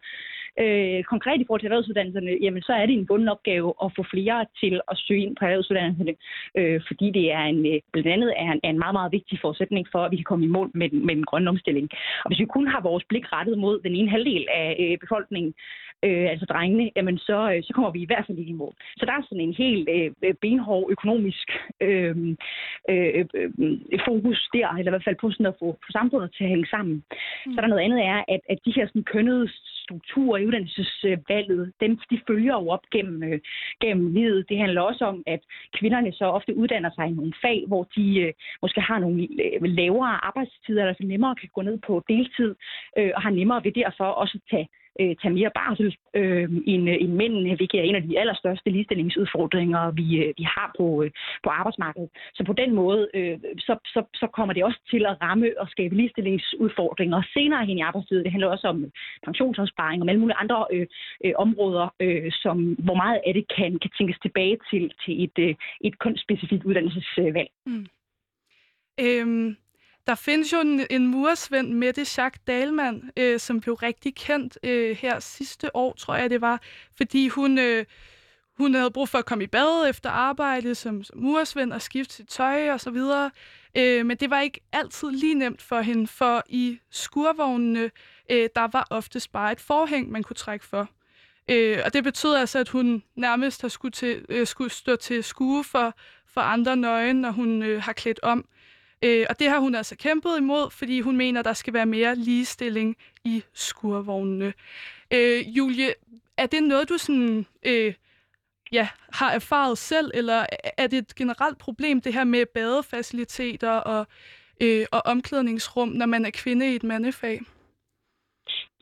Øh, konkret i forhold til erhvervsuddannelserne, jamen så er det en bunden opgave at få flere til at søge ind på erhvervsuddannelserne, øh, fordi det er en, øh, blandt andet er en, er en meget, meget vigtig forudsætning for, at vi kan komme i mål med den, med den grønne omstilling. Og hvis vi kun har vores blik rettet mod den ene halvdel af øh, befolkningen, øh, altså drengene, jamen så, øh, så kommer vi i hvert fald ikke i mål. Så der er sådan en helt øh, benhård økonomisk øh, øh, øh, fokus der, eller i hvert fald på sådan at få, få samfundet til at hænge sammen. Mm. Så der er noget andet er, at, at de her sådan kønnede strukturer i uddannelsesvalget, dem de følger jo op gennem, øh, gennem livet. Det handler også om, at kvinderne så ofte uddanner sig i nogle fag, hvor de øh, måske har nogle øh, lavere arbejdstider, eller så nemmere kan gå ned på deltid, øh, og har nemmere ved derfor også at tage øh, tage mere barsel øh, end, øh, end mændene, hvilket er en af de allerstørste ligestillingsudfordringer, vi, øh, vi har på, øh, på arbejdsmarkedet. Så på den måde, øh, så, så, så kommer det også til at ramme og skabe ligestillingsudfordringer senere hen i arbejdslivet. Det handler også om øh, pensionsopsparing og alle mulige andre øh, øh, områder, øh, som, hvor meget af det kan, kan tænkes tilbage til, til et, øh, et kunstspecifikt uddannelsesvalg. Mm. Øhm, der findes jo en, en mursvend, Mette Jacques Dahlmann, øh, som blev rigtig kendt øh, her sidste år, tror jeg det var, fordi hun, øh, hun havde brug for at komme i bad efter arbejde som, som mursvend og skifte sit tøj og så videre. Øh, men det var ikke altid lige nemt for hende, for i skurvognene, øh, der var oftest bare et forhæng, man kunne trække for. Øh, og det betød altså, at hun nærmest har skulle, til, øh, skulle stå til skue for, for andre nøgen, når hun øh, har klædt om. Øh, og det har hun altså kæmpet imod, fordi hun mener, der skal være mere ligestilling i skurvognene. Øh, Julie, er det noget, du sådan, øh, ja, har erfaret selv, eller er det et generelt problem, det her med badefaciliteter og, øh, og omklædningsrum, når man er kvinde i et mandefag?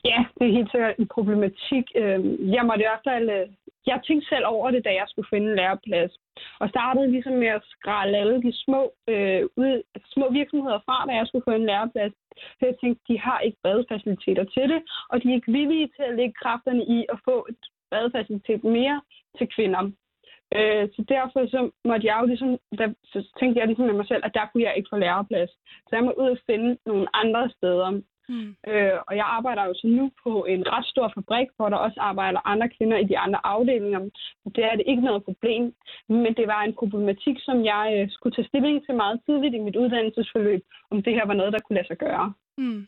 Ja, det er helt sikkert en problematik. Øh, jeg måtte i hvert fald øh, jeg tænkte selv over det, da jeg skulle finde en læreplads. Og startede ligesom med at skrælle alle de små, øh, ud, altså små virksomheder fra, da jeg skulle få en læreplads. Så jeg tænkte, de har ikke badefaciliteter til det, og de er ikke villige til at lægge kræfterne i at få et badefacilitet mere til kvinder. Øh, så derfor så måtte jeg jo ligesom, der, så tænkte jeg ligesom med mig selv, at der kunne jeg ikke få læreplads. Så jeg må ud og finde nogle andre steder. Mm. Øh, og jeg arbejder jo så nu på en ret stor fabrik, hvor der også arbejder andre kvinder i de andre afdelinger. Det er det ikke noget problem, men det var en problematik, som jeg øh, skulle tage stilling til meget tidligt i mit uddannelsesforløb, om det her var noget, der kunne lade sig gøre. Mm.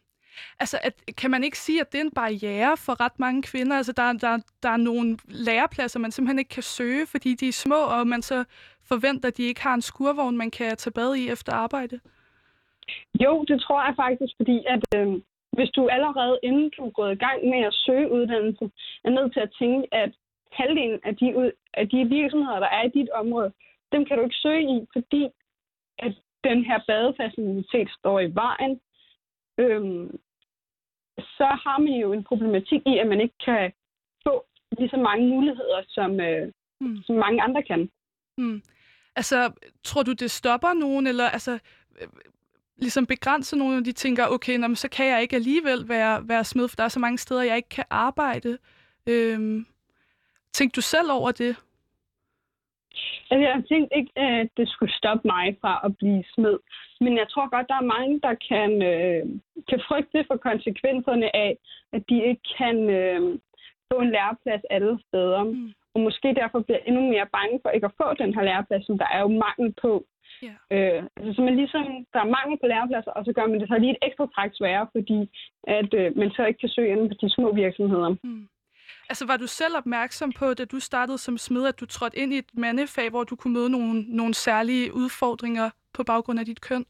Altså, at, kan man ikke sige, at det er en barriere for ret mange kvinder? Altså, der, der, der er nogle lærepladser, man simpelthen ikke kan søge, fordi de er små, og man så forventer, at de ikke har en skurvogn, man kan tage bad i efter arbejde? Jo, det tror jeg faktisk, fordi at øh, hvis du allerede inden du er gået i gang med at søge uddannelse, er nødt til at tænke, at halvdelen af de, af de virksomheder, der er i dit område, dem kan du ikke søge i, fordi at den her badefacilitet står i vejen. Øhm, så har man jo en problematik i, at man ikke kan få lige så mange muligheder, som, øh, mm. som mange andre kan. Mm. Altså, tror du, det stopper nogen, eller altså, ligesom begrænse nogle af de tænker, okay, nå, så kan jeg ikke alligevel være, være smed, for der er så mange steder, jeg ikke kan arbejde. Øhm, tænkte du selv over det? Altså, jeg tænkte ikke, at det skulle stoppe mig fra at blive smed. men jeg tror godt, der er mange, der kan, øh, kan frygte for konsekvenserne af, at de ikke kan øh, få en læreplads alle steder. Mm. Og måske derfor bliver endnu mere bange for ikke at få den her læreplads, som der er jo mangel på. Ja. Øh, altså, så man ligesom, der er mangel på lærepladser, og så gør man det så lige et ekstra træk sværere, fordi at øh, man så ikke kan søge ind på de små virksomheder. Mm. Altså, var du selv opmærksom på, da du startede som smed, at du trådte ind i et mandefag, hvor du kunne møde nogle, nogle særlige udfordringer på baggrund af dit køn?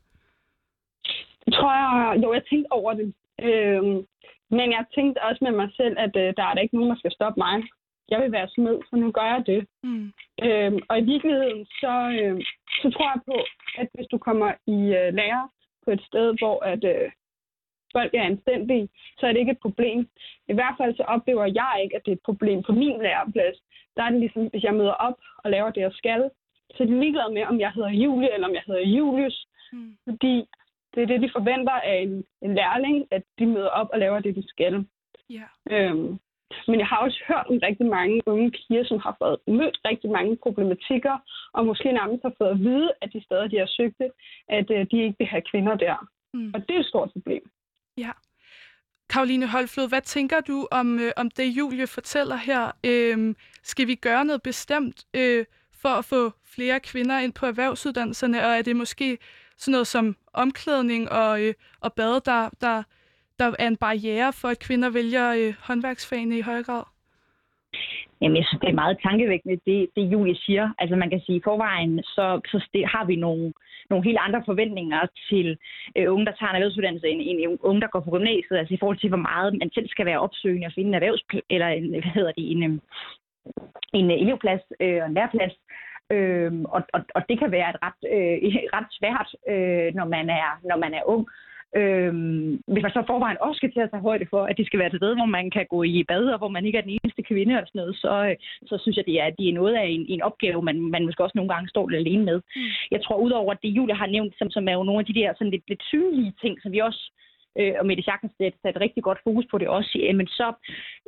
Det tror jeg, jo, jeg tænkte over det. Øhm, men jeg tænkte også med mig selv, at øh, der er der ikke nogen, der skal stoppe mig. Jeg vil være smed, så nu gør jeg det. Mm. Øhm, og i virkeligheden, så, øh, så tror jeg på, at hvis du kommer i øh, lære på et sted, hvor at, øh, folk er anstændige, så er det ikke et problem. I hvert fald så oplever jeg ikke, at det er et problem på min læreplads. Der er det ligesom, hvis jeg møder op og laver det, jeg skal, så er de ligeglade med, om jeg hedder Julie eller om jeg hedder Julius. Mm. Fordi det er det, de forventer af en, en lærling, at de møder op og laver det, de skal. Yeah. Øhm, men jeg har også hørt om rigtig mange unge piger, som har fået mødt rigtig mange problematikker, og måske nærmest har fået at vide, at de steder, de har søgt det, at øh, de ikke vil have kvinder der. Mm. Og det er et stort problem. Ja. Karoline Holflod, hvad tænker du om, øh, om det, Julie fortæller her? Øh, skal vi gøre noget bestemt øh, for at få flere kvinder ind på erhvervsuddannelserne, og er det måske sådan noget som omklædning og, øh, og bade, der, der, der er en barriere for, at kvinder vælger øh, håndværksfagene i højere grad? Jamen, jeg synes, det er meget tankevækkende, det, det Julie siger. Altså, man kan sige, i forvejen, så, så har vi nogle, nogle helt andre forventninger til øh, unge, der tager en erhvervsuddannelse, end, end unge, der går på gymnasiet. Altså, i forhold til, hvor meget man selv skal være opsøgende og finde en erhvervs... eller en, hvad hedder det, en, en, en elevplads øh, og en læreplads. Øhm, og, og, og det kan være et ret, øh, ret svært, øh, når, man er, når man er ung. Øhm, hvis man så forvejen også skal til at tage højde for, at det skal være et sted, hvor man kan gå i bad, og hvor man ikke er den eneste kvinde og sådan noget, så, øh, så synes jeg, det er, det er noget af en, en opgave, man, man måske også nogle gange står lidt alene med. Mm. Jeg tror, udover det, Julia har nævnt, som, som er jo nogle af de der sådan lidt, lidt synlige ting, som vi også øh, og Mette Schack satte et rigtig godt fokus på det også, jamen så,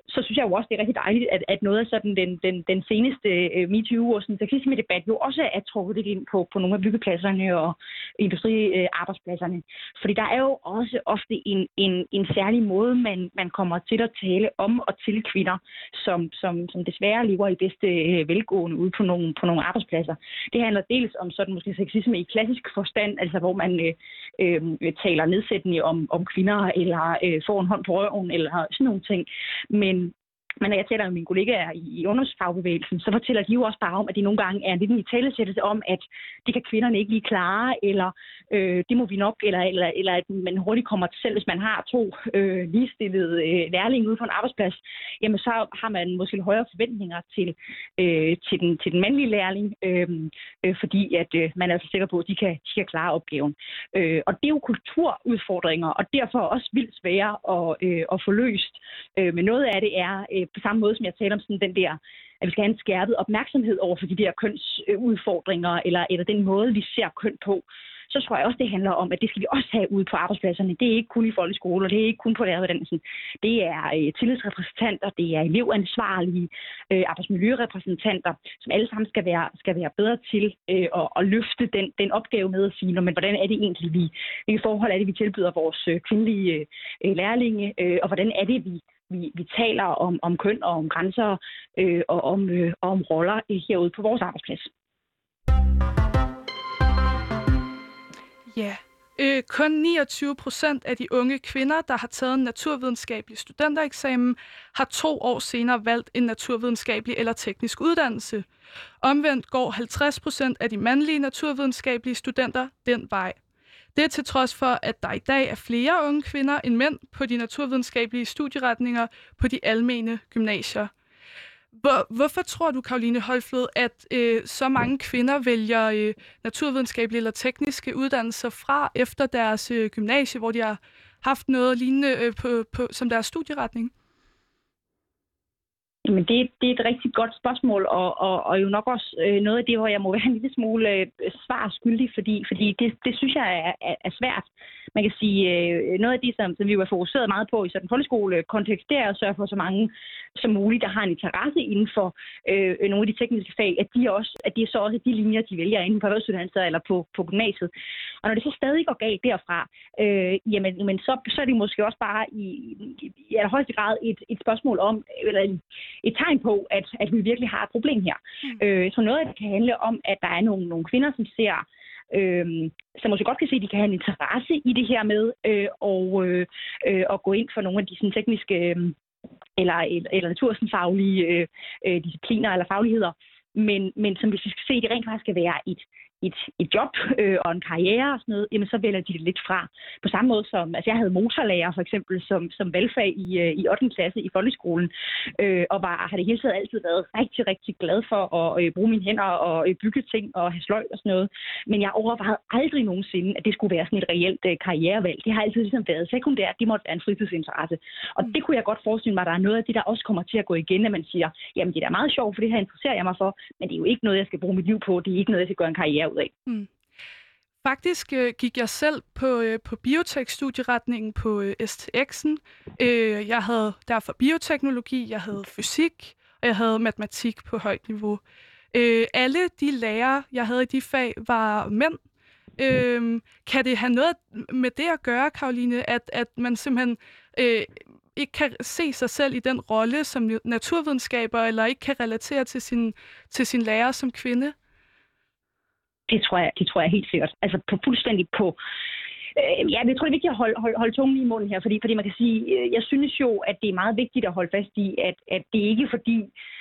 så synes jeg jo også, det er rigtig dejligt, at, at noget af sådan den, den, den seneste øh, MeToo og sådan sexisme-debat jo også er trukket lidt ind på, på nogle af byggepladserne og industriarbejdspladserne. Øh, Fordi der er jo også ofte en, en, en særlig måde, man, man kommer til at tale om og til kvinder, som, som, som desværre lever i bedste øh, velgående ude på nogle, på nogle arbejdspladser. Det handler dels om sådan måske sexisme i klassisk forstand, altså hvor man øh, øh, taler nedsættende om, om kvinder, eller øh, får en hånd på røven, eller sådan nogle ting. Men men når jeg taler med mine kollegaer i ungdomsfagbevægelsen, så fortæller de jo også bare om, at det nogle gange er en lille talesættelse om, at det kan kvinderne ikke lige klare, eller øh, det må vi nok, eller, eller, eller at man hurtigt kommer til selv, hvis man har to øh, ligestillede øh, lærlinge ude på en arbejdsplads, jamen så har man måske højere forventninger til, øh, til, den, til den mandlige lærling, øh, øh, fordi at øh, man er så sikker på, at de kan, de kan klare opgaven. Øh, og det er jo kulturudfordringer, og derfor også vildt svære at, øh, at få løst. Øh, men noget af det er øh, på samme måde, som jeg taler om sådan den der, at vi skal have en skærpet opmærksomhed over for de der kønsudfordringer, eller, eller den måde, vi ser køn på, så tror jeg også, det handler om, at det skal vi også have ude på arbejdspladserne. Det er ikke kun i folkeskoler, det er ikke kun på læreruddannelsen. Det er øh, tillidsrepræsentanter, det er elevansvarlige, øh, arbejdsmiljørepræsentanter, som alle sammen skal være, skal være bedre til øh, at, at løfte den, den opgave med at sige, men hvordan er det egentlig, vi, hvilke forhold er det, vi tilbyder vores øh, kvindelige øh, lærlinge, øh, og hvordan er det, vi vi, vi taler om, om køn og om grænser øh, og om, øh, om roller herude på vores arbejdsplads. Ja, øh, kun 29 procent af de unge kvinder, der har taget en naturvidenskabelig studentereksamen, har to år senere valgt en naturvidenskabelig eller teknisk uddannelse. Omvendt går 50 procent af de mandlige naturvidenskabelige studenter den vej. Det er til trods for, at der i dag er flere unge kvinder end mænd på de naturvidenskabelige studieretninger på de almene gymnasier. Hvor, hvorfor tror du, Karoline Højflod, at øh, så mange kvinder vælger øh, naturvidenskabelige eller tekniske uddannelser fra efter deres øh, gymnasie, hvor de har haft noget lignende øh, på, på, som deres studieretning? Jamen, det, det er et rigtig godt spørgsmål, og, og, og jo nok også øh, noget af det, hvor jeg må være en lille smule øh, svar skyldig, fordi, fordi det, det synes jeg er, er, er svært. Man kan sige, øh, noget af det, som, som vi var fokuseret meget på i sådan en folkeskolekontekst, det er at sørge for så mange som muligt, der har en interesse inden for øh, nogle af de tekniske fag, at de, også, at de så også de linjer, de vælger enten på erhvervsuddannelser eller på, på gymnasiet. Og når det så stadig går galt derfra, øh, jamen, jamen så, så er det måske også bare i, i, i allerhøjeste grad et, et spørgsmål om, eller en, et tegn på, at, at vi virkelig har et problem her. Mm. Øh, så noget af det kan handle om, at der er nogle, nogle kvinder, som ser øh, som måske godt kan se, at de kan have en interesse i det her med øh, og, øh, øh, at gå ind for nogle af de sådan, tekniske øh, eller, eller naturfaglige øh, øh, discipliner eller fagligheder. Men, men som hvis vi skal se, det rent faktisk skal være et, et, et job øh, og en karriere og sådan noget, jamen så vælger de det lidt fra. På samme måde som, altså jeg havde motorlærer for eksempel som, som valgfag i, øh, i 8. klasse i folkeskolen, øh, og var, har det hele tiden altid været rigtig, rigtig glad for at øh, bruge mine hænder og øh, bygge ting og have sløj og sådan noget. Men jeg overvejede aldrig nogensinde, at det skulle være sådan et reelt øh, karrierevalg. Det har altid ligesom været sekundært, det måtte være en fritidsinteresse. Og det kunne jeg godt forestille mig, at der er noget af det, der også kommer til at gå igen, at man siger, jamen det er da meget sjovt, for det her interesserer jeg mig for, men det er jo ikke noget, jeg skal bruge mit liv på, det er ikke noget, jeg skal gøre en karriere ud af. Mm. Faktisk øh, gik jeg selv på, øh, på biotek-studieretningen på øh, STX'en. Øh, jeg havde derfor bioteknologi, jeg havde fysik, og jeg havde matematik på højt niveau. Øh, alle de lærere, jeg havde i de fag, var mænd. Øh, kan det have noget med det at gøre, Karoline, at, at man simpelthen øh, ikke kan se sig selv i den rolle som naturvidenskaber, eller ikke kan relatere til sin, til sin lærer som kvinde? Det tror jeg, det tror jeg helt sikkert. Altså på fuldstændig på øh, ja, jeg tror det er vigtigt at holde, holde, holde tungen i munden her, fordi, fordi man kan sige, øh, jeg synes jo, at det er meget vigtigt at holde fast i, at, at det ikke er fordi,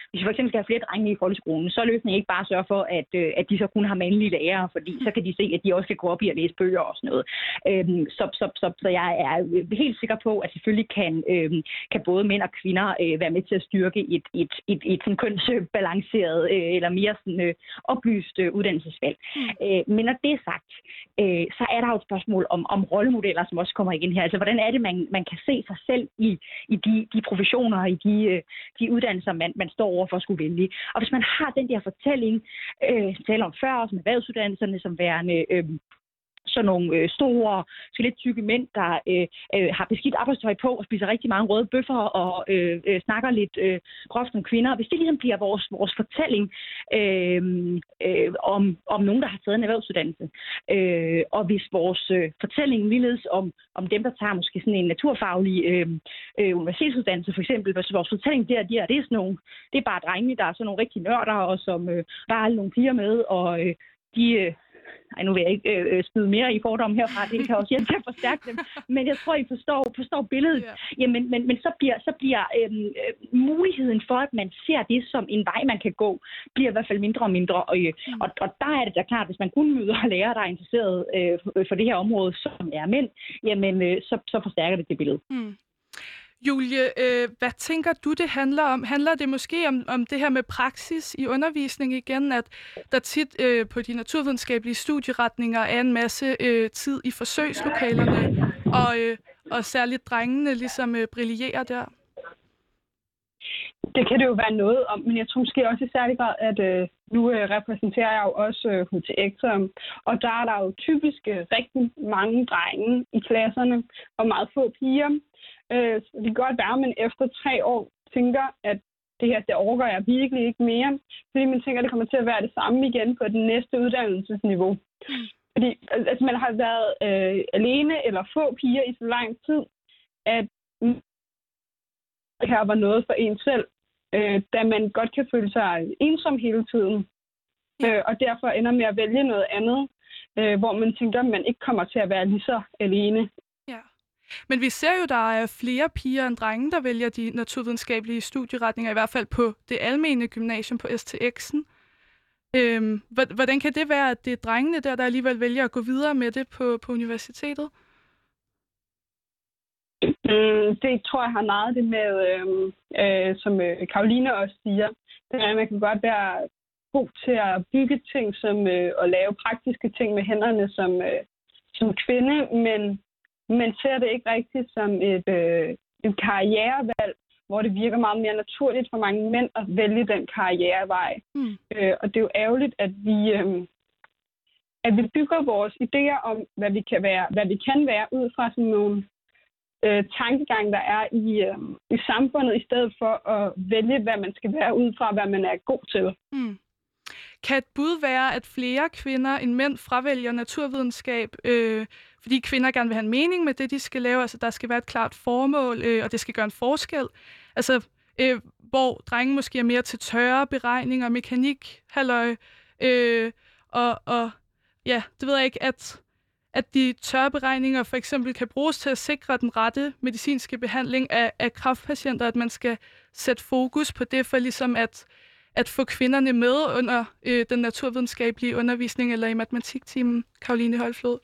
hvis vi for eksempel skal have flere drenge i folkeskolen, så er løsningen ikke bare at sørge for, at, øh, at de så kun har mandlige lærere, fordi så kan de se, at de også kan gå op i at læse bøger og sådan noget. Øhm, så, så, så, så jeg er helt sikker på, at selvfølgelig kan, øhm, kan både mænd og kvinder øh, være med til at styrke et, et, et, et sådan kønsbalanceret øh, eller mere sådan, øh, oplyst øh, uddannelsesvalg. Mm. Øh, men når det er sagt, øh, så er der jo et spørgsmål om, om rollemodeller, som også kommer igen her. Altså, hvordan er det, man, man kan se sig selv i, i de, de professioner, i de, øh, de uddannelser, man, man står over for at skulle vælge. Og hvis man har den der fortælling, øh, taler om før, som erhvervsuddannelserne, som værende øh, sådan nogle øh, store, lidt tykke mænd, der øh, øh, har beskidt arbejdstøj på og spiser rigtig mange røde bøffer og øh, øh, snakker lidt øh, groft om kvinder. Hvis det ligesom bliver vores, vores fortælling øh, øh, om, om nogen, der har taget en erhvervsuddannelse, øh, og hvis vores øh, fortælling ligeledes om, om dem, der tager måske sådan en naturfaglig øh, øh, universitetsuddannelse for eksempel, hvis vores fortælling der, der det er sådan nogle, det er bare drenge, der er sådan nogle rigtig nørder, og som øh, der er alle nogle piger med, og øh, de, øh, ej, nu vil jeg ikke øh, spide mere i fordom herfra, det kan også hjælpe til at forstærke dem, men jeg tror, I forstår, forstår billedet. Ja. Jamen, men, men så bliver, så bliver øhm, øh, muligheden for, at man ser det som en vej, man kan gå, bliver i hvert fald mindre og mindre. Og, øh, mm. og, og der er det da klart, hvis man kun møder lærere, der er interesseret øh, for det her område, som er mænd, jamen, øh, så, så forstærker det det billede. Mm. Julie, øh, hvad tænker du, det handler om? Handler det måske om, om det her med praksis i undervisning igen, at der tit øh, på de naturvidenskabelige studieretninger er en masse øh, tid i forsøgslokalerne, og, øh, og særligt drengene ligesom øh, brillerer der? Det kan det jo være noget om, men jeg tror måske også i særlig grad, at øh, nu øh, repræsenterer jeg jo også øh, HTX, og der er der jo typisk øh, rigtig mange drenge i klasserne, og meget få piger. Øh, det kan godt være, at man efter tre år tænker, at det her, det overgår jeg virkelig ikke mere. Fordi man tænker, at det kommer til at være det samme igen på det næste uddannelsesniveau. Fordi altså, man har været øh, alene eller få piger i så lang tid, at det her var noget for en selv, øh, da man godt kan føle sig ensom hele tiden. Øh, og derfor ender med at vælge noget andet, øh, hvor man tænker, at man ikke kommer til at være lige så alene men vi ser jo, der er flere piger end drenge, der vælger de naturvidenskabelige studieretninger, i hvert fald på det almene gymnasium på STX'en. Øhm, hvordan kan det være, at det er drengene der, der alligevel vælger at gå videre med det på, på universitetet? Mm, det tror jeg har meget det med, øh, øh, som øh, Karoline også siger, det er, at man kan godt være god til at bygge ting, som øh, og lave praktiske ting med hænderne som, øh, som kvinde, men men ser det ikke rigtigt som et, øh, et karrierevalg, hvor det virker meget mere naturligt for mange mænd at vælge den karrierevej. Mm. Øh, og det er jo ærgerligt, at vi, øh, at vi bygger vores idéer om, hvad vi kan være, hvad vi kan være ud fra sådan nogle øh, tankegang, der er i, øh, i samfundet, i stedet for at vælge, hvad man skal være ud fra, hvad man er god til. Mm kan et bud være, at flere kvinder end mænd fravælger naturvidenskab, øh, fordi kvinder gerne vil have en mening med det, de skal lave, altså der skal være et klart formål, øh, og det skal gøre en forskel. Altså, øh, hvor drenge måske er mere til tørre beregninger, mekanik, halløj, øh, og, og ja, det ved jeg ikke, at at de tørre beregninger for eksempel kan bruges til at sikre den rette medicinske behandling af, af kraftpatienter, at man skal sætte fokus på det for ligesom at, at få kvinderne med under øh, den naturvidenskabelige undervisning eller i matematiktimen, Karoline Højflod?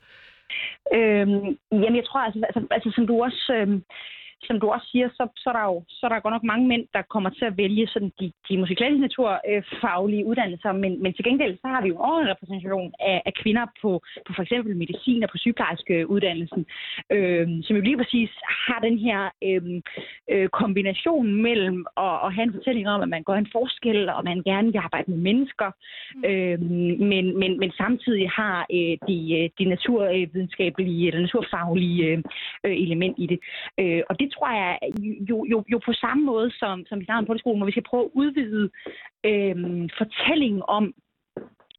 Øhm, jamen, jeg tror, altså, altså, altså som du også... Øh som du også siger, så, så, er der jo så er der godt nok mange mænd, der kommer til at vælge sådan de, de måske klassiske naturfaglige uddannelser, men, men til gengæld så har vi jo også en repræsentation af, af kvinder på, på for eksempel medicin og på sygeplejerske uddannelsen, øh, som jo lige præcis har den her øh, øh, kombination mellem at, at have en fortælling om, at man gør en forskel, og man gerne vil arbejde med mennesker, øh, men, men, men samtidig har øh, de, de naturvidenskabelige eller naturfaglige øh, element i det. Øh, og det tror jeg jo, jo, jo på samme måde som, som vi snakker på skolen, hvor vi skal prøve at udvide øh, fortællingen om,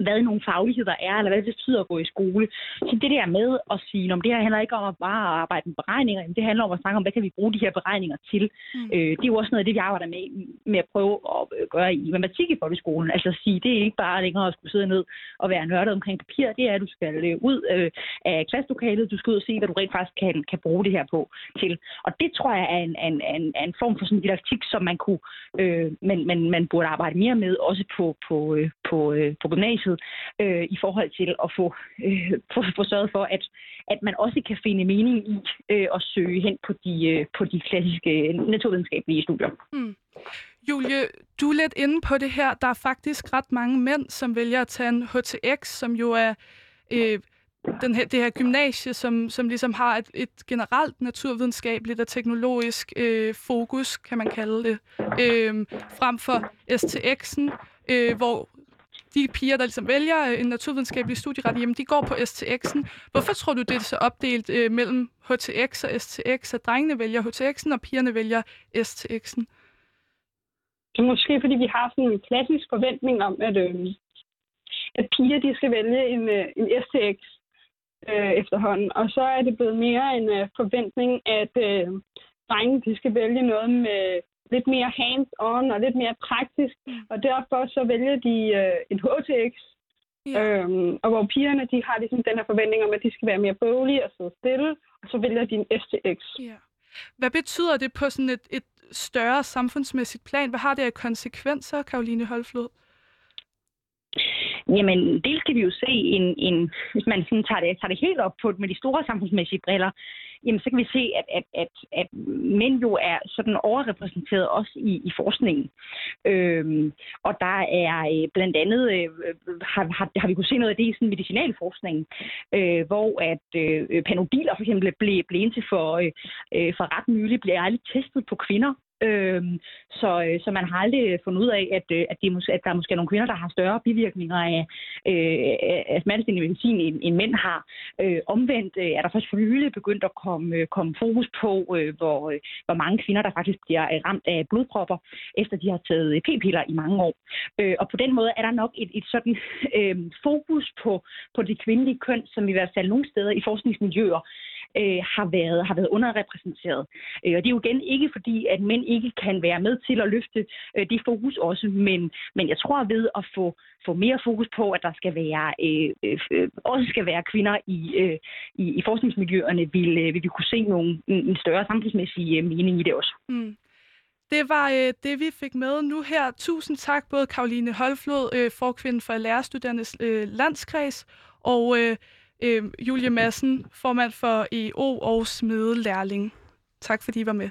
hvad nogle fagligheder er, eller hvad det betyder at gå i skole. Så det der med at sige, om det her handler ikke om at bare arbejde med beregninger, det handler om at snakke om, hvad kan vi bruge de her beregninger til. Mm. Øh, det er jo også noget af det, vi arbejder med, med at prøve at øh, gøre i matematik i folkeskolen. Altså at sige, det er ikke bare længere at skulle sidde ned og være nørdet omkring papir, det er, at du skal øh, ud øh, af klasselokalet, du skal ud og se, hvad du rent faktisk kan, kan bruge det her på til. Og det tror jeg er en, en, en, en form for sådan didaktik, som man kunne, øh, men, men man burde arbejde mere med, også på, på, øh, på, øh, på gymnasiet huset øh, i forhold til at få, øh, få, få sørget for, at, at man også kan finde mening i øh, at søge hen på de, øh, på de klassiske øh, naturvidenskabelige studier. Mm. Julie, du er lidt inde på det her. Der er faktisk ret mange mænd, som vælger at tage en HTX, som jo er øh, den her, det her gymnasie, som, som ligesom har et, et generelt naturvidenskabeligt og teknologisk øh, fokus, kan man kalde det, øh, frem for STX'en, øh, hvor de piger, der ligesom vælger øh, en naturvidenskabelig studieret, jamen de går på STX'en. Hvorfor tror du, det er så opdelt øh, mellem HTX og STX, at drengene vælger HTX'en, og pigerne vælger STX'en? Det er måske, fordi vi har sådan en klassisk forventning om, at, øh, at piger de skal vælge en, øh, en STX øh, efterhånden. Og så er det blevet mere en øh, forventning, at øh, drenge de skal vælge noget med lidt mere hands-on og lidt mere praktisk, mm. og derfor så vælger de øh, en HTX, ja. øhm, og hvor pigerne de har ligesom den her forventning om, at de skal være mere boglige og sidde stille, og så vælger de en STX. Ja. Hvad betyder det på sådan et, et større samfundsmæssigt plan? Hvad har det af konsekvenser, Karoline Holflod? Jamen, dels kan vi jo se, en, en, hvis man sådan tager, det, tager det helt op på med de store samfundsmæssige briller, jamen så kan vi se, at, at, at, at mænd jo er sådan overrepræsenteret også i, i forskningen. Øhm, og der er øh, blandt andet, øh, har, har, har vi kunnet se noget af det i sådan medicinalforskningen, øh, hvor at øh, panodiler for eksempel blev, blev indtil for, øh, øh, for ret nylig, blev aldrig testet på kvinder. Øhm, så, øh, så man har aldrig fundet ud af, at, øh, at, de, at der er måske nogle kvinder, der har større bivirkninger af, øh, af smertestillende medicin, end, end mænd har. Øh, omvendt øh, er der først for nylig begyndt at komme, øh, komme fokus på, øh, hvor, øh, hvor mange kvinder, der faktisk bliver øh, ramt af blodpropper, efter de har taget p-piller i mange år. Øh, og på den måde er der nok et, et sådan øh, fokus på, på det kvindelige køn, som i hvert fald nogle steder i forskningsmiljøer øh, har, været, har været underrepræsenteret. Øh, og det er jo igen ikke fordi, at mænd ikke kan være med til at løfte øh, det fokus også, men, men jeg tror ved at få, få mere fokus på, at der skal være øh, øh, øh også skal være kvinder i, øh, i, i forskningsmiljøerne, vil, øh, vil vi kunne se nogle, en, større samfundsmæssig øh, mening i det også. Mm. Det var øh, det, vi fik med nu her. Tusind tak, både Karoline Holflod, øh, forkvinde for Lærerstuderendes øh, landskreds, og øh, øh, Julie Madsen, formand for EO og smedelærling. Tak fordi I var med.